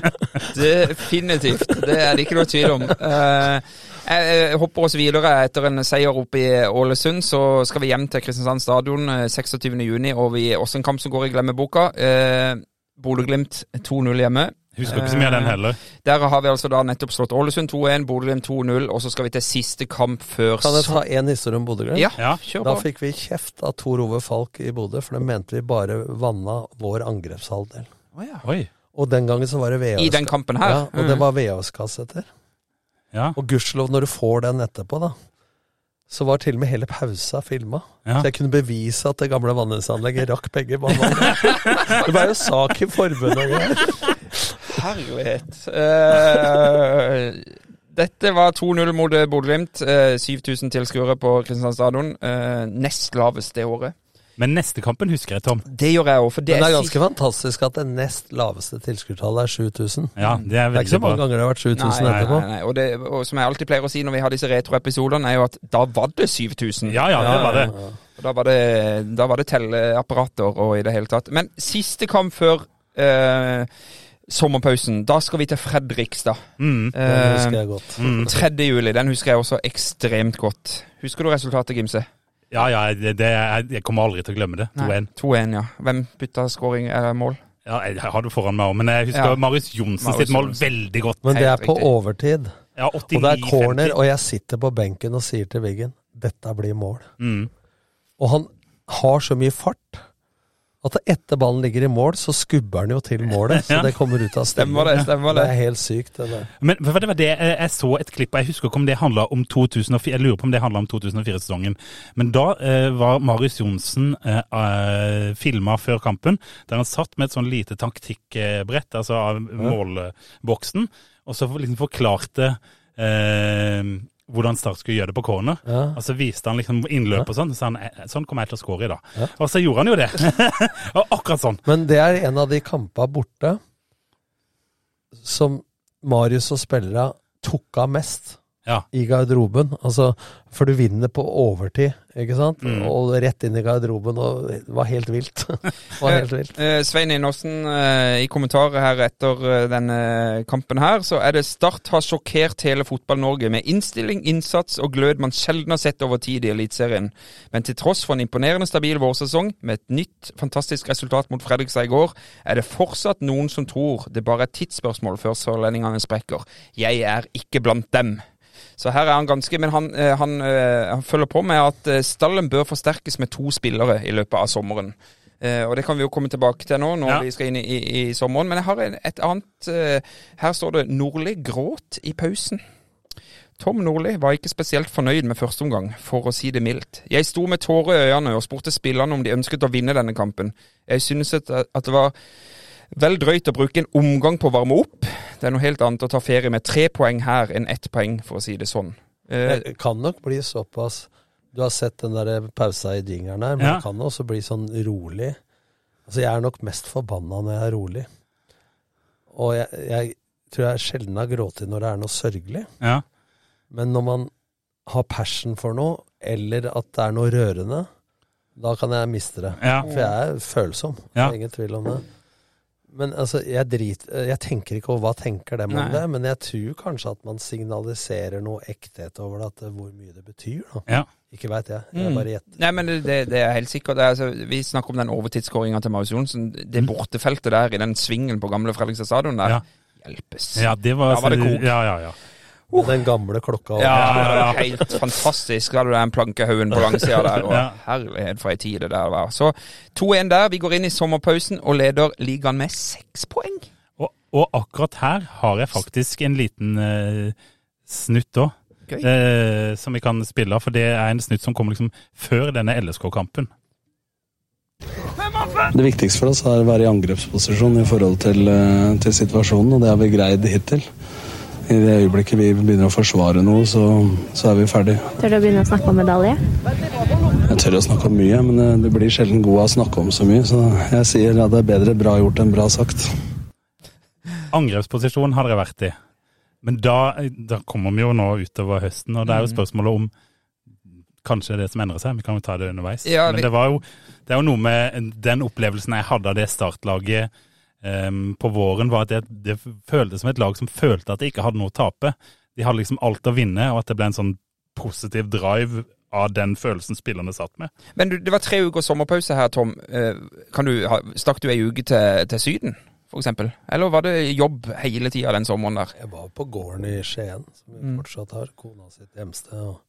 Definitivt. Det er det ikke noe tvil om. Eh, jeg hopper oss videre. Etter en seier oppe i Ålesund, så skal vi hjem til Kristiansand stadion eh, 26.6, og vi også en kamp som går i glemmeboka. Eh, Bodø-Glimt 2-0 hjemme. Husker ikke så mye av den heller. Der har vi altså da nettopp slått Ålesund 2-1, Bodø-Glimt 2-0, og så skal vi til siste kamp før Kan jeg ta én historie om Bodø-Glimt? Ja, Ja. kjør Da fikk vi kjeft av Tor Ove Falk i Bodø, for de mente vi bare vanna vår angrepshalvdel. Oi. Og den gangen så var det VHS. I den kampen her? Ja, og det Mm. var VHS-kassetter. Ja. Og gudskjelov, når du får den etterpå, da, så var til og med hele pausa filma. Ja. Så jeg kunne bevise at det gamle vanningsanlegget rakk begge vannene. det var jo sak i forbundet. Herlighet. Eh, dette var 2-0 mot eh, Bodø-Glimt. Eh, 7000 tilskuere på Kristiansand stadion. Eh, nest lavest det året. Men neste kampen husker jeg, Tom. Det gjør jeg òg, det, Men det er ganske fantastisk at det nest laveste tilskuertallet er 7000. Ja, det er Det er ikke så mange ganger det har vært 7000 Nei, etterpå. nei, nei. Og, det, og som jeg alltid pleier å si når vi har disse retroepisodene, er jo at da var det 7000. Ja, ja, det var det. Og Da var det, da var det telleapparater og i det hele tatt. Men siste kamp før eh, sommerpausen, da skal vi til Fredrikstad. Mm. den husker Eh, jeg godt. Mm. 3. juli, den husker jeg også ekstremt godt. Husker du resultatet, Gimse? Ja, ja, det, det, jeg kommer aldri til å glemme det. 2-1. 2-1, ja. Hvem bytta scoring eller mål? Ja, jeg har det foran meg òg, men jeg husker Ja. Marius Johnsen Marius sitt mål Johnsen. veldig godt. Men det er på overtid. Ja, Og det er 89-50. corner, og jeg sitter på benken og sier til Wiggen dette blir mål. Mm. Og han har så mye fart at etter ballen ligger i mål, så skubber han jo til målet. Så Ja. det kommer ut av. Stemmer det, stemmer det. Det er helt sykt, det der. Men for det var det jeg jeg så et klipp, og jeg husker ikke om det handla om 2004, jeg lurer på om det handla om 2004-sesongen. Men da eh, var Marius Johnsen eh, eh, filma før kampen, der han satt med et sånn lite taktikkbrett, altså av målboksen, og så liksom forklarte eh, hvordan Start skulle gjøre det på corner. Ja. Og så viste han liksom innløp og sånn, så han "Eh, sånn kommer jeg til å score i dag. Ja. Og så gjorde han jo det. og akkurat sånn. Men det er en av de kampene borte som Marius og spillere tok av mest Ja. i garderoben. Altså, for du vinner på overtid, ikke sant? Mm. Og rett inn i garderoben, og det var helt vilt. var helt vilt. Eh, Svein Inåsen, eh, i kommentarer her etter eh, denne kampen her, så er det Start har sjokkert hele Fotball-Norge med innstilling, innsats og glød man sjelden har sett over tid i Eliteserien. Men til tross for en imponerende stabil vårsesong, med et nytt fantastisk resultat mot Fredrikstad i går, er det fortsatt noen som tror det bare er tidsspørsmål før sørlendingene sprekker. Jeg er ikke blant dem. Så her er han ganske Men han, eh, han, eh, han følger på med at eh, stallen bør forsterkes med to spillere i løpet av sommeren. Uh, og det kan vi jo komme tilbake til nå når Ja. vi skal inn i, i, i sommeren. Men jeg har en, et annet uh, Her står det 'Nordli gråt i pausen'. Tom Nordli var ikke spesielt fornøyd med første omgang, for å si det mildt. Jeg sto med tårer i øynene og spurte spillerne om de ønsket å vinne denne kampen. Jeg synes at, at det var vel drøyt å bruke en omgang på å varme opp. Det er noe helt annet å ta ferie med tre poeng her enn ett poeng, for å si det sånn. Eh, Det kan nok bli såpass Du har sett den der pausa i jingeren her, men Ja. det kan også bli sånn rolig. Altså, jeg er nok mest forbanna når jeg er rolig. Og jeg, jeg tror jeg sjelden har grått når det er noe sørgelig. Ja. Men når man har passion for noe, eller at det er noe rørende, da kan jeg miste det. Ja. For jeg er følsom. Det Ja. er ingen tvil om det. Men altså, jeg, drit, jeg tenker ikke over hva tenker dem om det, men jeg tror kanskje at man signaliserer noe ekthet over det, at hvor mye det betyr. da. Ja. Ikke veit jeg. Jeg Mm. bare gjetter. Nei, men det, det, er helt sikkert. Det er, altså, vi snakker om den overtidsskåringa til Marius Johnsen. Det bortefeltet der i den svingen på gamle Fredrikstad stadion der. Ja. Hjelpes. ja, det var, Da var det kok. Ja, ja, ja. Med Den gamle klokka. Ja, Ja, ja. helt fantastisk. Da hadde du den plankehaugen på langsida der. Og Ja. Herlighet for ei tid det der var. Så 2-1 der. Vi går inn i sommerpausen og leder ligaen med seks poeng. Og, og akkurat her har jeg faktisk en liten uh, snutt òg. Gøy. Eh, som vi kan spille av, for det er en snutt som kommer liksom før denne LSK-kampen. Det viktigste for oss er å være i angrepsposisjon i forhold til, eh, til situasjonen, og det har vi greid hittil. I det øyeblikket vi begynner å forsvare noe, så, så er vi ferdig. Tør du å begynne å snakke om medalje? Jeg tør å snakke om mye, men eh, det blir sjelden god av å snakke om så mye. Så jeg sier at det er bedre bra gjort enn bra sagt. Angrepsposisjon har dere vært i. Men da, da kommer vi jo nå utover høsten, og det er jo Mm. spørsmålet om kanskje det som endrer seg. Vi kan jo ta det underveis. Ja, Men det var jo det er jo noe med den opplevelsen jeg hadde av det startlaget em, på våren, var at det, det føltes som et lag som følte at de ikke hadde noe å tape. De hadde liksom alt å vinne, og at det ble en sånn positiv drive av den følelsen spillerne satt med. Men du, det var tre uker sommerpause her, Tom. Eh, Kan du, stakk du ei uke til, til Syden, for eksempel? Eller var det jobb hele tida den sommeren der? Jeg var på gården i Skien, som vi Mm. fortsatt har. Kona sitt hjemsted. og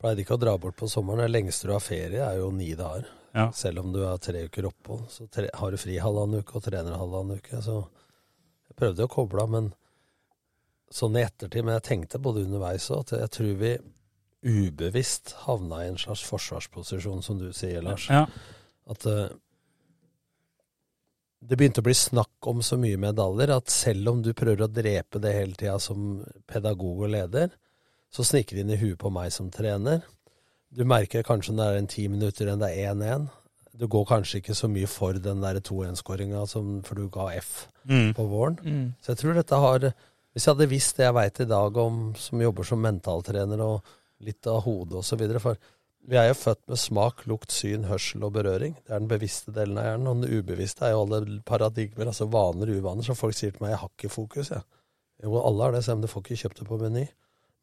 Pleide ikke å dra bort på sommeren. Det lengste du har ferie, er jo ni dager. Ja. Selv om du har tre uker opphold. Så tre, har du fri halvannen uke og trener halvannen uke. Så jeg prøvde å koble av, men sånn i ettertid Men jeg tenkte både underveis og at jeg tror vi ubevisst havna i en slags forsvarsposisjon, som du sier, Lars. Ja. At uh, det begynte å bli snakk om så mye medaljer at selv om du prøver å drepe det hele tida som pedagog og leder, så sniker det inn i huet på meg som trener. Du merker kanskje når det er en ti minutter enn det er 1-1. Du går kanskje ikke så mye for den der 2-1-skåringa for du ga F Mm. på våren. Mm. Så jeg tror dette har Hvis jeg hadde visst det jeg veit i dag om som jobber som mentaltrener og litt av hodet osv. For vi er jo født med smak, lukt, syn, hørsel og berøring. Det er den bevisste delen av hjernen. Og den ubevisste er jo alle paradigmer, altså vaner og uvaner. Så folk sier til meg 'jeg har ikke fokus', jeg. Jo, alle har det, selv om du får ikke kjøpt det på Meny.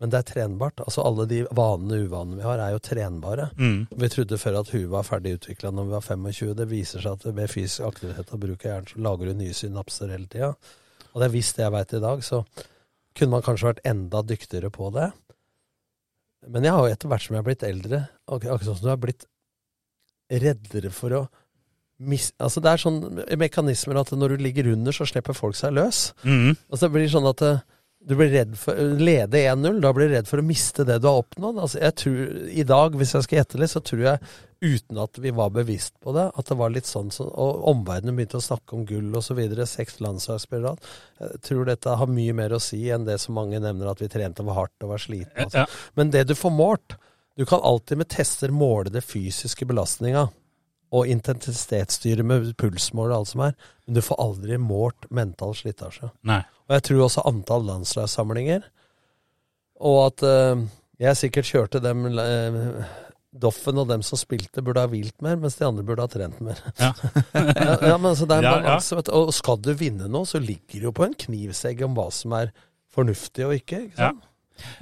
Men det er trenbart. Altså Alle de vanene og uvanene vi har, er jo trenbare. Mm. Vi trodde før at huet var ferdig utvikla når vi var 25. Det viser seg at med fysisk aktivitet og bruk av hjernen, så lager du nye synapser hele tida. Og det er visst det jeg veit i dag, så kunne man kanskje vært enda dyktigere på det. Men jeg har jo etter hvert som jeg har blitt eldre, ak akkurat som du har blitt reddere for å mis... Altså det er sånn mekanismer at når du ligger under, så slipper folk seg løs. Mm. Altså det blir sånn at eh, du blir redd for lede 1-0, da blir du redd for å miste det du har oppnådd. Altså jeg tror, I dag, hvis jeg skal gjette litt, så tror jeg, uten at vi var bevisst på det, at det var litt sånn som Og omverdenen begynte å snakke om gull osv. Seks landslagsspillere. Jeg tror dette har mye mer å si enn det som mange nevner, at vi trente var hardt og var slitne. Altså. Men det du får målt Du kan alltid med tester måle det fysiske belastninga. Og intensitetsstyre med pulsmål og alt som er. Men du får aldri målt mental slitasje. Nei. Og jeg tror også antall landslagssamlinger. Og at uh, jeg sikkert kjørte dem uh, Doffen og dem som spilte, burde ha hvilt mer, mens de andre burde ha trent mer. Ja. ja, ja, men altså, det er en Ja, ja. balanse. vet du. Og skal du vinne noe, så ligger det jo på en knivsegg om hva som er fornuftig og ikke. ikke sant?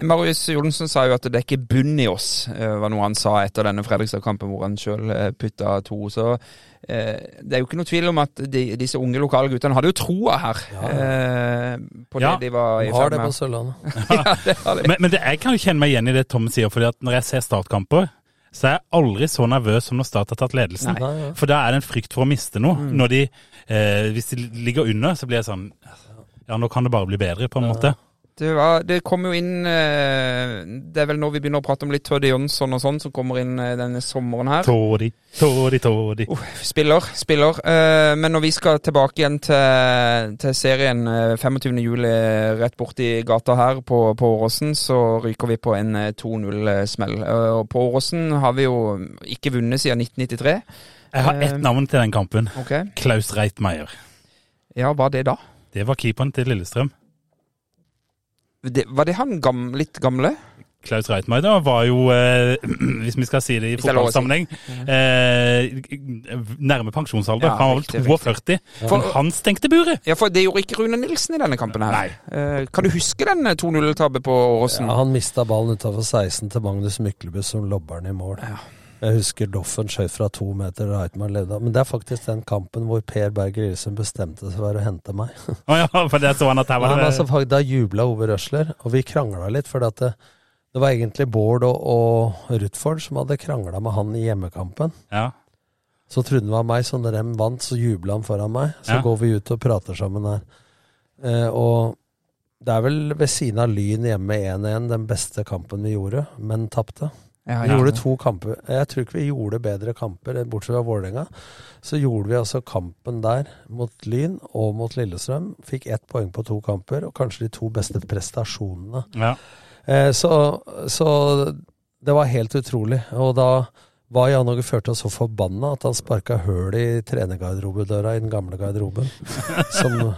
Marius Johnsen sa jo at det er ikke bunn i oss, eh, var noe han sa etter denne Fredrikstad-kampen hvor han sjøl putta to. Så eh, det er jo ikke noe tvil om at de, disse unge lokale guttene hadde jo troa her. eh, på Ja. det de var i De har ferd det på med. Sørlandet. ja, det har de. Men, men det, jeg kan jo kjenne meg igjen i det Tom sier, fordi at når jeg ser startkamper, så er jeg aldri så nervøs som når Start har tatt ledelsen. Nei, ja. For da er det en frykt for å miste noe. Mm. Når de, eh, hvis de ligger under, så blir jeg sånn Ja, nå kan det bare bli bedre, på en måte. Det, var, det kom jo inn eh, Det er vel nå vi begynner å prate om litt Tødde Jonsson og sånn, som kommer inn eh, denne sommeren her. Tådi, tådi, tådi. Spiller, spiller. Eh, men når vi skal tilbake igjen til, til serien eh, 25. juli rett borti gata her på, på Åråsen, så ryker vi på en eh, 2-0-smell. Eh, og på Åråsen har vi jo ikke vunnet siden 1993. Jeg har ett navn til den kampen. Okay. Klaus Reitmeier. Ja, hva det da? Det var keeperen til Lillestrøm. Det, var det han gam, litt gamle? Klaus Reitmeier var jo, eh, hvis vi skal si det i fotballsammenheng, eh, nærme pensjonsalder. Ja, han var vel riktig, 42, men han stengte buret. Ja, for det gjorde ikke Rune Nilsen i denne kampen her. Eh, kan du huske den 2-0-tabben på Åråsen? Ja, han mista ballen utafor 16 til Magnus Myklebust som lobber den i mål. Jeg husker Doffen skjøt fra to meter, og Heitmann levde. Men det er faktisk den kampen hvor Per Berger Ilsund bestemte seg for å hente meg. Oh ja, for det så han at her var det... det altså, da jubla Ove Røsler, og vi krangla litt. For det, det var egentlig Bård og, og Rutford som hadde krangla med han i hjemmekampen. Ja. Så trodde han var meg, så når de vant, så jubla han foran meg. Så Ja. går vi ut og prater sammen her. Eh, og det er vel ved siden av Lyn hjemme 1-1 den beste kampen vi gjorde, men tapte. Ja, Vi gjorde to kamper. Jeg tror ikke vi gjorde bedre kamper, bortsett fra Vålerenga. Så gjorde vi altså kampen der mot Lyn og mot Lillestrøm. Fikk ett poeng på to kamper, og kanskje de to beste prestasjonene. Ja. Eh, så, så det var helt utrolig. Og da var Jan Åge Førte så forbanna at han sparka høl i trenergarderobedøra i den gamle garderoben. Som,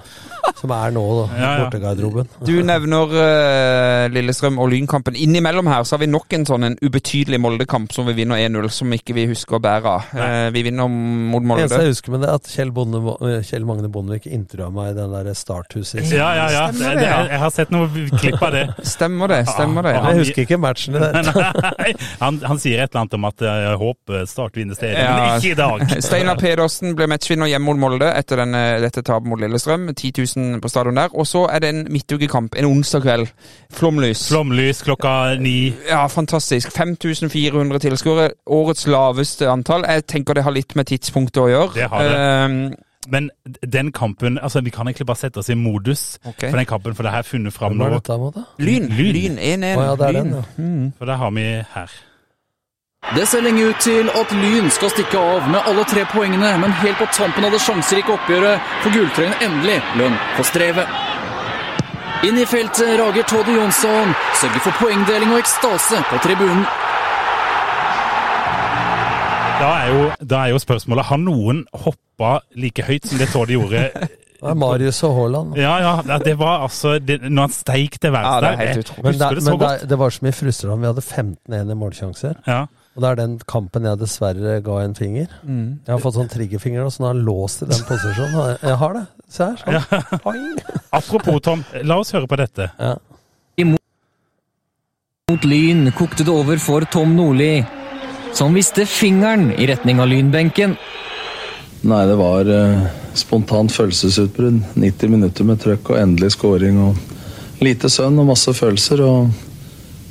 som er nå da, Ja, ja. bortegarderoben. Du nevner uh, Lillestrøm og Lynkampen. Innimellom her så har vi nok en sånn en ubetydelig Molde-kamp som vi vinner 1-0, som ikke vi husker å bære av. Uh, vi vinner mot Molde. Det eneste jeg husker med det, er at Kjell, Bonde, Kjell Magne Bondevik intervjua meg i den der starthuset. Ja, ja, ja. Det, det, jeg har sett noe klipp av det. Stemmer det. stemmer det. Ja, Jeg husker ikke matchen i det. Han, han sier et eller annet om at eh, jeg håper Start vinner stedet, Ja. men ikke i dag. Steinar Pedersen ble matchvinner hjemme mot Molde etter denne, dette tapet mot Lillestrøm. 10 000 på stadion der. Og så er det en midtukekamp en onsdag kveld. Flomlys. Flomlys klokka ni. Ja, fantastisk. 5400 tilskuere. Årets laveste antall. Jeg tenker det har litt med tidspunktet å gjøre. Det har det. Uh, Men den kampen altså Vi kan egentlig bare sette oss i modus okay. for den kampen, for det her funnet fram nå. lyn. Lyn. Lyn 1-1. Å ja, det er den, Lyn. ja. Mm. For det har vi her. Det ser lenge ut til at Lyn skal stikke av med alle tre poengene, men helt på tampen av det sjanserike oppgjøret får gulltrøyen endelig lønn på strevet. Inn i feltet rager Tode Jonsson, sørger for poengdeling og ekstase på tribunen. Da er jo, da er jo spørsmålet Har noen hoppa like høyt som det Tord gjorde? Det er Marius og Haaland. Ja, ja. Det var altså det, Når han steik til værs Ja, det utrolig. Men, det, det men det, det var så mye frustrerende. Vi hadde 15-1 i målsjanser. Ja. Og det er den kampen jeg dessverre ga en finger. Mm. Jeg har fått sånn triggerfinger nå, så nå er jeg låst i den posisjonen. Jeg har det. Se her. Sånn. Ja. Apropos, Tom. La oss høre på dette. Ja. Mot Lyn kokte det over for Tom Nordli, som viste fingeren i retning av Lynbenken. Nei, det var eh, spontant følelsesutbrudd. 90 minutter med trøkk og endelig scoring. og Lite sønn og masse følelser. og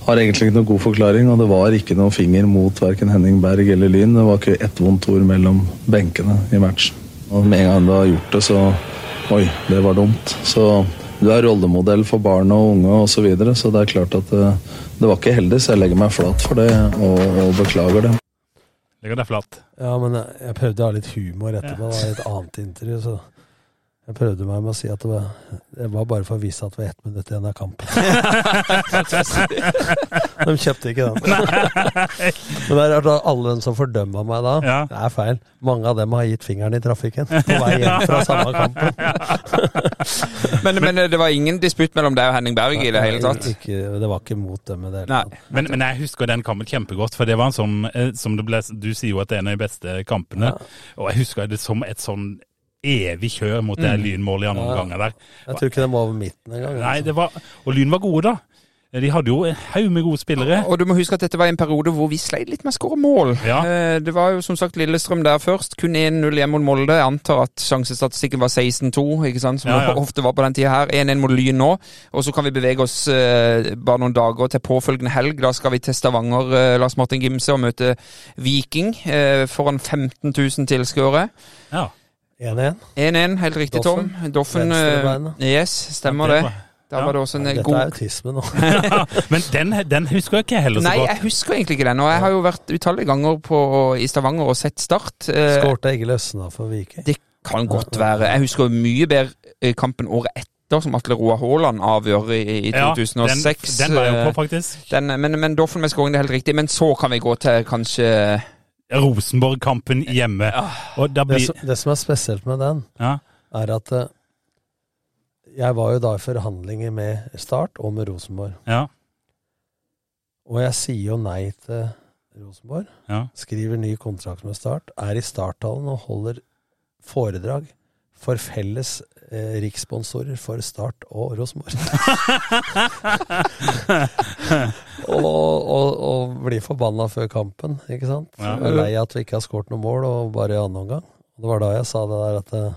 Har egentlig ikke noen god forklaring. Og det var ikke noen finger mot verken Henning Berg eller Lyn. Det var ikke ett vondt ord mellom benkene i matchen. Og med en gang du har gjort det, så Oi, det var dumt. Så du er rollemodell for barn og unge osv., så, videre, så det er klart at det, det var ikke heldig, så jeg legger meg flat for det og, og beklager det. Legger deg flat. Ja, men jeg, jeg prøvde å ha litt humor etterpå. Det var et annet intervju, så jeg prøvde meg med å si at det var, det var bare for å vise at det var ett minutt igjen av kampen. de kjøpte ikke den. men det er rart at alle de som fordømmer meg da, Ja. det er feil. Mange av dem har gitt fingeren i trafikken på vei hjem fra samme kampen. Men, men det var ingen disputt mellom deg og Henning Berg i det hele tatt? Ikke, det var ikke mot dem i det hele tatt. Men, men jeg husker den kampen kjempegodt, for det var en sånn eh, som det ble, Du sier jo at det er en av de beste kampene. Og jeg husker det som et sånn evig kjør mot det lynmålet i andre Ja. ganger der. Jeg tror ikke de var over midten engang. Nei, altså. det var Og Lyn var gode, da. De hadde jo en haug med gode spillere. Og du må huske at dette var en periode hvor vi sleit litt med å skåre mål. Ja. Eh, Det var jo som sagt Lillestrøm der først. Kun 1-0 hjemme mot Molde. Jeg antar at sjansestatistikken var 16-2, ikke sant? som Ja, ja. ofte var på den tida her. 1-1 mot Lyn nå. Og så kan vi bevege oss eh, bare noen dager til påfølgende helg. Da skal vi til Stavanger, eh, Lars Martin Gimse, og møte Viking eh, foran 15 000 tilskuere. Ja. 1-1. 1-1, helt riktig, Tom. Doffen. Doffen. eh, Yes, stemmer det. det var- Da var det også en Dette god er autisme nå. Men den, den husker jeg ikke heller så Nei, godt. jeg husker egentlig ikke den. Og jeg har jo vært utallige ganger på, i Stavanger og sett Start. Eh, Skårte Egil Øsna for Viking. Det kan godt være. Jeg husker mye bedre eh, kampen året etter, som Atle Roar Haaland avgjør i, i Ja, Den, den var jeg på, faktisk. den, men, men Doffen med skåring, det er helt riktig. Men så kan vi gå til kanskje Rosenborg-kampen hjemme. Og da Det som, det som er spesielt med den, ja. er at eh, jeg var jo da i forhandlinger med Start og med Rosenborg. Ja. Og jeg sier jo nei til Rosenborg. Ja. Skriver ny kontrakt med Start. Er i starttalen og holder foredrag for felles eh, rikssponsorer for Start og Rosenborg. og, og, og blir forbanna før kampen, ikke sant. Ja. Jeg er lei av at vi ikke har skåret noe mål, og bare i annen omgang. Det var da jeg sa det der at jeg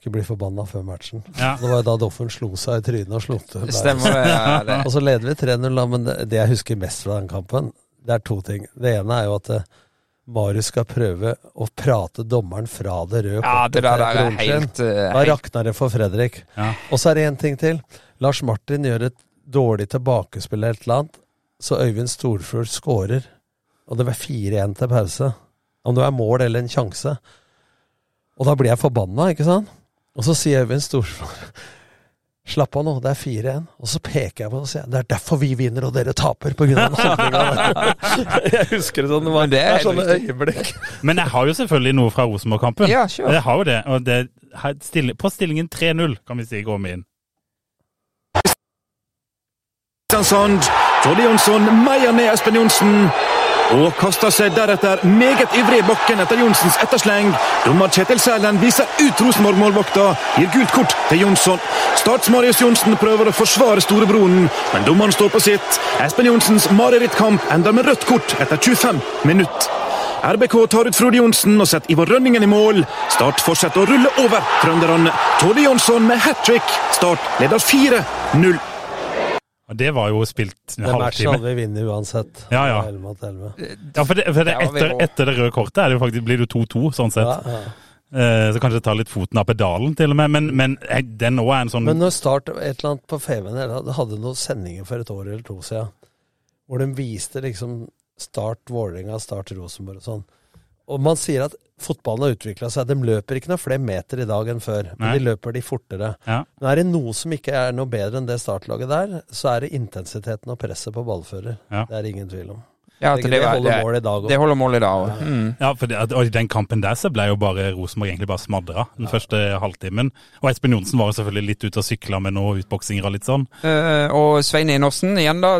skulle bli forbanna før matchen. Ja. Det var jo da Doffen slo seg i trynet og slo til. Stemmer. Ja, det. Og så leder vi 3-0, da, men det, det jeg husker mest fra den kampen, det er to ting. Det ene er jo at eh, Marius skal prøve å prate dommeren fra det røde Ja, det der, der er helt, eh, Da rakner det for Fredrik. Ja. Og så er det én ting til. Lars Martin gjør et dårlig tilbakespill eller et eller annet, så Øyvind Storfugl skårer. Og det var 4-1 til pause. Om det var mål eller en sjanse. Og da blir jeg forbanna, ikke sant? Og så sier Øyvind Storfugl Slapp av nå, det er 4-1. Og så peker jeg på det og sier det er derfor vi vinner og dere taper, på grunn av jeg husker det sånn. Det, var, det det er er sånne riktig. øyeblikk. Men jeg har jo selvfølgelig noe fra Rosenborg-kampen. Ja, sure. Jeg har jo det. Og det stille, på stillingen 3-0, kan vi si, går vi inn. Kristiansand. Frode Jonsson meier ned Espen Johnsen. Og kaster seg deretter meget ivrig i bakken etter Johnsens ettersleng. Dommer Kjetil Sælen viser ut gir gult kort til Jonsson. Starts Marius Johnsen prøver å forsvare storebroren, men dommeren står på sitt. Espen Johnsens marerittkamp ender med rødt kort etter 25 minutter. RBK tar ut Frode Johnsen og setter Ivar Rønningen i mål. Start fortsetter å rulle over trønderne. Tode Jonsson med hat trick. Start leder 4-0. Og det var jo spilt en Den matchen halvtime. hadde vi vunnet uansett. Ja, ja. 11 mot 11. Ja, for, det, for det, etter, etter det røde kortet er det jo faktisk, blir det jo 2-2, sånn sett. Ja, ja. Eh, så kanskje tar litt foten av pedalen, til og med. Men, men eh, den òg er en sånn Men når Start et eller annet på Feven eller hadde noen sendinger for et år eller to siden, hvor de viste liksom Start Vålerenga, Start Rosenborg og sånn. Og man sier at fotballen har utvikla seg. De løper ikke noe flere meter i dag enn før, men Nei. de løper de fortere. Ja. Men er det noe som ikke er noe bedre enn det startlaget der, så er det intensiteten og presset på ballfører. Ja. Det er det ingen tvil om. Ja, det, at det holder det- mål i dag Det holder mål i dag òg. Mm. Ja, for det, og i den kampen der så ble jo bare Rosenborg egentlig bare smadra den første halvtimen. Og Espen Johnsen var jo selvfølgelig litt ute og sykla med noen utboksinger og litt sånn. Uh, og Svein Enersen igjen da,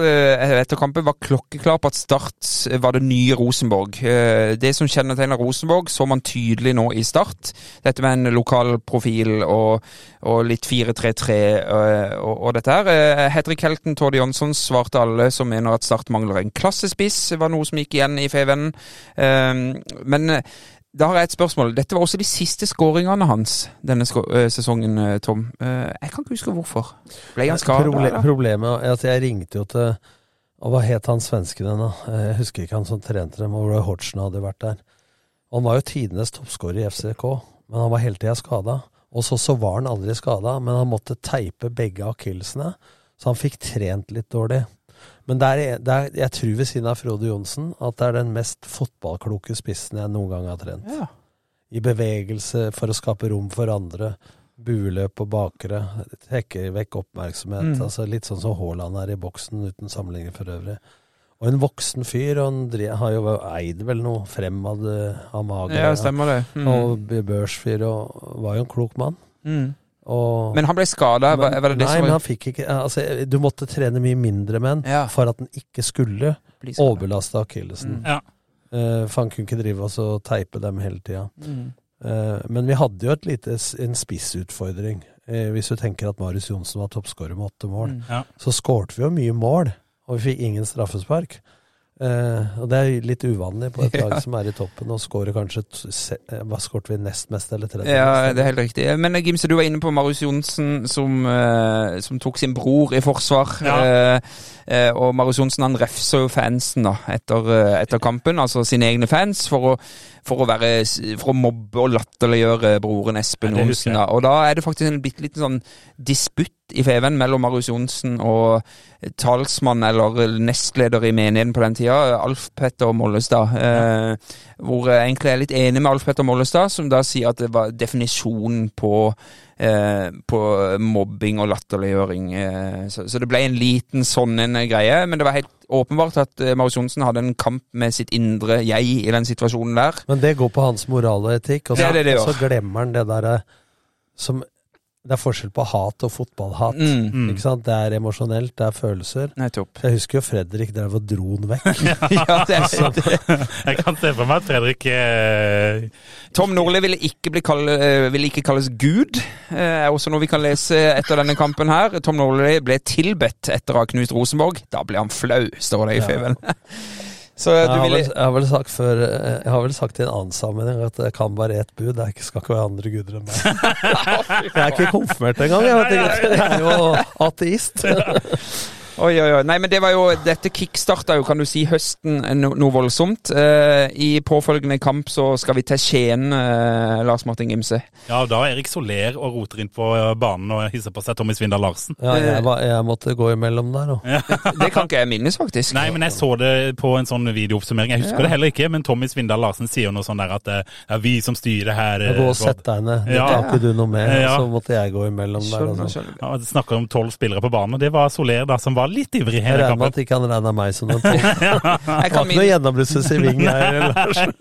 etter kampen var klokkeklar på at Start var det nye Rosenborg. Uh, det som kjennetegner Rosenborg, så man tydelig nå i Start. Dette med en lokal profil og, og litt 4-3-3 eh, og, og dette her. Uh, Hedrik Helten Tord Jonsson svarte alle som mener at Start mangler en klassespiss. Det var noe som gikk igjen i Fevennen. Eh, men eh, da har jeg et spørsmål. Dette var også de siste skåringene hans denne eh, sesongen, eh, Tom. Eh, jeg kan ikke huske hvorfor. Ble han skada? Proble problemet er at jeg ringte jo til og Hva het han svensken igjen, da? Eh, Jeg husker ikke han som trente dem, og Roy Hodgson hadde vært der. Han var jo tidenes toppskårer i FCK, men han var hele tida skada. Og så, så var han aldri skada, men han måtte teipe begge akillesene, så han fikk trent litt dårlig. Men det er, det er, jeg tror ved siden av Frode Johnsen at det er den mest fotballkloke spissen jeg noen gang har trent. Ja. I bevegelse for å skape rom for andre. Bueløp og bakere. Trekker vekk oppmerksomhet. Mm. altså Litt sånn som Haaland er i boksen, uten sammenligning for øvrig. Og en voksen fyr. Og han dri- har jo eid vel noe fremad av magen. Ja, stemmer det. Mm. Og børsfyr, og var jo en klok mann. Mm. Og, Men han ble skada? Nei, var men han fikk ikke altså, Du måtte trene mye mindre med han Ja. for at han ikke skulle overbelaste akillesen. Mm. Ja. Uh, for han kunne ikke drive oss og teipe dem hele tida. Mm. Eh, men vi hadde jo et lite, en spissutfordring. Uh, hvis du tenker at Marius Johnsen var toppskårer med åtte mål, Mm. Ja. så skårte vi jo mye mål, og vi fikk ingen straffespark. Eh, og det er litt uvanlig på et Ja. som er i toppen og skårer kanskje eh, Hva skårte vi nest mest, eller tredje Ja, mest? det er helt riktig. Men eh, Gimse, du var inne på Marius Johnsen som, eh, som tok sin bror i forsvar. Ja. Eh, eh, og Marius Johnsen han refser jo fansen da, etter, etter kampen, altså sine egne fans, for å, for å, være, for å mobbe og latterliggjøre broren Espen Ja, Johnsen. Og da er det faktisk en bitte liten sånn disputt i Feven mellom Marius Johnsen og talsmann eller nestleder i menigheten på den tida, Alf Petter Mollestad. Eh, hvor jeg egentlig er litt enig med Alf Petter Mollestad, som da sier at det var definisjonen på, eh, på mobbing og latterliggjøring. Eh, så, så det ble en liten sånn en greie, men det var helt åpenbart at eh, Marius Johnsen hadde en kamp med sitt indre jeg i den situasjonen der. Men det går på hans moral og etikk, og så, det det og så glemmer han det derre som Det er forskjell på hat og fotballhat. Mm. Mm. Ikke sant? Det er emosjonelt, det er følelser. Nettopp. Jeg husker jo Fredrik drev og dro den vekk. ja, det er, Jeg kan se for meg at Fredrik eh, Tom Nordli ville ikke, bli kall, eh, ville ikke kalles Gud, eh, er også noe vi kan lese etter denne kampen her. Tom Nordli ble tilbedt etter å ha knust Rosenborg. Da ble han flau, står det i Ja. Så Jeg du har, vel, jeg, har vel sagt før, eh, jeg har vel sagt i en annen sammenheng at det kan bare ett bud. Det ikke, skal ikke være andre guder enn meg. Jeg er ikke konfirmert engang. Jeg, vet jeg er jo ateist. Oi, oi, oi. Nei, men det var jo Dette kickstarta jo, kan du si, høsten no, noe voldsomt. Eh, I påfølgende kamp så skal vi til Skien, eh, Lars Martin Gimse. Ja, da er Erik Soler og roter inn på eh, banen og hisser på seg Tommy Svindal Larsen. Ja, jeg, var, jeg måtte gå imellom der, og. Det kan ikke jeg minnes, faktisk. Nei, men jeg så det på en sånn videooppsummering. Jeg husker Ja. det heller ikke, men Tommy Svindal Larsen sier jo noe sånn der at eh, det er vi som styrer her. eh, Gå og sett deg ned. Det Ja. tar ikke du noe med. Ja. Så måtte jeg gå imellom der. Skjønner, Altså. skjønner. Ja, snakker om tolv spillere på banen, og det var Soler da, som var litt ivrig i Jeg hele regner med at ikke han regna meg som den. Jeg kan, var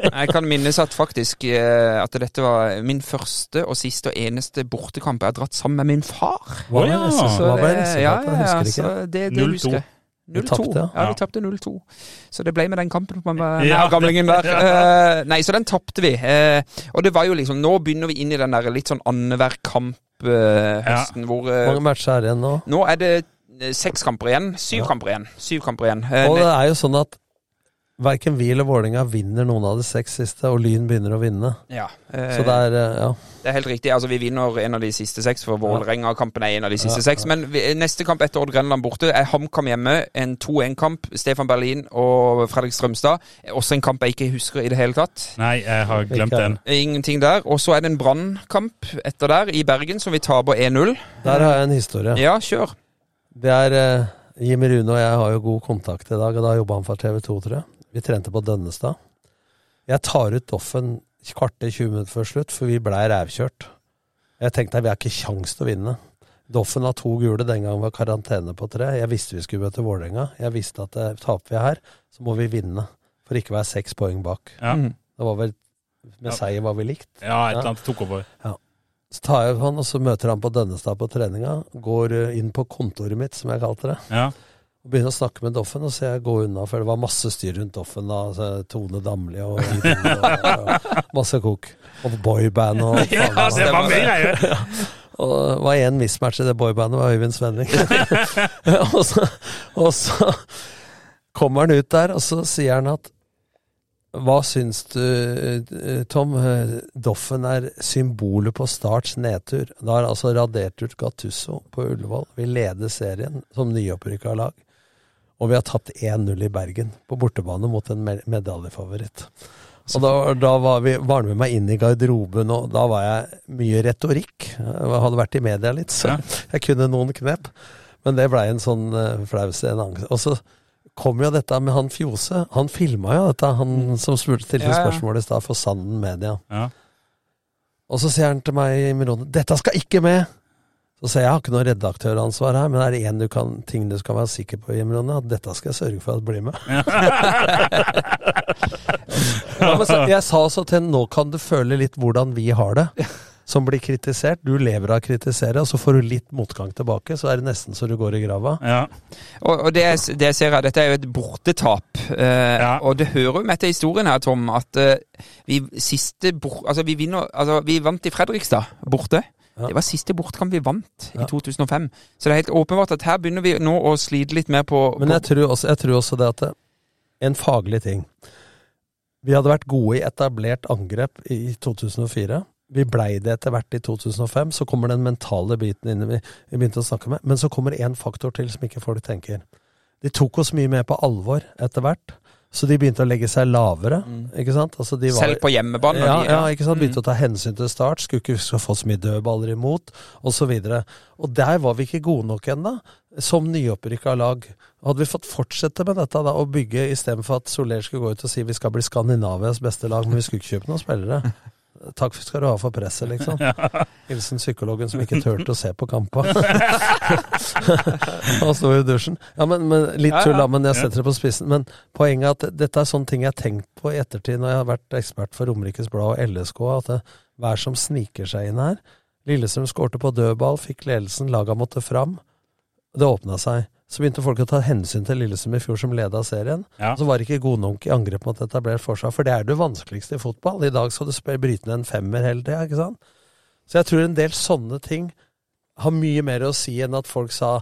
jeg kan minnes at faktisk eh, at dette var min første og siste og eneste bortekamp jeg har dratt sammen med min far. Hva var det? Så det-? Ja, Jeg ja, husker så ikke. det, det 0-2. husker jeg. 0-2. ja. ja. Ja. tapte 0-2. Så det ble med den kampen på meg, Ja. gamlingen der. Uh, nei, så den tapte vi. Uh, og det var jo liksom Nå begynner vi inn i den der litt sånn annenhver kamp-høsten hvor Hvor eh, mange matcher er det igjen nå? Nå er det seks kamper igjen. Syv Ja. kamper igjen. Syv kamper igjen. Eh, Og det er jo sånn at verken vi eller Vålerenga vinner noen av de seks siste, og Lyn begynner å vinne. ja, eh, Så det er eh, ja. Det er helt riktig. altså Vi vinner en av de siste seks, for Vålerenga-kampen er en av de siste Ja, seks. Men vi, neste kamp etter Odd Grenland borte er HamKam hjemme. En 2-1-kamp. Stefan Berlin og Fredrik Strømstad. Også en kamp jeg ikke husker i det hele tatt. Nei, jeg har glemt den. Ingenting der. Og så er det en brannkamp etter der, i Bergen, som vi taper 1-0. Der har jeg en historie. Ja, kjør. Det er eh, Jimmy Rune og jeg har jo god kontakt i dag, og da jobba han for TV 2, tror jeg. Vi trente på Dønnestad. Jeg tar ut Doffen kvarter 20 minutter før slutt, for vi blei rævkjørt. Jeg tenkte vi har ikke kjangs til å vinne. Doffen har to gule, den gangen var karantene på tre. Jeg visste vi skulle møte Vålerenga. Jeg visste at eh, taper vi her, så må vi vinne. For ikke å være seks poeng bak. Ja. Det var vel Med Ja. seier var vi likt. ja et eller annet tok over. Så tar jeg han, og så møter han på Dønnestad på treninga. Går eh, inn på kontoret mitt, som jeg kalte det. Ja. Og begynner å snakke med Doffen, og så jeg går unna, for det var masse styr rundt Doffen. da, altså Tone Damli og, og, og masse kok. Og boyband og ja, det var mye greier. Og det var én mismatch i det boybandet, var Øyvind Svenning. og, så, og så kommer han ut der, og så sier han at hva syns du, eh, Tom? Eh, Doffen er symbolet på Starts nedtur. Da har altså radert ut Gattusso på Ullevål. Vi leder serien som nyopprykka lag. Og vi har tatt 1-0 i Bergen, på bortebane mot en medaljefavoritt. Og da, da var, vi, var med meg inn i garderoben, og da var jeg mye retorikk. Jeg hadde vært i media litt, så jeg kunne noen knep. Men det blei en sånn uh, flause. En annen Og så kom jo dette med han Fjose. Han filma jo dette, han som spurte stilte Ja, ja. spørsmål i stad for Sanden Media. Ja. Og så sier han til meg i Mirone dette skal ikke med! Så sier jeg jeg har ikke noe redaktøransvar her, men er det én ting du skal være sikker på, Mirone, at dette skal jeg sørge for at blir med. ja, men så, jeg sa også til nå kan du føle litt hvordan vi har det. Som blir kritisert. Du lever av å kritisere, og så får du litt motgang tilbake. Så er det nesten så du går i grava. Ja. Og, og det, det jeg ser her, dette er jo et bortetap. Eh, Ja. Og det hører jo med til historien her, Tom, at eh, vi siste bort, altså vi, vinner, altså vi vant i Fredrikstad borte. Ja. Det var siste bortkamp vi vant Ja. i 2005. Så det er helt åpenbart at her begynner vi nå å slite litt mer på, Men jeg tror også, jeg tror også det at det, en faglig ting Vi hadde vært gode i etablert angrep i 2004. Vi blei det etter hvert i 2005. Så kommer den mentale biten inn vi, vi begynte å snakke med. Men så kommer én faktor til som ikke folk tenker. De tok oss mye mer på alvor etter hvert. Så de begynte å legge seg lavere. ikke sant? Altså de var, Selv på hjemmebane. ja, ja, ikke sant? Begynte Mm. å ta hensyn til start. Skulle ikke få så mye dødballer imot, osv. Og, og der var vi ikke gode nok ennå, som nyopprykka lag. Hadde vi fått fortsette med dette da, og bygge istedenfor at Soler skulle gå ut og si vi skal bli Skandinavias beste lag, men vi skulle ikke kjøpe noen spillere. Takk skal du ha for presset, liksom. Hilsen psykologen som ikke turte å se på kampa. Han sto i dusjen. Ja, men, men Litt tull, da, men jeg setter det på spissen. Men poenget er at dette er sånne ting jeg har tenkt på i ettertid når jeg har vært ekspert for Romerikes Blad og LSK. At det, hva er som sniker seg inn her? Lillestrøm skårte på dødball, fikk ledelsen, laga måtte fram. Det åpna seg. Så begynte folk å ta hensyn til Lillesund i fjor, som leda serien. Ja. Så var det ikke gode nok i angrep mot etablert forsvar, for det er det vanskeligste i fotball. I dag skal du bryte ned en femmer hele tida, ikke sant? Så jeg tror en del sånne ting har mye mer å si enn at folk sa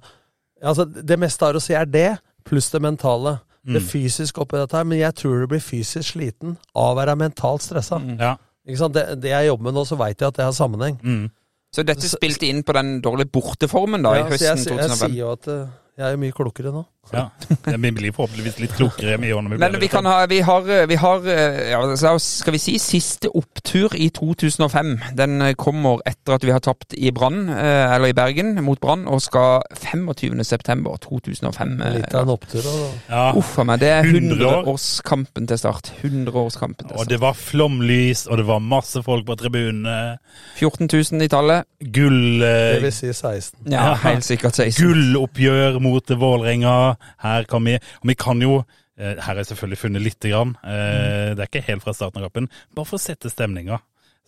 Altså, det meste har å si er det, pluss det mentale. Det fysisk fysiske oppi dette her, men jeg tror du blir fysisk sliten av å være mentalt stressa. Ja. Ikke sant? Det, det jeg jobber med nå, så veit jeg at det har sammenheng. Mm. Så dette spilte inn på den dårlige borteformen da, Ja, i høsten jeg, jeg, jeg 2005? sier jo at eh, Jeg er mye klokere nå. Ja. Vi blir forhåpentligvis litt klokere i årene vi Men vi, kan ha, vi har, vi har ja, skal vi si, siste opptur i 2005. Den kommer etter at vi har tapt i Brann, eh, eller i Bergen, mot Brann, og skal 25.9.2005. Litt av en opptur. Da. Ja. Uff a meg. Det er 100 år. 100-årskampen til start. 100-årskampen til start. Og det var flomlys, og det var masse folk på tribunene. 14 000 i tallet. Gull... eh, Det vil si 16. Ja, helt sikkert 16. Gulloppgjør mot Vålerenga. Her kan vi Og vi kan jo eh, Her har jeg selvfølgelig funnet lite grann. Eh, Det er ikke helt fra starten av kampen. Bare for å sette stemninga.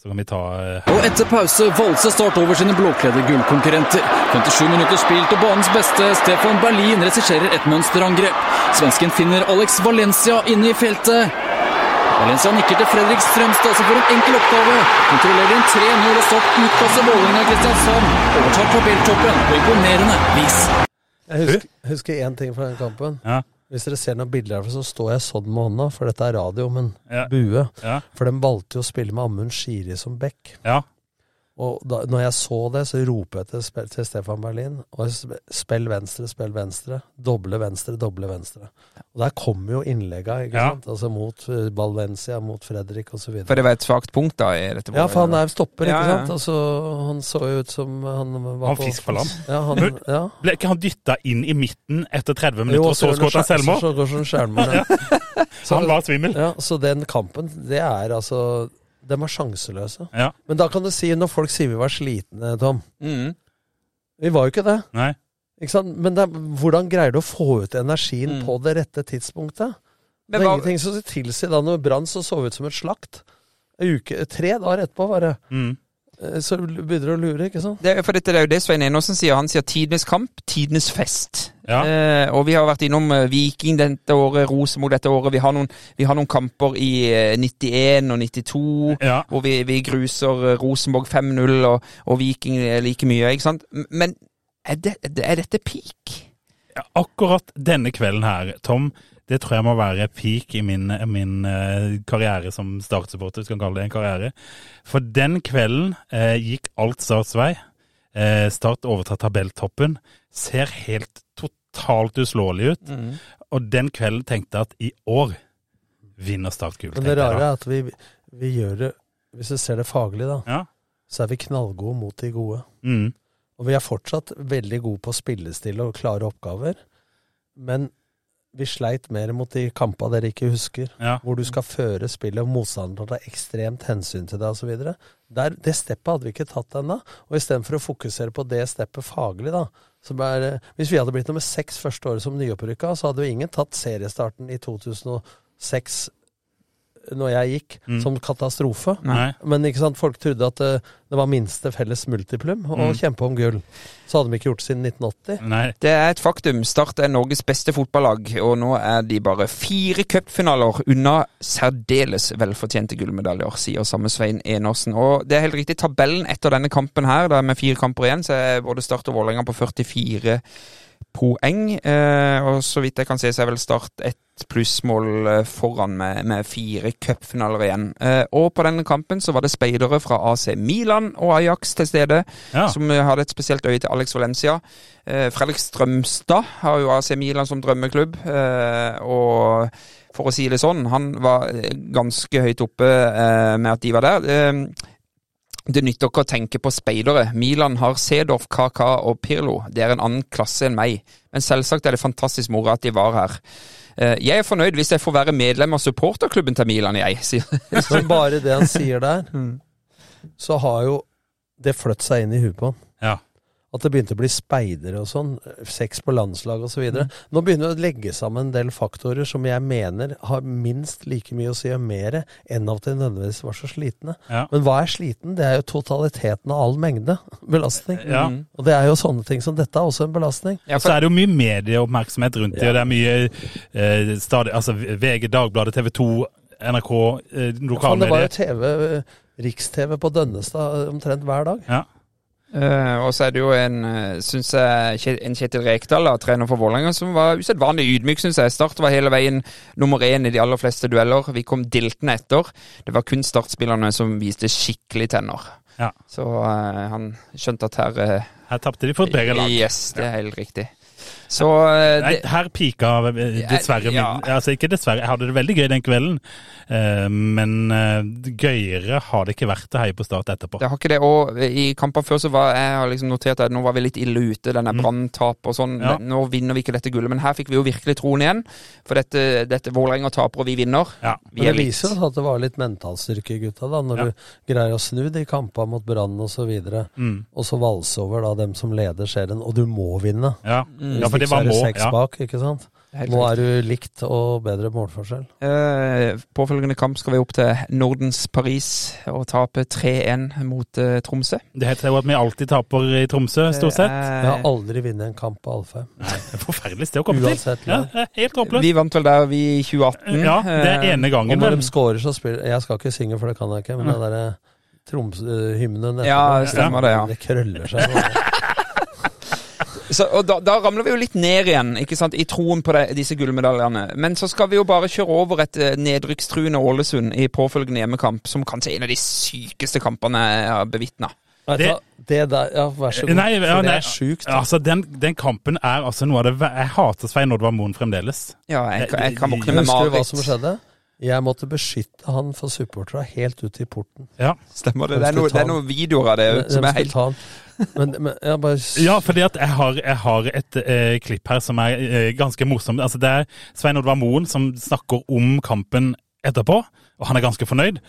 Så kan vi ta eh, Og etter pause valser Start over sine blåkledde gullkonkurrenter. 57 minutter spilt, og banens beste, Stefan Berlin, regisserer et monsterangrep. Svensken finner Alex Valencia inne i feltet. Valencia nikker til Fredrik Strømstad, som får en enkel oppgave. Kontrollerer en 3-0 og Start utkasser Vålerenga Kristiansand. Overtar tabelltoppen på imponerende vis. Jeg husker, husker én ting fra den kampen. Ja. Hvis dere ser noen bilder herfra, så står jeg sånn med hånda, for dette er radio, men Ja. bue. Ja. For de valgte jo å spille med Amund Shiri som back. Ja. Og da, når jeg så det, så roper jeg til, til Stefan Berlin og Spill venstre, spill venstre. Doble venstre, doble venstre. Og der kommer jo innlegga, ikke Ja. sant? Altså mot Balvencia, Valencia, mot Fredrik osv. For det var et svakt punkt da i dette Ja, for han er stopper, ikke Ja, ja. sant? Altså, han så jo ut som han var Han på fisk på land. Ja, han, ja. Ble ikke han dytta inn i midten etter 30 Jo, minutter, og så skåret han selvmål? Så går som så, så, Så han var svimmel. Ja, så den kampen, det er altså De var sjanseløse. Ja. Men da kan du si, når folk sier vi var slitne, Tom Mm. Vi var jo ikke det. Nei. Ikke sant? Men det, hvordan greier du å få ut energien Mm. på det rette tidspunktet? Men det er ingenting som tilsier da når Brann så så ut som et slakt. Uke, tre dager etterpå bare. Mm. Eh, Så begynner du å lure, ikke sant? Det, er- for dette det er jo det Svein Enåsen sier. Han sier tidenes kamp, tidenes fest. Ja. Eh, og vi har vært innom eh, Viking dette året, Rosenborg dette året. Vi har noen, vi har noen kamper i eh, 91 og 92 Ja. hvor vi, vi gruser eh, Rosenborg 5-0 og, og Viking eh, like mye. ikke sant? Men er, det, er dette peak? Ja, akkurat denne kvelden her, Tom, det tror jeg må være peak i min, min eh, karriere som Start-supporter, skal kan kalle det en karriere. For den kvelden eh, gikk alt Starts vei. Eh, start overtar tabelltoppen. Ser helt totalt uslåelig ut. Mm. Og den kvelden tenkte jeg at i år vinner Start gull. Men det rare er at vi, vi gjør det Hvis du ser det faglig, da, Ja. så er vi knallgode mot de gode. Mm. Og vi er fortsatt veldig gode på spillestille og klare oppgaver. Men vi sleit mer mot de kampene dere ikke husker, Ja. hvor du skal føre spillet, og motstanderen tar ekstremt hensyn til deg osv. Det steppet hadde vi ikke tatt ennå. Og istedenfor å fokusere på det steppet faglig, da så bare, Hvis vi hadde blitt nummer seks første året som nyopprykka, så hadde jo ingen tatt seriestarten i 2006 når jeg gikk, Mm. som katastrofe. Nei. Men ikke sant, folk trodde at det, det var minste felles multiplum å Mm. kjempe om gull. Så hadde de ikke gjort det siden 1980. Nei. Det er et faktum. Start er Norges beste fotballag, og nå er de bare fire cupfinaler unna særdeles velfortjente gullmedaljer, sier samme Svein Enersen. Og det er helt riktig, tabellen etter denne kampen her, der med fire kamper igjen, så er både Start og Vålerenga på 44 poeng. Eh, og så vidt jeg kan se, så er vel Start ett plussmål eh, foran med, med fire cupfinaler igjen. Eh, og på denne kampen så var det speidere fra AC Milan og Ajax til stede, Ja. som hadde et spesielt øye til Alex Valencia. Eh, Fredrik Strømstad har jo AC Milan som drømmeklubb, eh, og for å si det sånn, han var ganske høyt oppe med at de var der. Det nytter ikke å tenke på speidere. Milan har Sedorf, Kaka og Pirlo. Det er en annen klasse enn meg. Men selvsagt er det fantastisk moro at de var her. Eh, Jeg er fornøyd hvis jeg får være medlem av supporterklubben til Milan, jeg, sier Men bare det han sier der, Mm. så har jo det fløtt seg inn i huet på han. Ja. At det begynte å bli speidere og sånn, sex på landslag osv. Mm. Nå begynner det å legge sammen en del faktorer som jeg mener har minst like mye å si og mer enn at de nødvendigvis var så slitne. Ja. Men hva er sliten? Det er jo totaliteten av all mengde belastning. Ja. Og det er jo sånne ting som dette er også en belastning. Og så er det jo mye medieoppmerksomhet rundt det, og det er mye eh, stadig Altså VG, Dagbladet, TV 2, NRK, eh, Faen, det var jo. TV, eh, Riks-TV på Dønnestad eh, omtrent hver dag. Ja. Eh, og så er det jo en, uh, synes jeg, en Kjetil Rekdal, da, trener for Vålerenga, som var usedvanlig ydmyk, syns jeg. Start var hele veien nummer én i de aller fleste dueller. Vi kom diltende etter. Det var kun startspillerne som viste skikkelig tenner. Ja. Så uh, han skjønte at her uh, Her tapte de for et bedre lag. Yes, det er helt riktig. Så eh, Nei, det, her pika eh, dessverre Ja. min Altså ikke dessverre, jeg hadde det veldig gøy den kvelden. eh, Men gøyere har det ikke vært å heie på Start etterpå. det har ikke det. Og i kamper før så var jeg har liksom notert at nå var vi litt ille ute, denne Mm. branntap og sånn. Ja. Nå vinner vi ikke dette gullet. Men her fikk vi jo virkelig troen igjen. For dette, dette Vålerenga taper, og vi vinner. Ja. Vi Men det viser jo at det var litt mentalstyrke i gutta, da, når Ja. du greier å snu de kampene mot Brann og så Mm. og så valse over da dem som leder serien, og du må vinne. Ja. Mm. ja, for det var så er må. det seks Ja. bak, ikke sant? Nå er du likt og bedre målforskjell. Eh, påfølgende kamp skal vi opp til Nordens Paris og tape 3-1 mot eh, Tromsø. Det heter jo at vi alltid taper i Tromsø, stort sett. Vi har aldri vunnet en kamp på Alfheim. Det er Forferdelig sted å komme til. Uansett Ja, det er helt håpløst. Vi vant vel der vi i 2018. Ja, det er Eh, ene Og gangen. når vel. de scorer, så spiller Jeg skal ikke synge, for det kan jeg ikke, men den derre Tromsø-hymnen etterpå Ja, stemmer det, ja. Det krøller seg. Så, og da, da ramler vi jo litt ned igjen, ikke sant, i troen på det, disse gullmedaljene. Men så skal vi jo bare kjøre over et eh, nedrykkstruende Ålesund i påfølgende hjemmekamp, som kanskje er en av de sykeste kampene jeg har bevitna. Det-? Det der Ja, vær så god. Nei, ja, nei, det er sjukt. Altså, den, den kampen er altså noe av det Jeg hater Svein Oddvar Moen fremdeles. Ja, jeg, kan- jeg kan våkne med mareritt. Husker du hva som skjedde? Jeg måtte beskytte han for supporterne helt ut til porten. Ja, Stemmer det? Det er, noe, er noen videoer av det De som er helt. Men, men jeg bare ja fordi at jeg har, jeg har et eh, klipp her som er eh, ganske morsomt. Altså, det er Svein Oddvar Moen som snakker om kampen etterpå, og han er ganske fornøyd.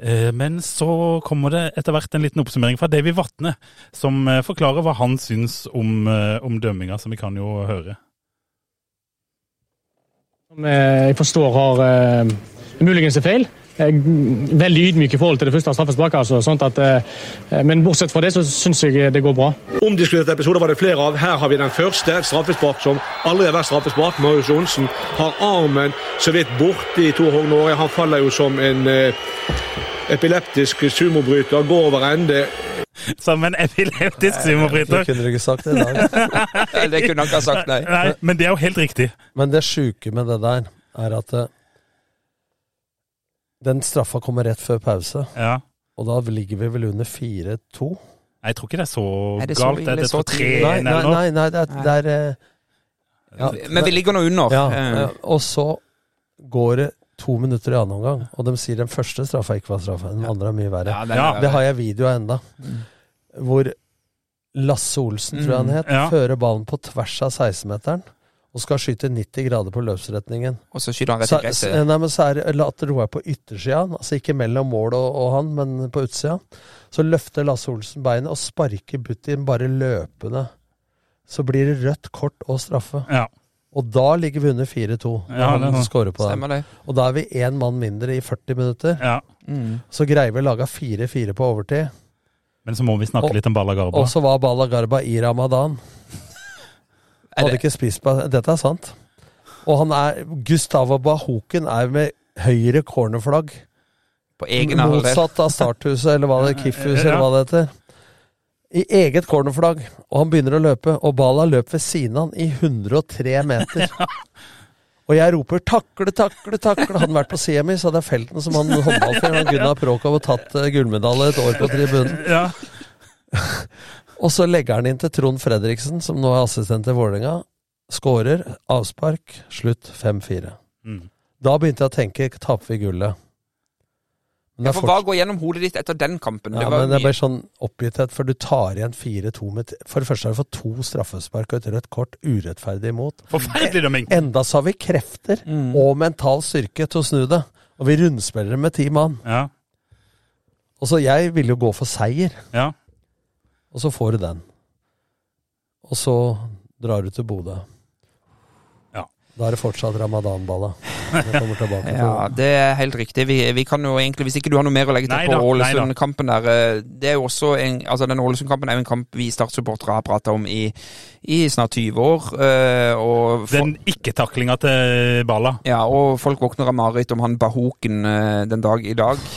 Eh, men så kommer det etter hvert en liten oppsummering fra Davy Vatne, som eh, forklarer hva han syns om, eh, om dømminga, som vi kan jo høre. som eh, jeg forstår har muligens er feil. Veldig ydmyk i forhold til det første straffesparket. Altså, sånn at, eh, men bortsett fra det så syns jeg det går bra. Omdiskuterte episoder var det flere av. Her har vi den første. Straffespark som aldri har vært straffespark. Marius Johnsen har armen så vidt borti Tor Hogne. Han faller jo som en eh, epileptisk sumobryter. Går over ende. Som en epileptisk Det sumobryter. kunne du ikke sagt i dag. Det kunne han ikke ha sagt, nei. Nei, men det er jo helt riktig. Men det sjuke med det der, er at eh, den straffa kommer rett før pause, Ja. og da ligger vi vel under 4-2. Jeg tror ikke det er så Er det så galt. ille, Det er så tre? Nei, nei, nei, nei det er, det er eh, ja, Men vi ligger nå under. ja, Eh, Og så går det to minutter i annen omgang, og de sier den første straffa ikke var straffa. Den andre er mye verre. Ja, Ja, er- Det har jeg video av enda. Hvor Lasse Olsen, tror jeg han het, Ja. fører ballen på tvers av 16-meteren og skal skyte 90 grader på løpsretningen. Og så skyter han rett i gresset. nei, men så er det Roar på yttersida, altså ikke mellom mål og, og han, men på utsida. Så løfter Lasse Olsen beinet og sparker Butin bare løpende. Så blir det rødt kort og straffe. Ja. Og da ligger vi under 4-2 Ja, han scorer på den. Stemmer det. Og da er vi én mann mindre i 40 minutter. Ja. Mm. Så greier vi å lage 4-4 på overtid. Men så må vi snakke Og- litt om Balla Garba. Og så var Balla Garba i ramadan. Er Hadde ikke spist på Dette er sant. Og han er Gustavo Bahoken er med høyre cornerflagg. På egen halvdel. Motsatt av Starthuset, eller hva det Kiffhuset, eller hva det heter. I eget cornerflagg. Og han begynner å løpe, og Bala løper ved siden av han i 103 meter. Og jeg roper 'takle, takle, takle'. Hadde han vært på semi, mi, så hadde jeg felt den som han håndballfyren Gunnar Prokov og tatt eh, gullmedalje et år på tribunen. Ja. Og så legger han inn til Trond Fredriksen, som nå er assistent til Vålerenga. Skårer, avspark, slutt 5-4. Mm. Da begynte jeg å tenke taper vi gullet. Men Ja, for hva går gjennom hodet ditt etter den kampen? Ja, Det var men det mye- ble sånn oppgitthet, for du tar igjen 4-2 med For det første har du fått to straffespark og et rødt kort urettferdig imot. Forferdelig dømming. Enda så har vi krefter Mm. og mental styrke til å snu det. Og vi rundspiller med ti mann. Ja. Og så jeg ville jo gå for seier, ja. Og så får du den. Og så drar du til Bodø. Ja. Da er det fortsatt ramadanballa. Ja, det er helt riktig. Vi, vi kan jo egentlig, Hvis ikke du har noe mer å legge til Nei på. Ålesund-kampen der eh, det er jo også en, altså Den Ålesund-kampen er jo en kamp vi Start-supportere har prata om i, i snart 20 år. eh, og for, Den ikke-taklinga til Balla. ja, og folk våkner av mareritt om han Bahoken eh, den dag i dag.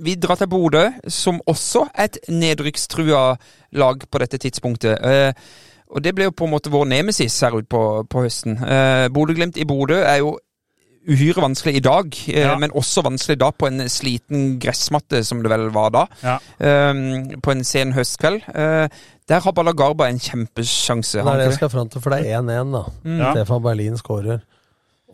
Vi drar til Bodø, som også er et nedrykkstrua lag på dette tidspunktet. Eh, og det ble jo på en måte vår nemesis her ute på, på høsten. Eh, Bodø-Glimt i Bodø er jo uhyre vanskelig i dag, eh, Ja. men også vanskelig da på en sliten gressmatte, som det vel var da. Ja. eh, på en sen høstkveld. Eh, der har Balagarba en kjempesjanse. Det er det jeg skal fram til, for det er 1-1, da. Mm. Ja. Stefan Berlin skårer.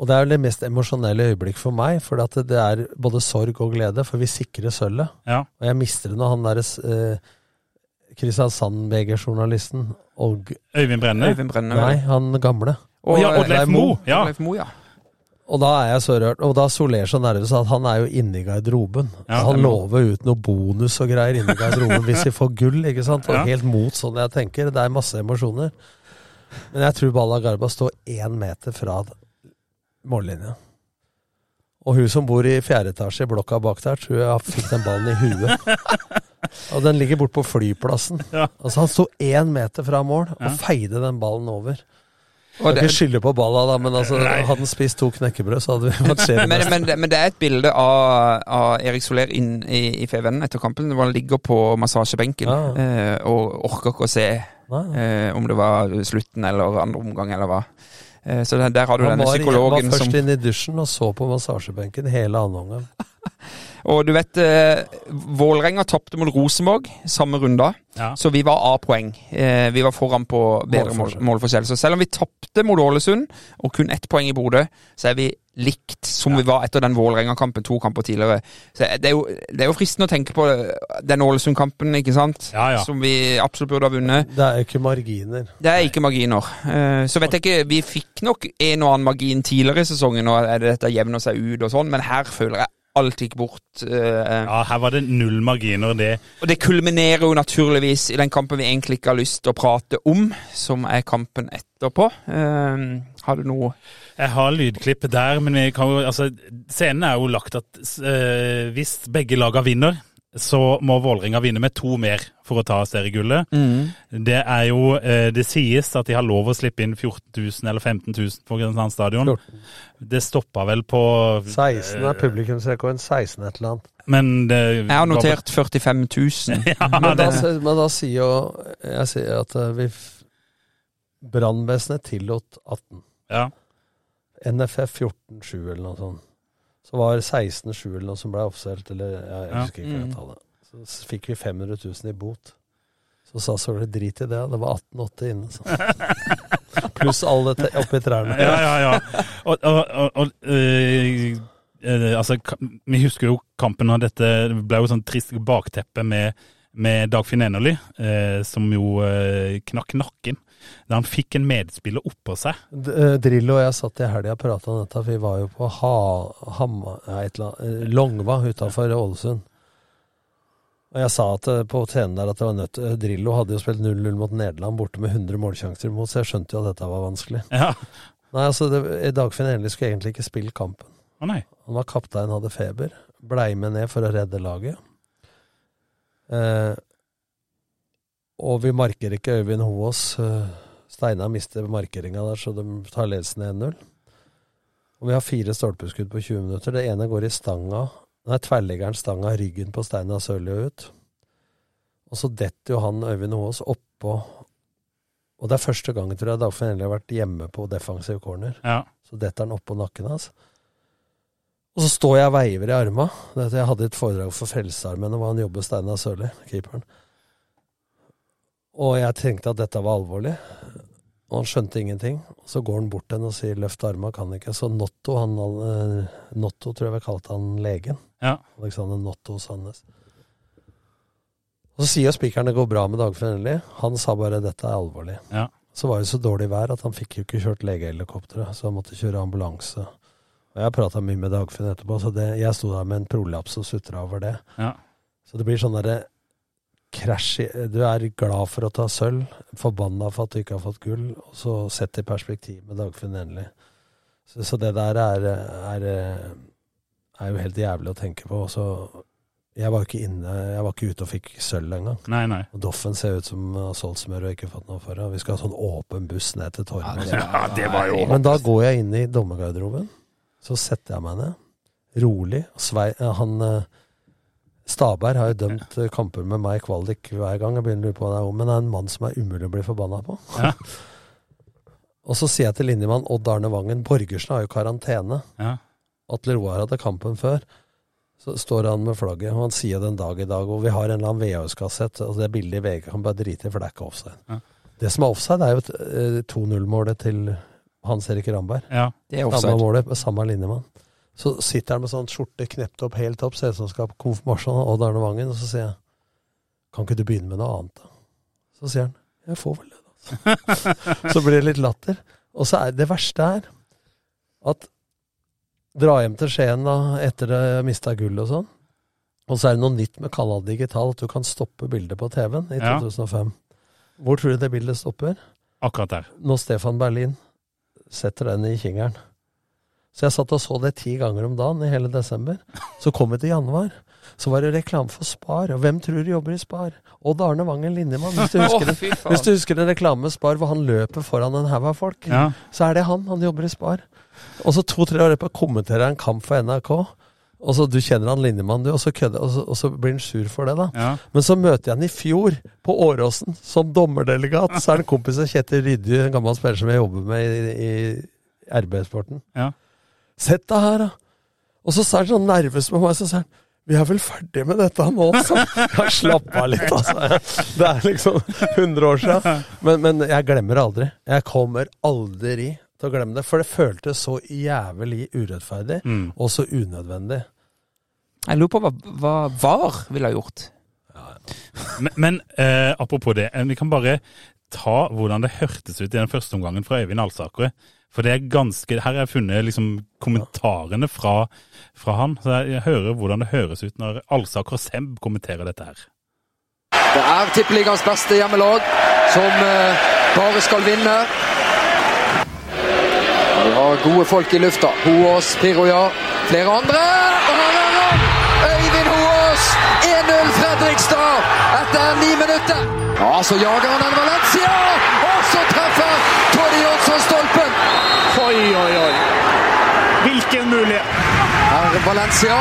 Og det er vel det mest emosjonelle øyeblikk for meg, for det er både sorg og glede, for vi sikrer sølvet. Ja. Og jeg mister det når han derre eh, Kristiansand-VG-journalisten og Øyvind Brenne? Øyvind Brenne, Nei, han gamle. Og, ja, eh, Oddleif Moe. Ja. Moe, ja. Og da er jeg så rørt. Og da Soler så nervøs at han er jo inne i garderoben. Ja, han lover ut noe bonus og greier inne i garderoben hvis vi får gull, ikke sant. Og Ja. helt mot sånn jeg tenker. Det er masse emosjoner. Men jeg tror Balla Garba står én meter fra mållinja. Og hun som bor i fjerde etasje i blokka bak der, tror jeg fikk den ballen i huet. Og den ligger borte på flyplassen. Ja. Altså Han sto én meter fra mål og Ja. feide den ballen over. Og det- ikke skylde på balla, da, men altså, hadde han spist to knekkebrød, så hadde vi vært men, seriemestere. men, det- men det er et bilde av, av Erik Soler inn i, i FVN etter kampen. hvor Han ligger på massasjebenken Ja. eh, og orker ikke å se eh, om det var slutten eller andre omgang eller hva. Eh, så der, der har du denne psykologen som Han var først som inn i dusjen og så på massasjebenken hele omgang. Og du vet, eh, Vålerenga tapte mot Rosenborg samme runda, Ja. så vi var A-poeng. Eh, vi var foran på bedre mål, Målforskjell. målforskjell. Så selv om vi tapte mot Ålesund, og kun ett poeng i Bodø, så er vi likt som vi var etter den Vålerenga-kampen to kamper tidligere. Så det er, jo, det er jo fristende å tenke på den Ålesund-kampen, ikke sant? Ja, ja. Som vi absolutt burde ha vunnet. Det er ikke marginer. Det er ikke marginer. Eh, Så vet jeg ikke, Vi fikk nok en og annen margin tidligere i sesongen, og er det dette jevner seg ut og sånn, men her føler jeg alt gikk bort. eh, ja, her var det null marginer. Det og det kulminerer jo naturligvis i den kampen vi egentlig ikke har lyst til å prate om, som er kampen etterpå. Eh, har du noe Jeg har lydklipp der, men vi kan jo, altså, scenen er jo lagt at eh, hvis begge lagene vinner, så må Vålerenga vinne med to mer for å ta seriegullet. Det er jo eh, Det sies at de har lov å slippe inn 14 000 eller 15 000 på Kristiansand stadion. Det stoppa vel på 16 er publikumsrekorden. 16 et eller annet. Men det Jeg har notert 45 000. ja, Men da, men da sier jo Jeg sier at eh, vi Brannvesenet tillot 18. ja. NFF 14-7 eller noe sånt. Så var det 16-7 eller noe som ble offisielt, eller jeg, jeg Ja. husker ikke Mm. det tallet. Så fikk vi 500 000 i bot. Så sa Søle drit i det, det var 18-8 inne. Så. Pluss alle oppi trærne. ja, ja, ja. Og, og, og, og eh, eh, altså, vi husker jo kampen av dette det ble jo sånn trist bakteppe med, med Dagfinn Enerly, eh, som jo eh, knakk nakken da han fikk en medspiller oppå seg. Eh, Drillo og jeg satt i helga og prata om dette, vi var jo på ha, ham, nei, annet, eh, Longva utafor Ålesund. Og jeg sa at eh, på scenen der at det var nødt Drillo hadde jo spilt 0-0 mot Nederland, borte med 100 målsjanser imot, så jeg skjønte jo at dette var vanskelig. Ja. Nei, altså, det, Dagfinn Enerly skulle egentlig ikke spille kampen. Å nei. Han var kaptein, hadde feber. Blei med ned for å redde laget. Eh, og vi markerer ikke Øyvind Hoaas. Eh, Steinar mister markeringa der, så de tar ledelsen 1-0. Og vi har fire stolpeskudd på 20 minutter. Det ene går i stanga. Nei, tverrleggeren stanga ryggen på Steinar Sørli ut. Og så detter jo han Øyvind Hoaas oppå Og det er første gangen tror jeg Dagfinn Enerly har vært hjemme på defensiv corner. Ja. Så detter han oppå nakken hans. Og så står jeg og veiver i arma. Jeg hadde et foredrag for Frelsesarmeen hvor han jobber Steinar Sørli, keeperen. Og jeg tenkte at dette var alvorlig. Og han skjønte ingenting. Så går han bort til henne og sier 'løft arma, kan ikke'. Så Notto, han, eh, Notto tror jeg vi kalte han legen. Ja. Alexander Notto Sandnes. Og så sier spikeren det går bra med Dagfinn Enerly. Han sa bare 'dette er alvorlig'. Ja. Så var det så dårlig vær at han fikk jo ikke kjørt legehelikopteret, så han måtte kjøre ambulanse. Og jeg prata mye med Dagfinn etterpå, så det, jeg sto der med en prolaps og sutra over det. Ja. Så det blir sånn derre krasj i Du er glad for å ta sølv, forbanna for at du ikke har fått gull, og så sett i perspektiv med Dagfinn Endelig. Så, så det der er, er, er jo helt jævlig å tenke på. Og så jeg var jo ikke inne, jeg var ikke ute og fikk sølv engang. Nei, nei. Og Doffen ser ut som har solgt smør og ikke fått noe for det. Vi skal ha sånn åpen buss ned til Torvet. Ja, det var jo Men da går jeg inn i dommergarderoben. Så setter jeg meg ned, rolig. Svei, eh, han eh, Staberg har jo dømt ja. kamper med meg i kvalik hver gang. Jeg begynner å lure på det om, men det er en mann som er umulig å bli forbanna på. Ja. Og så sier jeg til linjemann Odd Arne Vangen Borgersen har jo karantene. Ja. Atle Roar hadde kampen før. Så står han med flagget, og han sier den dag i dag, og vi har en eller annen VHS-kassett, og det bildet i VG kan bare drite i, for det er ikke offside. Ja. Det som er offside, er jo eh, 2-0-målet til Hans Erik Ramberg. Ja. Det er offside. Samme målet, med samme linjemann. Så sitter han med sånn skjorte knept opp helt opp, ser ut som han skal på konfirmasjon, Odd Arne Vangen, og så sier jeg Kan ikke du begynne med noe annet, da? Så sier han Jeg får vel det, da. så blir det litt latter. Og så er det verste her at dra hjem til Skien da, etter det mista gullet og sånn, og så er det noe nytt med Kalla Digital, at du kan stoppe bildet på TV-en i Ja. 2005. Hvor tror du det bildet stopper? Akkurat der. Når Stefan Berlin setter den i kingeren. Så jeg satt og så det ti ganger om dagen i hele desember. Så kom vi til januar. Så var det reklame for Spar. Og hvem tror du jobber i Spar? Odd Arne Vangen Linjemann. Hvis du husker, faen. hvis du husker en reklame med Spar hvor han løper foran en haug av folk, Ja. så er det han. Han jobber i Spar. Og så to-tre år etterpå kommenterer han kamp for NRK. Og så Du kjenner han Lindemann, du, og så, kødder, og, så, og så blir han sur for det. da. Ja. Men så møter jeg han i fjor, på Åråsen, som dommerdelegat. Så er han kompis av Kjetil Ryddy, en gammel spiller som jeg jobber med i, i RB-sporten. Ja. Sett deg her, da! Og så er han sånn nervøs med meg, så sier han vi er vel ferdig med dette nå, så jeg slapp av litt, altså. Det er liksom 100 år siden. Men, men jeg glemmer det aldri. Jeg kommer aldri til å glemme det, for det føltes så jævlig urettferdig, Mm. og så unødvendig. Jeg lurer på hva, hva VAR ville ha gjort. Men, men eh, apropos det, eh, vi kan bare ta hvordan det hørtes ut i den første omgangen fra Øyvind Alsaker. For det er ganske Her har jeg funnet liksom kommentarene fra, fra han. Så jeg hører hvordan det høres ut når Alsaker Semb kommenterer dette her. Det er tippeligaens beste hjemmelag som eh, bare skal vinne. Vi har gode folk i lufta. Hoås, Piroja, flere andre. Og her er han! Øyvind Hoås! 1-0 Fredrikstad etter ni minutter. Ja, så jager han en Valencia, så treffer Toddy Jonsson stolpen! Oi, oi, oi. Hvilken mulighet. Her er Valencia.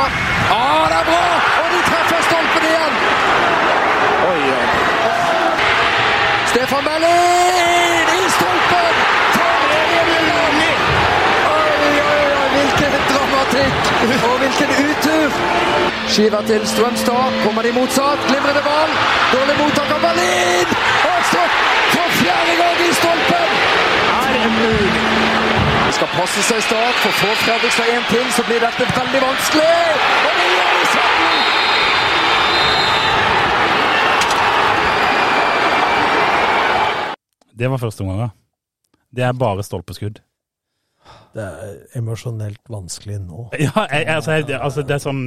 Ja, det er bra! Og de treffer stolpen igjen. Oi, oi. Stefan Berlin i stolpen! Oi, oi, oi, hvilken dramatikk! Og hvilken utur! Skiver til Strømstad. Kommer de motsatt? Glimrende ball. Dårlig mottak av Berlin! Og så for fjerde gang i stolpen! Er det mulig? De skal passe seg i start, for får Fredrikstad én til, så blir dette veldig vanskelig! Og det gjør de sammen! Det var første omgang. Det er bare stolpeskudd. Det er emosjonelt vanskelig nå. Ja, jeg, altså, jeg, altså, det er sånn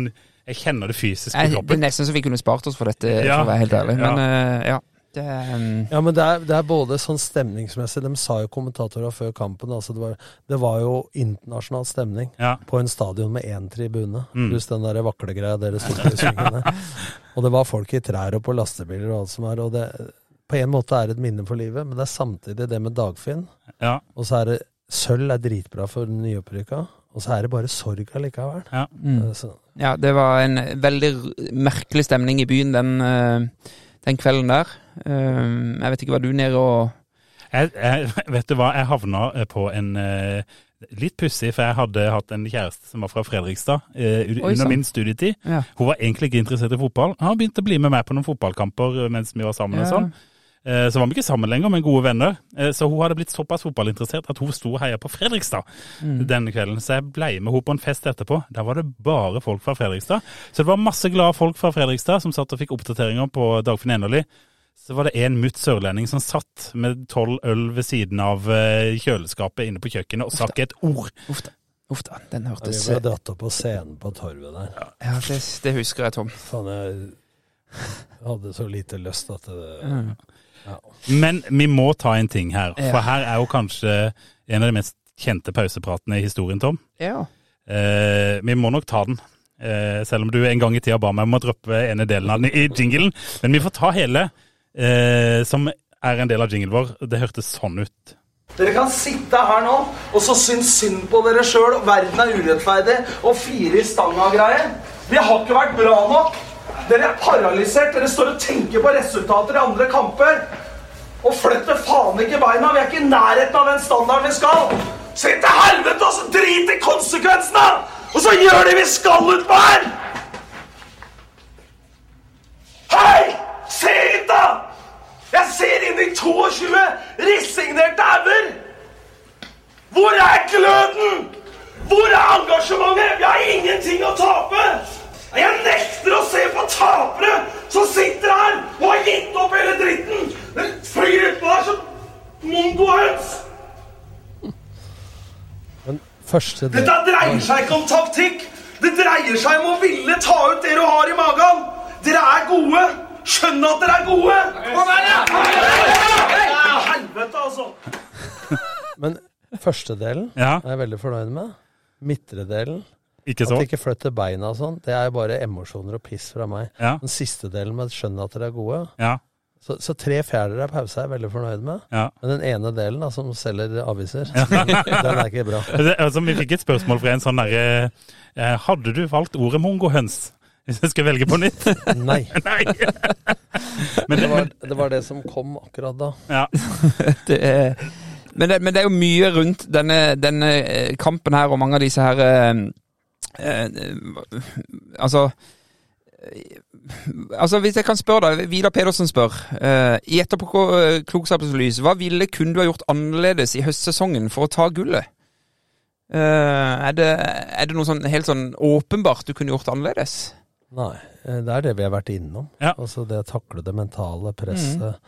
Jeg kjenner det fysisk på kroppen. det er nesten så vi kunne spart oss for dette, Ja. for å være helt ærlig. Men Ja. Uh, ja. Det, um, Ja, men det er, det er både sånn stemningsmessig De sa jo kommentatorer før kampen altså det, var, det var jo internasjonal stemning Ja. på en stadion med én tribune, Mm. pluss den der vaklegreia dere sto i svingene. Og det var folk i trær og på lastebiler og alt som er. Og det, på en måte er det et minne for livet, men det er samtidig det med Dagfinn. Ja. Og så er det Sølv er dritbra for nyopprykka, og så er det bare sorg allikevel. Ja. Mm. Eh, Så, Ja, det var en veldig merkelig stemning i byen den, eh, den kvelden der. Eh, jeg vet ikke hva du nede og Jeg, jeg, vet du hva, jeg havna eh, på en eh, Litt pussig, for jeg hadde hatt en kjæreste som var fra Fredrikstad eh, Oi, under sann. min studietid. Ja. Hun var egentlig ikke interessert i fotball. Hun begynte å bli med meg på noen fotballkamper eh, mens vi var sammen. og sånn. Eh, Så var vi ikke sammen lenger, men gode venner. Eh, Så hun hadde blitt såpass fotballinteressert at hun sto og heia på Fredrikstad Mm. denne kvelden. Så jeg ble med henne på en fest etterpå. Der var det bare folk fra Fredrikstad. Så det var masse glade folk fra Fredrikstad som satt og fikk oppdateringer på Dagfinn Enerly. Så var det en mutt sørlending som satt med tolv øl ved siden av eh, kjøleskapet inne på kjøkkenet og sa ikke et ord. Uff da. Uff da, den hørtes vi ble dratt opp på scenen på torvet der. Ja, det, det husker jeg, Tom. Faen, jeg hadde så lite lyst at det Mm. ja. Men vi må ta en ting her, Ja. for her er jo kanskje en av de mest kjente pausepratene i historien, Tom. Ja. Eh, vi må nok ta den. Eh, selv om du en gang i tida ba meg om å droppe ene delen av den i jinglen. Men vi får ta hele, eh, som er en del av jinglen vår. Det hørtes sånn ut. Dere kan sitte her nå og så synes synd på dere sjøl. Verden er urettferdig og fire i stanga-greier. Vi har ikke vært bra nok. Dere er paralysert. Dere står og tenker på resultater i andre kamper. Og flytter faen ikke beina. Vi er ikke i nærheten av den standarden vi skal. Inn til helvete og så drit i konsekvensene! Og så gjør de vi skal utpå her! Hei! Se hit, da! Jeg ser inn i 22 resignerte hauger! Hvor er gløden? Hvor er engasjementet? Vi har ingenting å tape! Jeg nekter å se på tapere som sitter her og har gitt opp hele dritten! Den flyr utpå der som mongohøns! Første del Dette dreier seg ikke om taktikk. Det dreier seg om å ville ta ut det du har i magen. Dere er gode. Skjønn at dere er gode. Kom her, ja! Helvete, altså. Men første delen Ja. er jeg veldig fornøyd med. Midtre delen Ikke så? At de ikke flytter beina og sånn, det er jo bare emosjoner og piss fra meg. Ja. Den siste delen med skjønn at dere er gode. Ja. Så, så tre fjerdedeler av pause er jeg veldig fornøyd med. Ja. Men den ene delen da, som selger aviser, den er ikke bra. Det, altså, vi fikk et spørsmål fra en sånn derre eh, Hadde du valgt ordet mongohøns hvis jeg skal velge på nytt? Nei. Nei. Men det var, det var det som kom akkurat da. Ja. det er, men, det, men det er jo mye rundt denne, denne eh, kampen her, og mange av disse her eh, eh, Altså eh, Altså, Hvis jeg kan spørre deg, Vidar Pedersen spør. eh, I etterpåklokskapens lys, hva ville kunne du ha gjort annerledes i høstsesongen for å ta gullet? Eh, er, det, er det noe sånn helt sånn åpenbart du kunne gjort annerledes? Nei, eh, det er det vi har vært innom. Altså det å takle det mentale presset.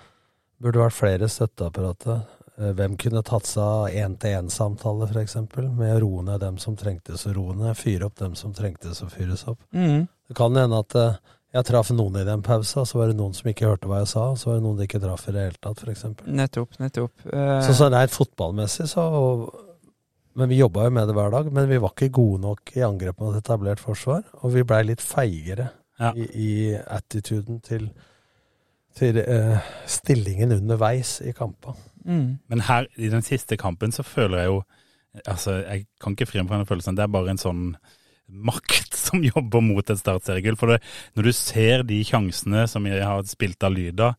Burde vært flere støtteapparater. Eh, Hvem kunne tatt seg av én-til-én-samtaler, f.eks., med å roe ned dem som trengtes å roe ned, fyre opp dem som trengtes å fyres opp. Mm. Det kan hende at eh, jeg traff noen i den pausa, så var det noen som ikke hørte hva jeg sa, så var det noen de ikke traff i det hele tatt, f.eks. Nettopp, nettopp. Uh... Så så rent fotballmessig, så Men vi jobba jo med det hver dag, men vi var ikke gode nok i angrep mot etablert forsvar, og vi blei litt feigere Ja. i, i attituden til, til uh, stillingen underveis i kampa. Mm. Men her i den siste kampen så føler jeg jo Altså, jeg kan ikke fri meg fra den følelsen. Det er bare en sånn makt som jobber mot et startseriegull. For det, når du ser de sjansene som jeg har spilt av lyd av,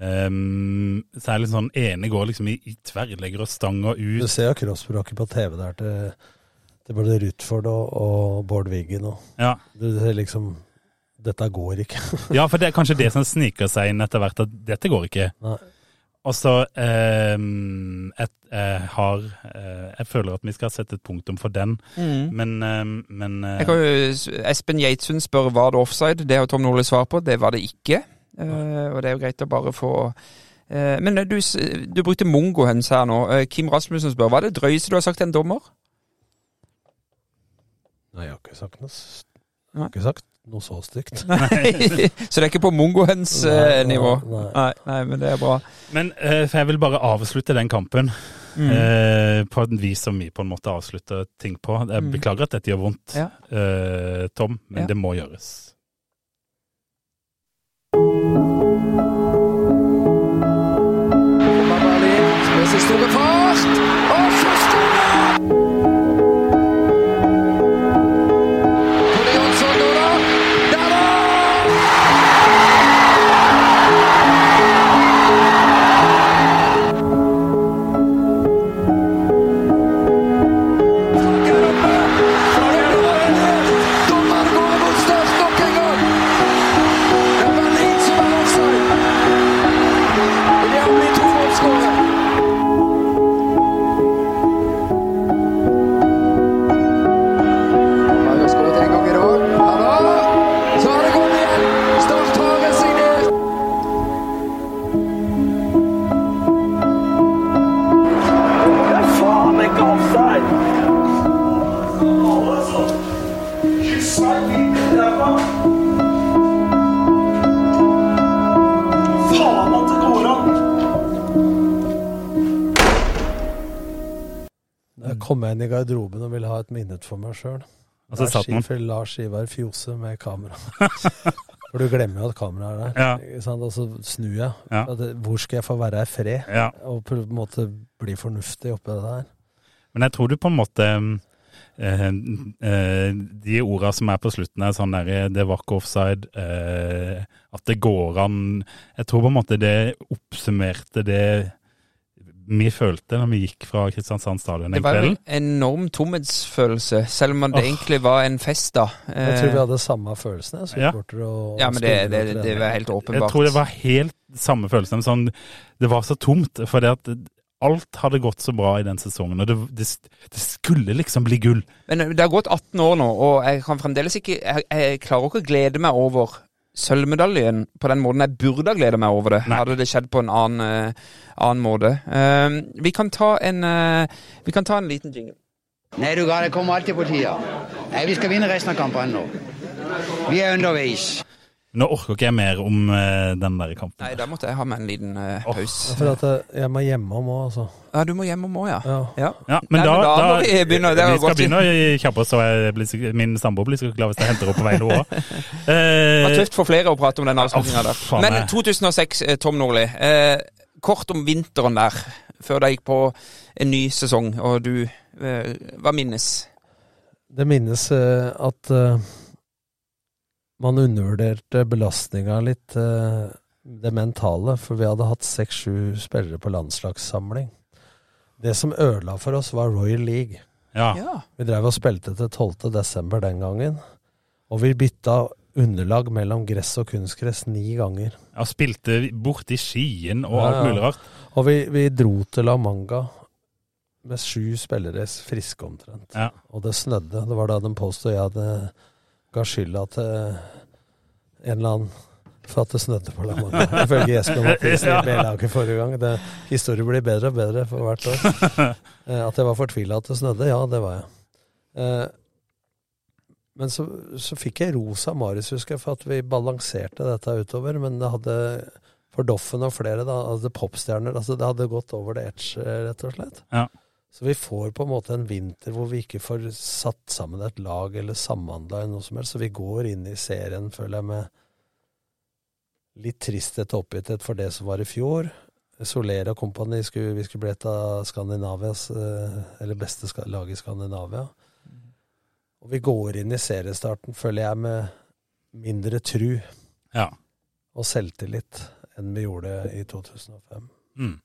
ehm, så er det litt sånn ene går liksom i, i tverrlegger og stanger ut. Du ser jo kroppsspråket på TV der til, til både Rutford og, og Bård Wiggen. Og Ja. Du ser liksom Dette går ikke. Ja, for det er kanskje det som sniker seg inn etter hvert, at dette går ikke. Nei. Og så ehm, jeg, jeg har eh, Jeg føler at vi skal sette et punktum for den, mm. men, ehm, men eh, Jeg kan jo, Espen Geitsund spør var det offside. Det har Tom Nordli svar på. Det var det ikke. Eh, og det er jo greit å bare få eh, Men du, du brukte mongohøns her nå. Eh, Kim Rasmussen spør hva er det drøyeste du har sagt til en dommer? Nei, jeg har ikke sagt noe, jeg har ikke sagt noe så stygt. Nei. Så det er ikke på mongohøns-nivå? Nei, Nei, nei, men det er bra. Men eh, for jeg vil bare avslutte den kampen Mm. eh, på en vis som vi på en måte avslutter ting på. Jeg Mm. beklager at dette gjør vondt, Ja. eh, Tom, men Ja. det må gjøres. Kom jeg inn i garderoben og ville ha et minne for meg sjøl. Og så satt man. Lars Ivar Fjose med kamera. For du glemmer jo at kameraet er der. Ja. Og så snur jeg. Ja. Hvor skal jeg få være i fred? Ja. Og på en måte bli fornuftig oppi det der. Men jeg tror du på en måte eh, eh, De orda som er på slutten her, sånn der eh, Det var ikke offside, eh, at det går an Jeg tror på en måte det oppsummerte det vi følte når vi gikk fra Kristiansand stadion Det den var Det var en enorm tomhetsfølelse, selv om det oh. egentlig var en fest, da. Jeg tror vi Eh, hadde samme følelsen, jeg, Ja. Ja, men det, det, det var helt åpenbart. Jeg tror det var helt samme følelsen. Sånn, det var så tomt, for det at alt hadde gått så bra i den sesongen, og det, det, det skulle liksom bli gull. Men eh, det har gått 18 år nå, og jeg kan fremdeles ikke Jeg, jeg klarer ikke å glede meg over sølvmedaljen på den måten jeg burde ha gleda meg over det. Hadde det skjedd på en annen, eh, annen måte. Eh, vi kan ta en uh, Vi kan ta en liten jingle. Nei, du gal, det kommer alltid på tida. Nei, vi skal vinne resten av kampene nå. Vi er underveis. Nå orker ikke jeg mer om uh, den der kampen. Nei, da måtte jeg ha meg en liten uh, pause. For at eh, jeg må hjemom òg, altså. Ja, du må hjemme om òg, ja. Ja. Ja, men Nei, da, men da da, vi begynner, vi skal begynne å kjappe oss, så jeg blir, min samboer blir så glad hvis jeg henter opp på vei nå òg. Det var tøft for flere å prate om den avslutninga der. Men 2006, eh, Tom Nordli. Uh, kort om vinteren der, før de gikk på en ny sesong, og du Hva minnes? Det minnes at man undervurderte belastninga litt, eh, det mentale, for vi hadde hatt seks-sju spillere på landslagssamling. Det som ødela for oss, var Royal League. Ja. Ja. Vi drev og spilte til 12. desember den gangen, og vi bytta underlag mellom gress og kunstgress ni ganger. Ja, spilte borti Skien og Ja, alt ja. mulig rart. Og vi, vi dro til La Manga med sju spillere friske omtrent. Ja. Og det snødde. Det var da de påstod jeg hadde ga skylda til en eller annen for at det snødde på La Manga. Ifølge Jesper Mathisen i B-laget forrige gang. Det, historien blir bedre og bedre for hvert år. Eh, At jeg var fortvila at det snødde, ja, det var jeg. Eh, Men så, så fikk jeg ros av Marius, husker jeg, for at vi balanserte dette utover. Men det hadde for Doffen og flere, da, altså popstjerner altså Det hadde gått over det edge, rett og slett. Ja. Så vi får på en måte en vinter hvor vi ikke får satt sammen et lag eller samhandla eller noe som helst. Så vi går inn i serien, føler jeg, med litt tristhet og oppgitthet for det som var i fjor. Soler og kompani skulle, vi skulle bli et av Skandinavias eh, Eller beste lag i Skandinavia. Og vi går inn i seriestarten, føler jeg, med mindre tru Ja. og selvtillit enn vi gjorde i 2005. Mm.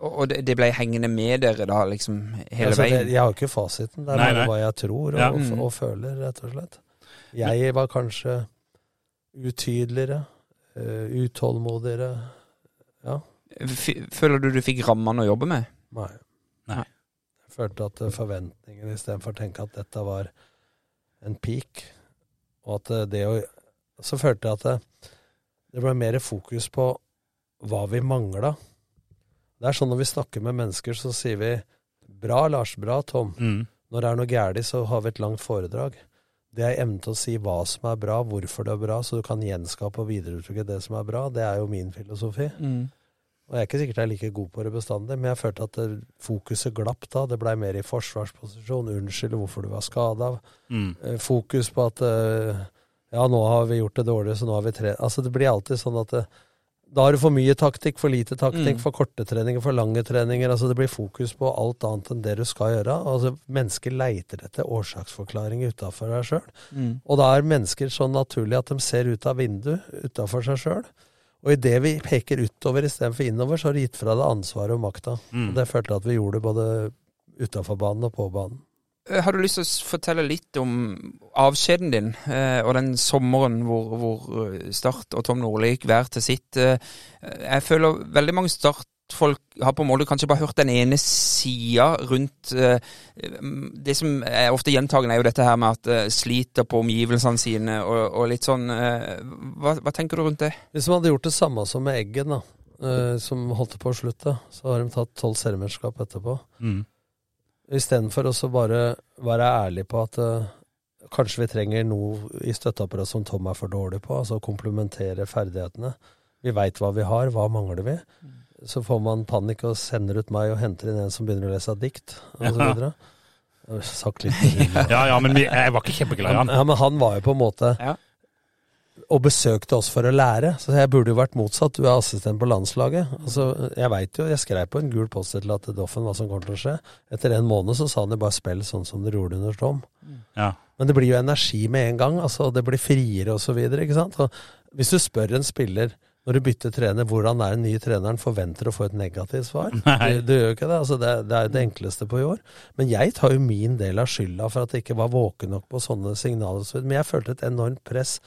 Og, og det, det ble hengende med dere da, liksom, hele Altså, veien? det, jeg har ikke fasiten. Det er Nei, hva jeg tror og, Ja. og, Mm. og føler, rett og slett. Jeg var kanskje utydeligere, uh, utålmodigere. Ja. F- Føler du du fikk rammene å jobbe med? Nei. Nei. Jeg følte at eh, forventningene, istedenfor å tenke at dette var en peak, og at eh, det å Så følte jeg at det, det ble mer fokus på hva vi mangla. Det er sånn når vi snakker med mennesker, så sier vi 'bra, Lars', 'bra, Tom'. Mm. Når det er noe galt, så har vi et langt foredrag. Det er evnen til å si hva som er bra, hvorfor det er bra, så du kan gjenskape og videreutvikle det som er bra. Det er jo min filosofi. Og jeg er ikke sikkert jeg er like god på det bestandig, men jeg følte at det, fokuset glapp da. Det blei mer i forsvarsposisjon. Unnskyld hvorfor du var skada. Mm. Fokus på at eh, ja, nå har vi gjort det dårlig, så nå har vi tre... Altså det blir alltid sånn at det, da har du for mye taktikk, for lite taktikk, Mm. for korte treninger, for lange treninger. Altså det blir fokus på alt annet enn det du skal gjøre. Altså Mennesker leiter etter årsaksforklaringer utafor deg sjøl. Mm. Og da er mennesker så naturlig at de ser ut av vinduet utafor seg sjøl. Og idet vi peker utover istedenfor innover, så har du gitt fra deg ansvaret og makta. Mm. Og det følte jeg at vi gjorde både utafor banen og på banen. Eh, Har du lyst til å fortelle litt om avskjeden din, eh, og den sommeren hvor, hvor eh, Start og Tom Nordli gikk hver til sitt? Eh, jeg føler veldig mange Start-folk har på en måte kanskje bare hørt den ene sida rundt eh, Det som er ofte gjentagende, er jo dette her med at eh, sliter på omgivelsene sine og, og litt sånn eh, hva, hva tenker du rundt det? Hvis man hadde gjort det samme som med Eggen, da, eh, som holdt på å slutte, så har de tatt tolv seriemesterskap etterpå. Mm. Istedenfor å bare være ærlig på at uh, kanskje vi trenger noe i støtteapparatet som Tom er for dårlig på, altså komplementere ferdighetene. Vi veit hva vi har, hva mangler vi? Så får man panikk og sender ut meg og henter inn en som begynner å lese dikt, og så Ja. Sagt litt. Ja, ja, men jeg var ikke kjempeglad i han. Ja, men han var jo på en måte Ja. Og besøkte oss for å lære. Så jeg burde jo vært motsatt. Du er assistent på landslaget. Altså, jeg veit jo, jeg skrev på en gul post-it til at Doffen hva som kommer til å skje. Etter en måned så sa han jo bare spill sånn som dere gjorde under Tom. Ja. Men det blir jo energi med en gang. altså Det blir friere og så videre, ikke sant. Og hvis du spør en spiller når du bytter trener, hvordan er den nye treneren forventer å få et negativt svar? Du, du gjør jo ikke det. altså det, det er det enkleste på i år. Men jeg tar jo min del av skylda for at jeg ikke var våken nok på sånne signaler. Men jeg følte et enormt press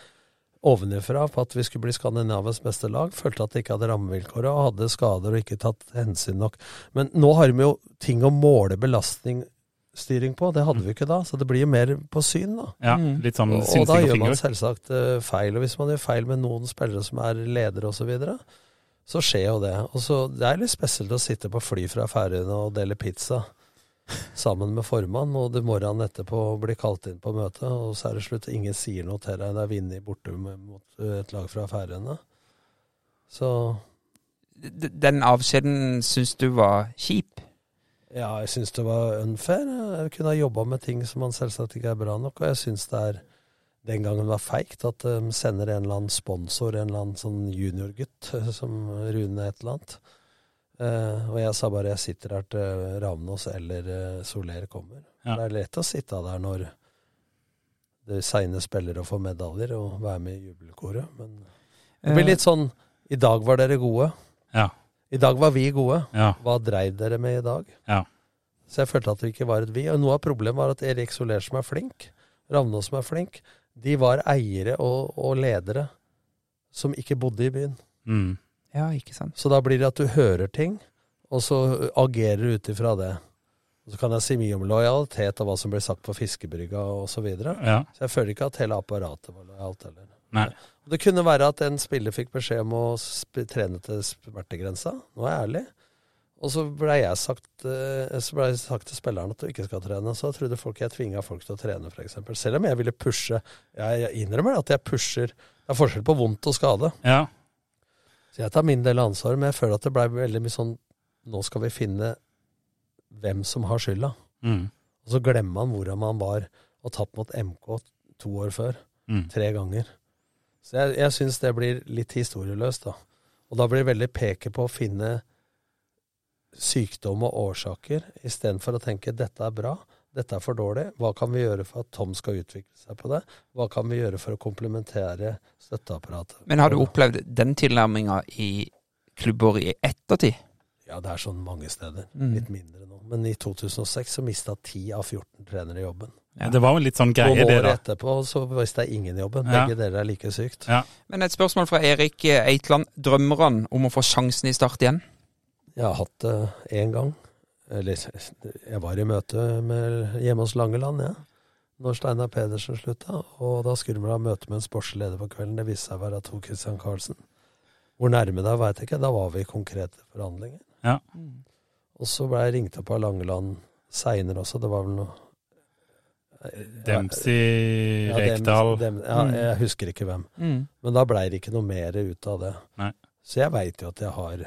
ovenifra på at vi skulle bli Skandinavias beste lag. Følte at de ikke hadde rammevilkår og hadde skader og ikke tatt hensyn nok. Men nå har vi jo ting å måle belastningsstyring på. Det hadde vi ikke da. Så det blir jo mer på syn, da. Ja, litt sånn Og, og da gjør man selvsagt eh, feil. Og hvis man gjør feil med noen spillere som er ledere osv., så, videre, så skjer jo det. Og så Det er litt spesielt å sitte på fly fra Færøyene og dele pizza sammen med formann, og det morgenen etterpå blir kalt inn på møte, og så er det slutt. Ingen sier noe til deg. Det er vunnet borte mot eh, et lag fra Færøyene. Så Den avskjeden syns du var kjip? Ja, jeg syns det var unfair. Jeg kunne ha jobba med ting som man selvsagt ikke er bra nok, og jeg syns det er den gangen var feigt at de sender en eller annen sponsor, en eller annen sånn juniorgutt, eh, som Rune et eller annet. Eh, og jeg sa bare jeg sitter her til Ravnås eller uh, Soler kommer. Ja. Det er lett å sitte der når det seine spillere og får medaljer og være med i jubelkoret, men det blir Eh. litt sånn I dag var dere gode. Ja. I dag var vi gode. Ja. Hva dreiv dere med i dag? Ja. Så jeg følte at det ikke var et vi. Og noe av problemet var at Erik Soler, som er flink, Ravnås som er flink, de var eiere og, og ledere som ikke bodde i byen. Mm. Ja, ikke sant. Så da blir det at du hører ting, og så agerer du ut ifra det. Og så kan jeg si mye om lojalitet og hva som ble sagt på fiskebrygga osv. Så, videre. Ja. så jeg føler ikke at hele apparatet var lojalt heller. Nei. Det kunne være at en spiller fikk beskjed om å sp trene til smertegrensa. Nå er jeg ærlig. Og så ble jeg sagt, eh, så ble jeg sagt til spilleren at du ikke skal trene. Så trodde folk jeg tvinga folk til å trene, f.eks. Selv om jeg ville pushe. Jeg, jeg innrømmer at jeg pusher. Det er forskjell på vondt og skade. Ja. Så jeg tar min del av ansvaret, men jeg føler at det blei veldig mye sånn Nå skal vi finne hvem som har skylda. Mm. Og så glemmer man hvordan man var og tapt mot MK to år før. Mm. Tre ganger. Så jeg, jeg syns det blir litt historieløst, da. Og da blir det veldig peke på å finne sykdom og årsaker, istedenfor å tenke dette er bra, dette er for dårlig, hva kan vi gjøre for at Tom skal utvikle seg på det? Hva kan vi gjøre for å komplementere støtteapparatet? Men har du opplevd den tilnærminga i klubber i ettertid? Ja, det er sånn mange steder. Mm. Litt mindre nå. Men i 2006 så mista 10 av 14 trenere jobben. Ja, det var jo litt sånn greie, det det, år året etterpå så mista ingen jobben. Ja. Begge deler er like sykt. Ja. Men et spørsmål fra Erik Eitland. Drømmer han om å få sjansen i Start igjen? Jeg har hatt det én gang. Eller jeg var i møte med, hjemme hos Langeland, jeg. Ja. Når Steinar Pedersen slutta. Og da skulle vi ha møte med en sportslig leder på kvelden. Det viste seg å være Tor Christian Karlsen. Hvor nærme det veit jeg ikke. Da var vi i konkrete forhandlinger. Ja. Og så ble jeg ringt opp av Langeland seinere også. Det var vel noe Dempsey, Ja, Rekdal Dem, ja, Mm. jeg husker ikke hvem. Mm. Men da blei det ikke noe mer ut av det. Nei. Så jeg veit jo at jeg har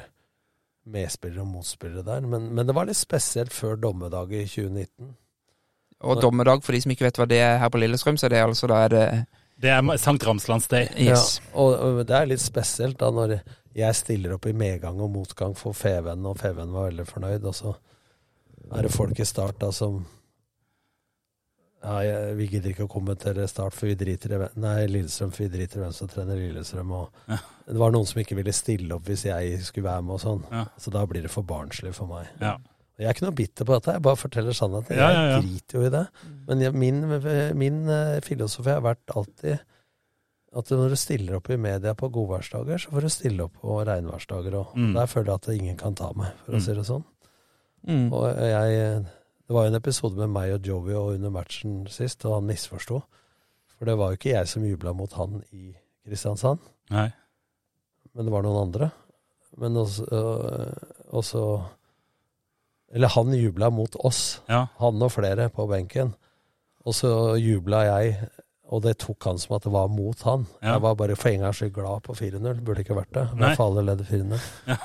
medspillere og motspillere der. Men, men det var litt spesielt før dommedag i 2019. Og dommedag, for de som ikke vet hva det er her på Lillestrøm, så det er altså da er det Det er Sankt Ramslands Day. Yes. Ja, og, og det er litt spesielt da når jeg stiller opp i medgang og motgang for Feven, og Feven var veldig fornøyd, og så er det folk i Start da som ja, Vi gidder ikke å kommentere Start, for vi driter i Nei, Lillestrøm, for vi driter i hvem som trener Lillestrøm. Og Ja. Det var noen som ikke ville stille opp hvis jeg skulle være med og sånn. Ja. Så da blir det for barnslig for meg. Ja. Jeg er ikke noe bitter på dette, jeg bare forteller sannheten. Ja, ja, ja. Jeg driter jo i det. Men jeg, min, min eh, filosofi har vært alltid at når du stiller opp i media på godværsdager, så får du stille opp på regnværsdager òg. Mm. Der føler jeg at ingen kan ta meg, for å Mm. si det sånn. Mm. Og jeg Det var jo en episode med meg og Joey og under matchen sist, og han misforsto. For det var jo ikke jeg som jubla mot han i Kristiansand, Nei. men det var noen andre. Men også, øh, også Eller han jubla mot oss, Ja. han og flere på benken. Og så jubla jeg, og det tok han som at det var mot han. Ja. Jeg var bare for en gangs skyld glad på 4-0. Burde ikke vært det. Nei. Fallet ledde 4-0. Ja.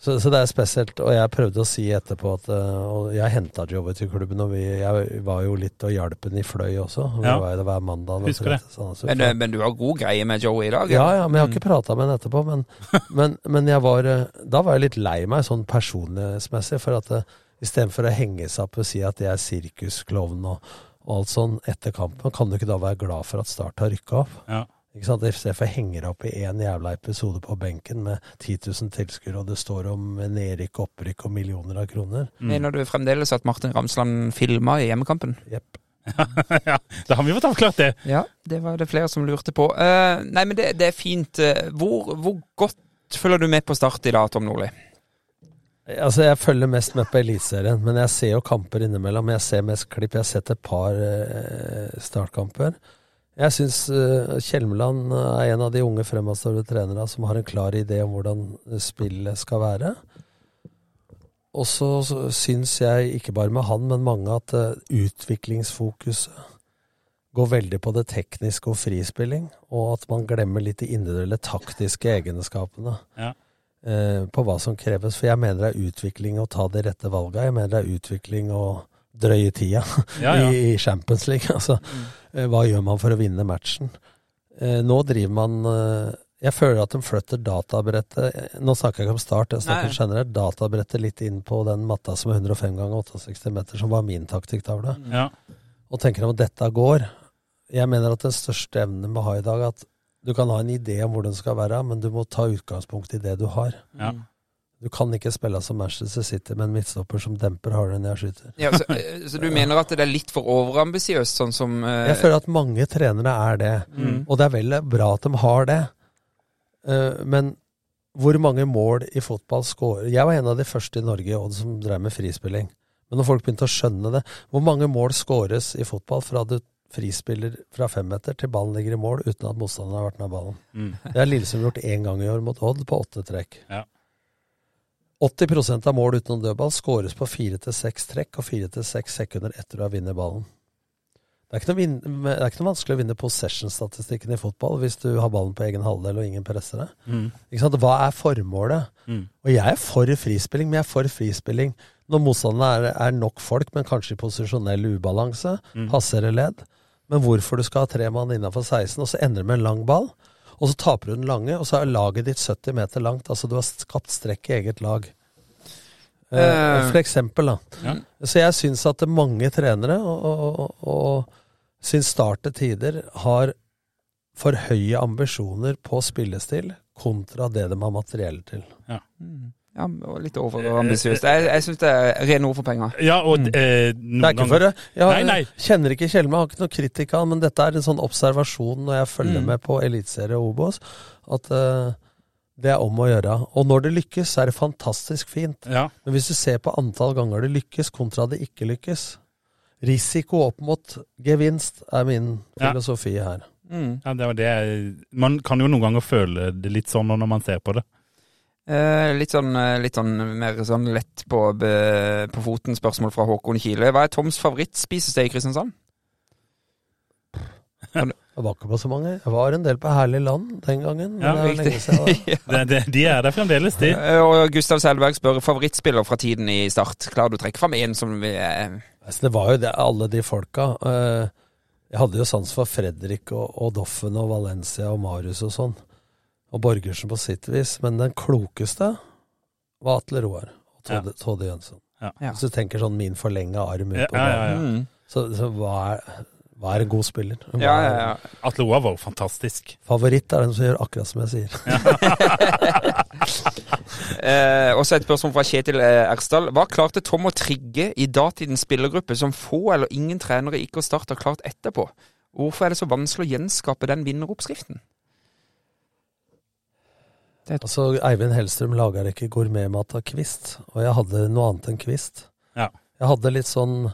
Så, så det er spesielt. Og jeg prøvde å si etterpå at øh, Og jeg henta jobben til klubben, og vi, jeg var jo litt og hjalp ham i Fløy også. Vi Ja. var jo hver mandag. og Husker det. Sånn, så, Men, eh, men du har god greie med Joe i dag? Ja, ja, men jeg har ikke prata med henne etterpå. Men, men, men jeg var, eh, da var jeg litt lei meg sånn personlighetsmessig. For at istedenfor å henge seg opp og si at jeg er sirkusklovn og, og alt sånn etter kampen, kan du ikke da være glad for at Start har rykka opp? Ja. Ikke sant? FCF henger opp i én jævla episode på benken med 10 000 tilskuere, og det står om nedrykk, opprykk og millioner av kroner. Mener du fremdeles at Martin Ramsland filma i hjemmekampen? Jepp. ja, da har vi fått avklart det. Ja, det var det flere som lurte på. Uh, nei, men det, det er fint. Eh, Hvor, hvor godt følger du med på start i dag, Tom Nordli? Altså, Jeg følger mest med på Eliteserien, men jeg ser jo kamper innimellom. Jeg ser mest klipp. Jeg har sett et par uh, startkamper. Jeg syns eh, Kjelmeland er en av de unge fremadstormende trenerne som har en klar idé om hvordan spillet skal være. Og så syns jeg, ikke bare med han, men mange, at eh, utviklingsfokuset går veldig på det tekniske og frispilling, og at man glemmer litt de individuelle taktiske egenskapene Ja. eh, på hva som kreves. For jeg mener det er utvikling å ta de rette valga. Jeg mener det er utvikling å drøye tida Ja, ja. i, i Champions League. Altså, eh, hva gjør man for å vinne matchen? Eh, nå driver man eh, Jeg føler at de flytter databrettet eh, Nå snakker jeg ikke om start, jeg snakker Nei. generelt. Databrettet litt inn på den matta som er 105 ganger 68 meter, som var min taktikktavle. Ja. Og tenker om dette går. Jeg mener at den største evnen vi har i dag, at du kan ha en idé om hvor den skal være, men du må ta utgangspunkt i det du har. Ja. Du kan ikke spille som Manchester City med en midtstopper som demper hardere enn jeg skyter. Ja, så, eh, så du mener at det er litt for overambisiøst, sånn som eh, Jeg føler at mange trenere er det, Mm. og det er vel bra at de har det. Uh, Men hvor mange mål i fotball scorer Jeg var en av de første i Norge Odd, som drev med frispilling. Men når folk begynte å skjønne det Hvor mange mål scores i fotball fra du frispiller fra femmeter til ballen ligger i mål uten at motstanderen har vært nær ballen? Mm. Det har Lillesund gjort én gang i år mot Odd, på åtte trekk. Ja. 80% av mål utenom dødball skåres på fire til seks trekk og fire til seks sekunder etter å ha vunnet ballen. Det er, vin det er ikke noe vanskelig å vinne possession-statistikken i fotball hvis du har ballen på egen halvdel og ingen presser deg. Mm. Hva er formålet? Mm. Og jeg er for frispilling, men jeg er for frispilling når motstanderne er, er nok folk, men kanskje i posisjonell ubalanse, Mm. passere ledd. Men hvorfor du skal ha tre mann innafor 16, og så ender det med en lang ball, og så taper du den lange, og så er laget ditt 70 meter langt. Altså du har skapt strekk i eget lag. Eh, Eh. for eksempel, da. Ja. Så jeg syns at mange trenere, og, og, og, og syns Start til tider har for høye ambisjoner på spillestil kontra det de har materiell til. Ja. Ja, litt overambisiøst. Jeg, jeg syns det er rene ord for penger. Ja, og eh, Det er ikke for det. Jeg Nei, nei. kjenner ikke Kjelme, har ikke noe kritikk av men dette er en sånn observasjon når jeg følger Mm. med på Eliteserie og Obos, at eh, det er om å gjøre. Og når det lykkes, så er det fantastisk fint. Ja. Men hvis du ser på antall ganger det lykkes kontra det ikke lykkes Risiko opp mot gevinst er min Ja. filosofi her. Mm. ja, det var det Man kan jo noen ganger føle det litt sånn når man ser på det. Eh, litt, sånn, eh, litt sånn mer sånn lett på, be, på foten spørsmål fra Håkon Kile. Hva er Toms favorittspisested i Kristiansand? Jeg var ikke på så mange. Jeg var en del på Herlig land den gangen. Ja, det er det, det de er der fremdeles, de. Eh, Og Gustav Selberg spør favorittspiller fra tiden i Start. Klarer du å trekke fram en som vi eh, Altså, det var jo det, alle de folka. Jeg hadde jo sans for Fredrik og, og Doffen og Valencia og Marius og sånn. Og Borgersen på sitt vis. Men den klokeste var Atle Roar og Tode, Tode Jønsson. Ja. Hvis du tenker sånn min forlenga arm ut på ja, ja, banen. ja. Så, så hva, er, hva er en god spiller? Hva Ja, ja, ja. Atle Roar var jo fantastisk. Favoritt er den som gjør akkurat som jeg sier. Eh, også et spørsmål fra Kjetil eh, Ersdal. Hva klarte Tom å trigge i datidens spillergruppe som få eller ingen trenere ikke og Start har klart etterpå? Hvorfor er det så vanskelig å gjenskape den vinneroppskriften? Altså, Eivind Hellstrøm lager ikke gourmetmat av kvist, og jeg hadde noe annet enn kvist. Ja. Jeg hadde litt sånn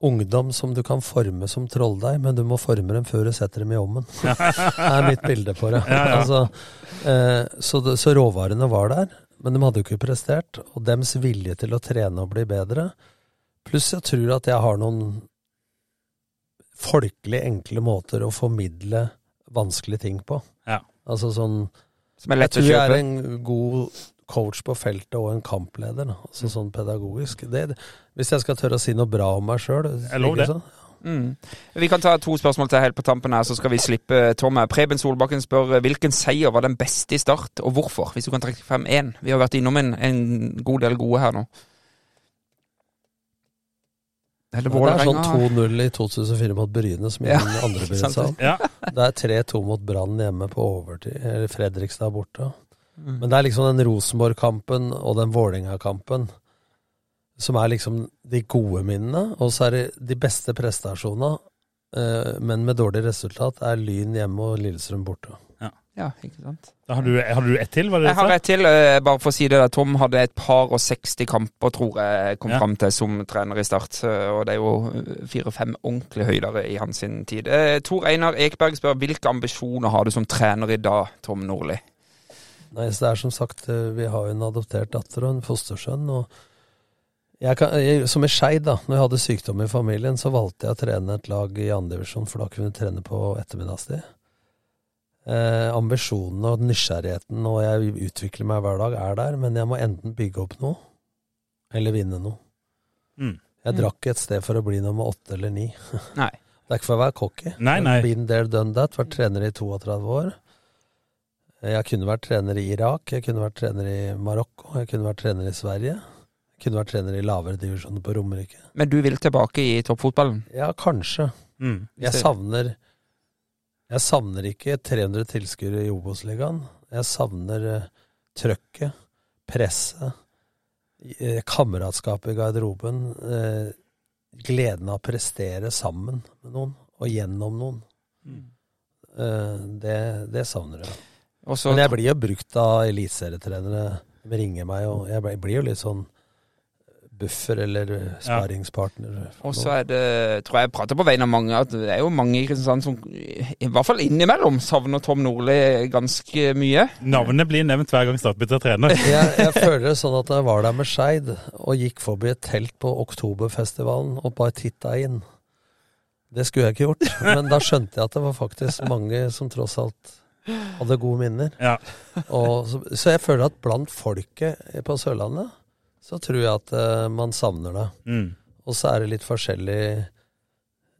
ungdom som du kan forme som trolldeig, men du må forme dem før du setter dem i ovnen. det er mitt bilde på det. Ja, ja. Altså, eh, så, så råvarene var der, men de hadde jo ikke prestert. Og dems vilje til å trene og bli bedre. Pluss jeg tror at jeg har noen folkelig enkle måter å formidle vanskelige ting på. Ja. Altså sånn Som er lett jeg tror jeg er en god coach på feltet og en kampleder, altså sånn pedagogisk. Det, hvis jeg skal tørre å si noe bra om meg sjøl Jeg lover det. Mm. Vi kan ta to spørsmål til helt på tampen her, så skal vi slippe Tom her. Preben Solbakken spør eh, hvilken seier var den beste i Start, og hvorfor? Hvis du kan trekke frem én. Vi har vært innom en, en god del gode her nå. Eller Det er sånn 2-0 i 2004 mot Bryne, som Ja, den andre sant seg det. Ja. Det er 3-2 mot Brann hjemme på overtid. Eller Fredrikstad borte. Mm. Men det er liksom den Rosenborg-kampen og den Vålerenga-kampen som er liksom de gode minnene. Og så er det de beste prestasjonene, eh, men med dårlig resultat, er Lyn hjemme og Lillestrøm borte. Ja, ikke sant. Da har du, har du ett til? Var det Jeg har ett til, eh, bare for å si det. der. Tom hadde et par og 60 kamper, tror jeg, kom Ja. fram til som trener i Start. Og det er jo eh, fire-fem ordentlige høydere i hans tid. Eh, Tor Einar Ekberg spør hvilke ambisjoner har du som trener i dag, Tom Nordli? Nei, så det er som sagt, vi har jo en adoptert datter og en fostersønn. og jeg kan, jeg, Som i Skeid, da, når jeg hadde sykdom i familien, så valgte jeg å trene et lag i andredivisjon, for da kunne vi trene på ettermiddagstid. Eh, ambisjonene og nysgjerrigheten og jeg utvikler meg hver dag, er der, men jeg må enten bygge opp noe, eller vinne noe. Mm. Jeg Mm. drakk et sted for å bli nummer åtte eller ni. Nei. Det er ikke for å være cocky. Nei, nei. Been there, done that. Vært trener i 32 år. Jeg kunne vært trener i Irak, jeg kunne vært trener i Marokko, jeg kunne vært trener i Sverige. Jeg kunne vært trener i lavere divisjoner på Romerike. Men du vil tilbake i toppfotballen? Ja, kanskje. Mm. Jeg savner Jeg savner ikke 300 tilskuere i Obos-ligaen. Jeg savner eh, trøkket, presset, eh, kameratskapet i garderoben. Eh, gleden av å prestere sammen med noen, og gjennom noen. Mm. det, det savner jeg. Også- Men jeg blir jo brukt av eliteserietrenere. De ringer meg, og jeg blir jo litt sånn buffer eller sparringspartner. Ja. Og så er det, tror jeg jeg prater på vegne av mange, at det er jo mange i Kristiansand som i hvert fall innimellom savner Tom Nordli ganske mye. Navnet blir nevnt hver gang Start bytter trener. jeg, jeg føler det sånn at jeg var der med Skeid og gikk forbi et telt på Oktoberfestivalen og bare titta inn. Det skulle jeg ikke gjort, men da skjønte jeg at det var faktisk mange som tross alt hadde gode minner. Og, så, så jeg føler at blant folket på Sørlandet så tror jeg at uh, man savner det. Mm. Og så er det litt forskjellig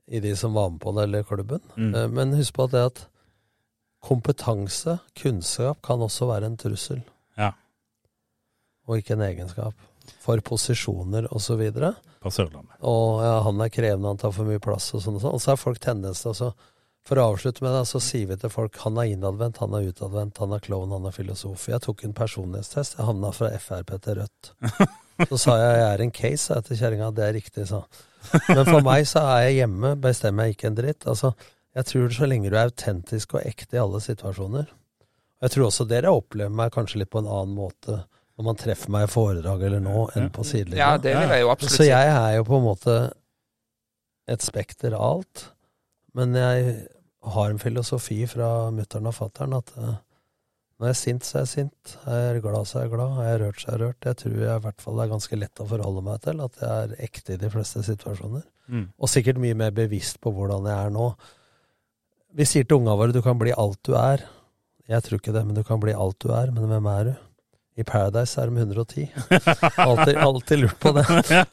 i de som var med på det, eller klubben. Mm. Uh, Men husk på at det at kompetanse, kunnskap, kan også være en trussel. Ja. Og ikke en egenskap. For posisjoner osv. På Sørlandet. Og ja, han er krevende, han tar for mye plass og sånn og sånn. Og så er folk tendens til å så- For å avslutte med det, så sier vi til folk han er innadvendt, han er utadvendt, han er klovn, han er filosof. Jeg tok en personlighetstest, jeg havna fra Frp til Rødt. Så sa jeg jeg er en case, sa jeg til kjerringa. Det er riktig, sa Men for meg så er jeg hjemme, bestemmer jeg ikke en dritt. Altså, jeg tror så lenge du er autentisk og ekte i alle situasjoner. Jeg tror også dere opplever meg kanskje litt på en annen måte når man treffer meg i foredrag eller nå, enn på sidelinja. Ja, det vil jeg jo absolutt Så jeg er jo på en måte et spekter av alt. Men jeg har en filosofi fra mutter'n og fatter'n at eh, når jeg er sint, så er jeg sint. Er jeg glad, så er jeg glad. Er jeg rørt, så er jeg rørt. Jeg tror jeg i hvert fall det er ganske lett å forholde meg til at jeg er ekte i de fleste situasjoner. Mm. Og sikkert mye mer bevisst på hvordan jeg er nå. Vi sier til unga våre du kan bli alt du er. Jeg tror ikke det, men du kan bli alt du er. Men hvem er du? I Paradise er de 110. Alltid, alltid lurt på det.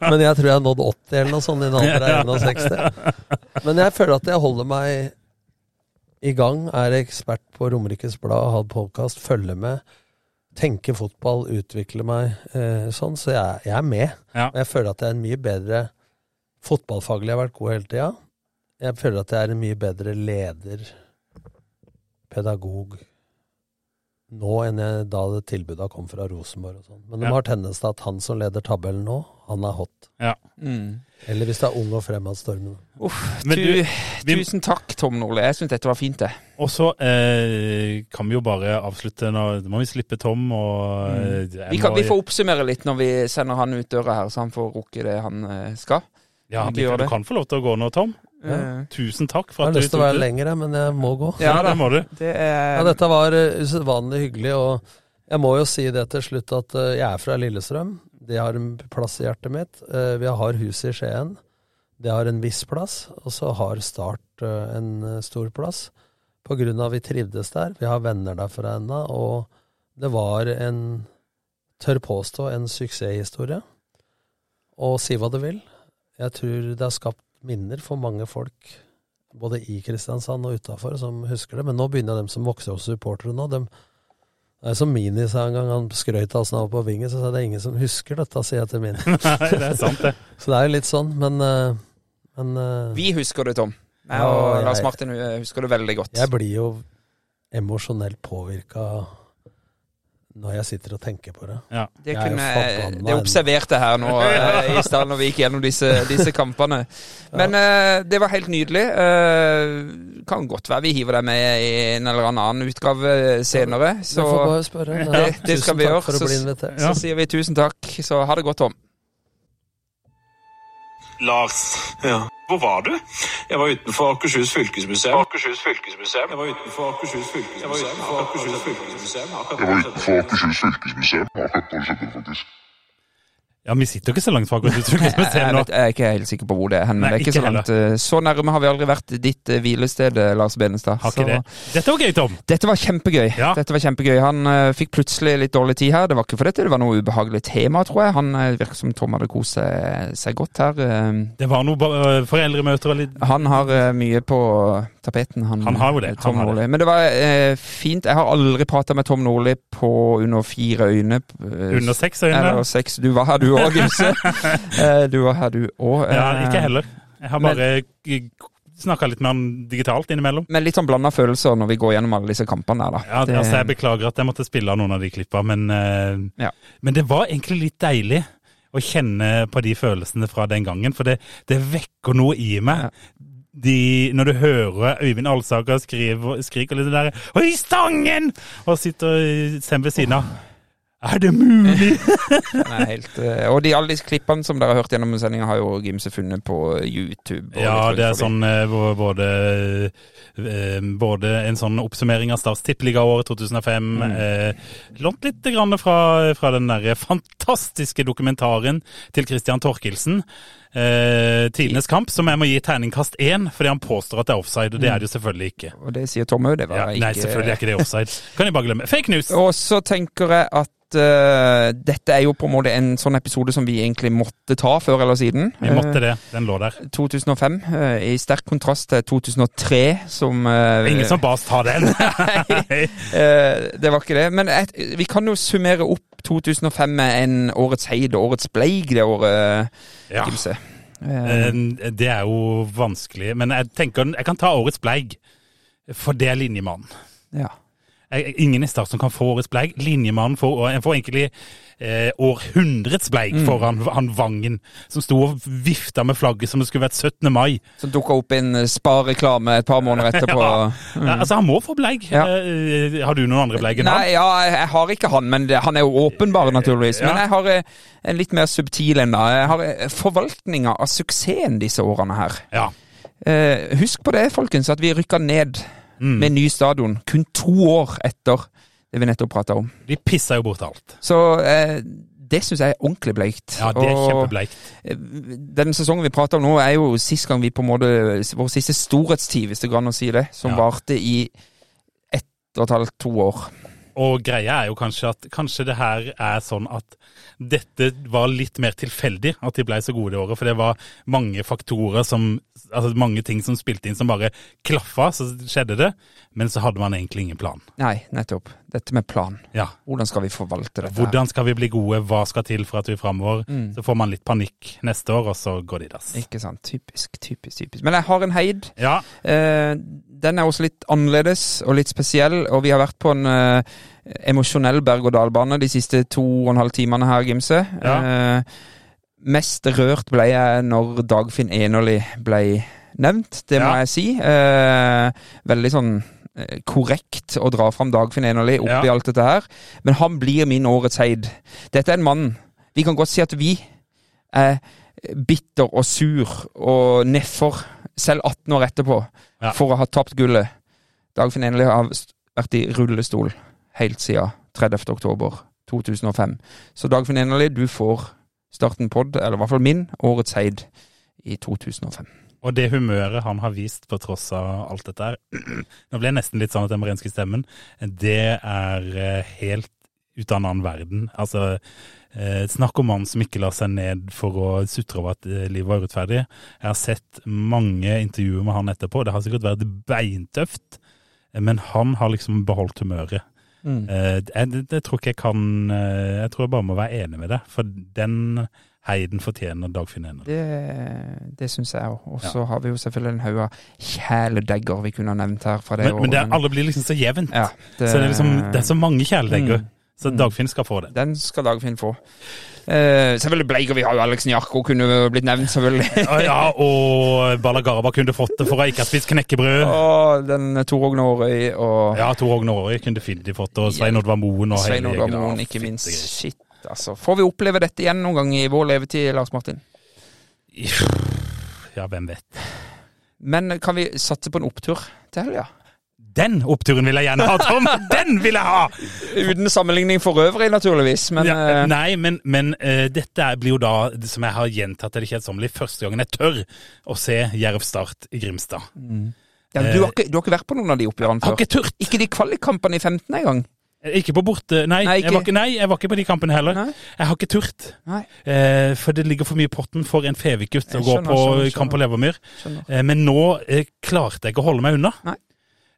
Men jeg tror jeg har nådd 80 eller noe sånt i den andre er 61. Men jeg føler at jeg holder meg i gang. Er ekspert på Romerikes Blad, har podkast, følger med. Tenker fotball, utvikler meg eh, sånn. Så jeg, jeg er med. Ja. Og jeg føler at jeg er en mye bedre Fotballfaglig har vært god hele tida. Jeg føler at jeg er en mye bedre leder, pedagog, nå enn jeg, da det tilbudet kom fra Rosenborg og sånn. Men de Ja. har tendens til at han som leder tabellen nå, han er hot. Ja. Mm. Eller hvis det er ung og fremadstormende. Uff, du, vi- tusen takk, Tom Nordli. Jeg syns dette var fint, det. Og så eh, kan vi jo bare avslutte nå. Da må vi slippe Tom og eh, Mm. Vi, kan, vi får oppsummere litt når vi sender han ut døra her, så han får rukke det han eh, skal. Ja, han, du, du kan få lov til å gå nå, Tom. Ja. Tusen takk for at du Jeg har lyst til å være lenger, men jeg må gå. Ja, det må du. Det er Ja, dette var eh, usedvanlig hyggelig, og jeg må jo si det til slutt at eh, jeg er fra Lillestrøm. Det har en plass i hjertet mitt. Eh, Vi har huset i Skien. Det har en viss plass, og så har Start eh, en eh, stor plass. På grunn av vi trivdes der. Vi har venner derfra ennå, og det var en, tør påstå, en suksesshistorie. Og si hva du vil. Jeg tror det har skapt minner for mange folk, både i Kristiansand og utafor, som husker det. Men nå begynner de som vokser opp supportere nå. De, Det er som Mini sa en gang, han skrøt av oss på vingen, så sa jeg det er ingen som husker dette, sier jeg til Mini. Nei, det er sant, det. Så det er jo litt sånn, men, eh, men eh, Vi husker det, Tom. Jeg og Lars Martin husker det veldig godt. Jeg blir jo emosjonelt påvirka når jeg sitter og tenker på det. Ja. Det, Jeg kunne, forbanna det observerte her nå eh, i stad når vi gikk gjennom disse, disse kampene. Men eh, det var helt nydelig. Eh, kan godt være vi hiver deg med i en eller annen utgave senere. Så får bare spørre. det, Ja. det skal Tusen vi gjøre. Så, så sier vi tusen takk. Så ha det godt, Tom. Lars, hvor var du? Jeg var utenfor Akershus fylkesmuseum. Akershus fylkesmuseum. Jeg var utenfor Akershus fylkesmuseum. Jeg var utenfor Akershus fylkesmuseum. Jeg var utenfor Akershus fylkesmuseum. Akkurat det skjedde, faktisk. Ja, vi sitter jo ikke så langt fra Jeg, nå. vet, jeg er ikke helt sikker på hvor det er hen. men Nei, det er ikke ikke så langt. eh, Så nærme har vi aldri vært ditt eh, hvilested, eh, Lars Benestad. Har ikke Så- det. Dette var gøy, Tom. Dette var kjempegøy. Dette var kjempegøy. Han uh, fikk plutselig litt dårlig tid her. Det var ikke for dette, det var noe ubehagelig tema, tror jeg. Han uh, virker som Tom hadde kost seg, godt her. Uh, Det var noe ba- foreldremøter og litt han har mye på tapeten. Han, Han har jo det, Tom Nordli. Men det var eh, fint. Jeg har aldri prata med Tom Nordli på under fire øyne. eh, Under seks øyne? Eller seks. Du var her, du òg, Gimse. Eh, du var her, du òg. Ja, ikke heller. Jeg har men- bare snakka litt med han digitalt innimellom. Men litt sånn blanda følelser når vi går gjennom alle disse kampene der, da. Ja, Det- altså Jeg beklager at jeg måtte spille av noen av de klippa, men, eh, Ja. men det var egentlig litt deilig å kjenne på de følelsene fra den gangen, for det, det vekker noe i meg. De, når du hører Øyvind Alsaker skrive, skrike litt der 'Oi, Stangen!' og sitter Sem ved siden av. Er det mulig?! Er helt, eh, og de, alle disse klippene som dere har hørt gjennom sendinga, har jo Gimse funnet på YouTube. og Ja, det er sånn eh, både, eh, både en sånn oppsummering av Stavs tippeligaåret 2005 Mm. eh, Lånt litt grann fra, fra den der fantastiske dokumentaren til Christian Torkelsen. Eh, Tidenes kamp, som jeg må gi terningkast én, fordi han påstår at det er offside. Og det er det jo selvfølgelig ikke. Og det sier Tom òg, det var Ja, ikke nei, selvfølgelig er ikke det offside. Kan jeg bare glemme. Fake news! Og så tenker jeg at eh, dette er jo på en måte en sånn episode som vi egentlig måtte ta før eller siden. Vi måtte Eh, det. Den lå der. 2005, eh, i sterk kontrast til 2003, som Ingen som ba oss ta den. Nei, det var ikke det. Men et, vi kan jo summere opp 2005 med en årets heid og årets bleig det året, Ja. Gimse. Eh, Det er jo vanskelig, men jeg tenker jeg kan ta årets bleig, for det er linjemannen. Ja. Ingen i Start som kan få årets bleig. Linjemannen får, får egentlig eh, århundrets bleik Mm. foran han, Vangen, som sto og vifta med flagget som det skulle vært 17. mai. Som dukka opp i en Spar-reklame et par måneder etterpå. Ja. Mm. Altså, han må få bleig. Ja. Eh, har du noen andre bleig enn Nei, han? ja, jeg har ikke han, men han er jo åpenbar, naturligvis. Men jeg har eh, en litt mer subtil en, da. Jeg har eh, forvaltninga av suksessen disse årene her. Ja. Eh, husk på det, folkens, at vi rykka ned Mm. med ny stadion kun to år etter det vi nettopp prata om. De pissa jo bort alt. Så eh, det syns jeg er ordentlig bleikt. Ja, det er kjempebleikt. eh, Den sesongen vi prater om nå, er jo sist gang vi på en måte Vår siste storhetstid, hvis det går an å si det, som Ja. varte i ett og et halvt, to år. Og greia er jo kanskje at kanskje det her er sånn at dette var litt mer tilfeldig, at de ble så gode det året. For det var mange faktorer som Altså mange ting som spilte inn som bare klaffa, så skjedde det. Men så hadde man egentlig ingen plan. Nei, nettopp. Dette med plan. Ja. Hvordan skal vi forvalte dette? Hvordan skal vi bli gode, hva skal til for at vi er framover? Mm. Så får man litt panikk neste år, og så går det i dass. Ikke sant. Typisk, typisk, typisk. Men jeg har en heid. Ja. Eh, den er også litt annerledes og litt spesiell, og vi har vært på en eh, emosjonell berg-og-dal-bane de siste to og en halv timene her, Gimse. Ja. Eh, mest rørt ble jeg når Dagfinn Enerli ble nevnt, det må Ja. jeg si. Eh, veldig sånn eh, korrekt å dra fram Dagfinn Enerli oppi Ja. alt dette her. Men han blir min årets heid. Dette er en mann Vi kan godt si at vi er bitter og sur og nedfor, selv 18 år etterpå, Ja. for å ha tapt gullet. Dagfinn Enerli har vært i rullestol helt siden 30. oktober 2005. Så Dagfinn Enerli, du får starten pod, eller i hvert fall min, årets heid i 2005. Og det humøret han har vist på tross av alt dette her Nå ble jeg nesten litt sånn at jeg må renske stemmen. Det er eh, helt ut av en annen verden. Altså, eh, snakk om mannen som ikke la seg ned for å sutre over at eh, livet var urettferdig. Jeg har sett mange intervjuer med han etterpå. Det har sikkert vært beintøft, men han har liksom beholdt humøret. Mm. Eh, jeg, det, det tror ikke jeg kan eh, Jeg tror jeg bare må være enig med deg, for den heiden fortjener Dagfinn Enerly. Det, det syns jeg òg. Og så har vi jo selvfølgelig en haug av kjæledegger vi kunne ha nevnt her. fra det Men, men det, alle blir liksom så jevnt. Ja, det- så det er, liksom, det er så mange kjæledegger. Mm. Så Dagfinn skal få det. Den skal Dagfinn få. Eh, selvfølgelig Bleiger, vi har jo Alex Njarko, kunne blitt nevnt, selvfølgelig. Ja, ja, og Balagarba kunne fått det for å ikke ha spist knekkebrød. og den Tor Aarøy og Ja, Tor Aarøy kunne definitivt fått det, og Svein Oddvar Moen og Svein Oddvar. Moen, ikke minst. Shit, altså. Får vi oppleve dette igjen noen gang i vår levetid, Lars Martin? Ja, hvem vet. Men kan vi satse på en opptur til helga? Den oppturen vil jeg gjerne ha, Tom! Den vil jeg ha! Uten sammenligning for øvrig, naturligvis, men ja, eh, Nei, men, men uh, dette blir jo da, som jeg har gjentatt det kjedsommelig, første gangen jeg tør å se Jerv Start i Grimstad. ja, du, har ikke, du har ikke vært på noen av de oppgjørene før? Har ikke turt. Ikke de kvalikkampene i 15 engang? Eh, Ikke på borte... Nei, Nei, Jeg, var ikke- ikke, nei jeg var ikke på de kampene heller. Jeg har ikke turt. Nei. Eh, for det ligger for mye i potten for en Fevik-gutt å gå på skjønner. kamp på Levermyr. Eh, men nå eh, klarte jeg ikke å holde meg unna. Nei.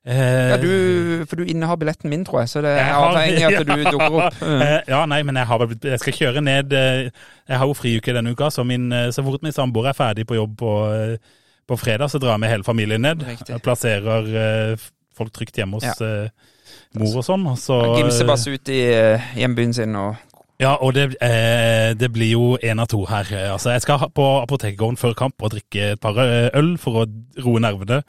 Eh, Ja, du, for du innehar billetten min, tror jeg, så det er avhengig av at du Ja. dukker opp. Mm. Eh, Ja, nei, men jeg, har, jeg skal kjøre ned eh, Jeg har jo friuke denne uka, så, min, så fort min samboer er ferdig på jobb på, på fredag, så drar med hele familien ned. Riktig. Jeg plasserer folk trygt hjemme hos Ja. mor og sånn. Og så, bare ut i hjembyen sin og Ja, og det, eh, det blir jo én av to her. Altså, jeg skal på apotekgården før kamp og drikke et par øl for å roe nervene.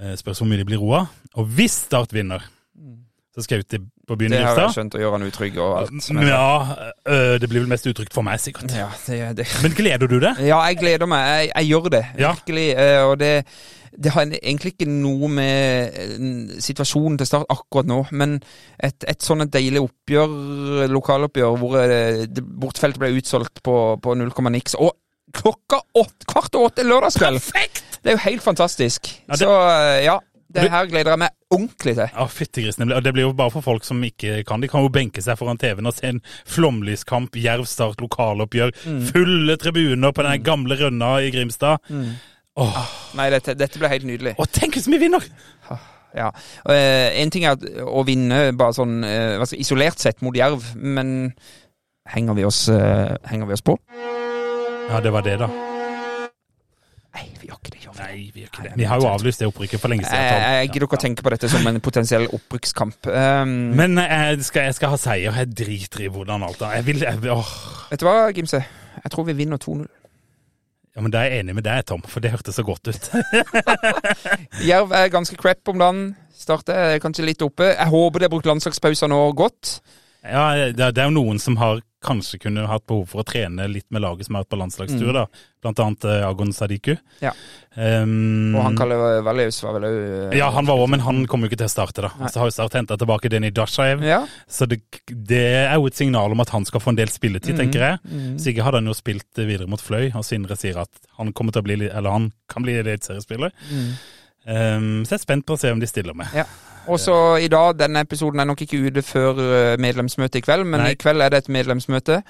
Eh, spørs hvor mye de blir roa. Og hvis Start vinner, så skal jeg ut på byen i Det har jeg skjønt å gjøre han utrygg og alt. Men ja, øh, det blir vel mest utrygt for meg, sikkert. Ja, det, det. Men gleder du deg? Ja, jeg gleder meg. Jeg, jeg gjør det, Ja. virkelig. eh, Og det, det har egentlig ikke noe med eh, situasjonen til Start akkurat nå, men et, et et deilig oppgjør, lokaloppgjør, hvor eh, det, bortfeltet ble utsolgt på, på 0. Og klokka åtte, kvart over åtte lørdagskveld! Perfekt! Det er jo helt fantastisk. Ja, det- Så eh, ja, det her gleder jeg meg ordentlig til. Ja, fyttegrisen. Det blir jo bare for folk som ikke kan. De kan jo benke seg foran TV-en og se en flomlyskamp, Jerv Start lokaloppgjør, Mm. fulle tribuner på den gamle rønna i Grimstad. Mm. Åh, Nei, dette, dette blir helt nydelig. og tenk hvis vi vinner! Ja. Eh, en ting er å vinne bare sånn eh, isolert sett mot Jerv, men henger vi oss, henger vi oss på? Ja, det var det, da. Nei, vi gjør ikke det. Gjør vi. Nei, vi gjør ikke det. Vi har jo avlyst det opprykket for lenge siden. Tom. jeg gidder ikke å tenke på dette som en potensiell opprykkskamp. Um, Men jeg skal, jeg skal ha seier. Jeg driter i hvordan alt er. Jeg vil, jeg, åh. vet du hva, Gimse? Jeg tror vi vinner 2-0. Ja, men Da er jeg enig med deg, Tom, for det hørtes så godt ut. Jerv er ganske crap om dagen. Start er kanskje litt oppe. Jeg håper de har brukt landslagspauser nå godt. Ja, det er jo noen som har kanskje kunne hatt behov for å trene litt med laget som har vært på landslagstur, Mm. da. Blant annet uh, Agon Sadiku. Ja. Um, Og han Kalle Valleus var vel òg Ja, han var òg, men han kommer jo ikke til å starte, da. Nei. Så har jo Start henta tilbake Denny Dashaev. Ja. Så det, det er jo et signal om at han skal få en del spilletid, mm. tenker jeg. Mm. Så ikke hadde han jo spilt eh, videre mot Fløy, og Sindre sier at han kommer til å bli, eller han kan bli eliteseriespiller. Mm. Um, så jeg er spent på å se om de stiller med. Ja. Og så i dag, denne episoden er nok ikke ute før eh, medlemsmøtet i kveld, men Nei. i kveld er det et medlemsmøte.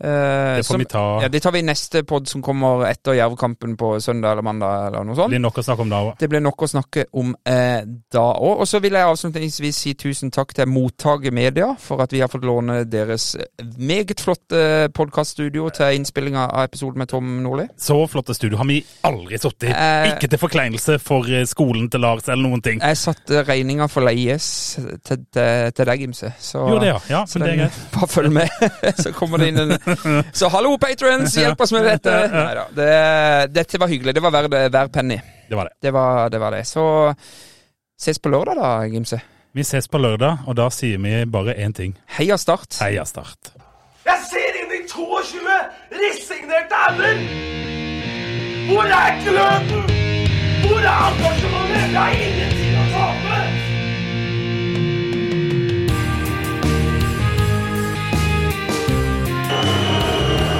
Eh, Det får som- vi ta. Ja, det tar vi i neste pod som kommer etter Jervkampen på søndag eller mandag eller noe sånt. Det blir nok å snakke om da òg. Det blir nok å snakke om eh, da òg. Og så vil jeg avslutningsvis si tusen takk til Mottaket Media for at vi har fått låne deres meget flotte podkaststudio til innspillinga av episoden med Tom Nordli. Så flotte studio har vi aldri sittet i. Eh, Ikke til forkleinelse for eh, skolen til Lars eller noen ting. Jeg satte regninga for leies til, til, til deg, Gimse. Så, jo, det, ja. Ja, så men det er greit. Bare følg med, så kommer det inn en Så hallo, patrons! Hjelp oss med dette! Neida, det, dette var hyggelig. Det var verdt hver penny. Det var det. Det var, det var det. Så ses på lørdag, da, Gimse. Vi ses på lørdag, og da sier vi bare én ting. Heia Start. Heia Start. Jeg ser inn i 22 resignerte ender! Hvor er gløden? Hvor er engasjementet? Jeg har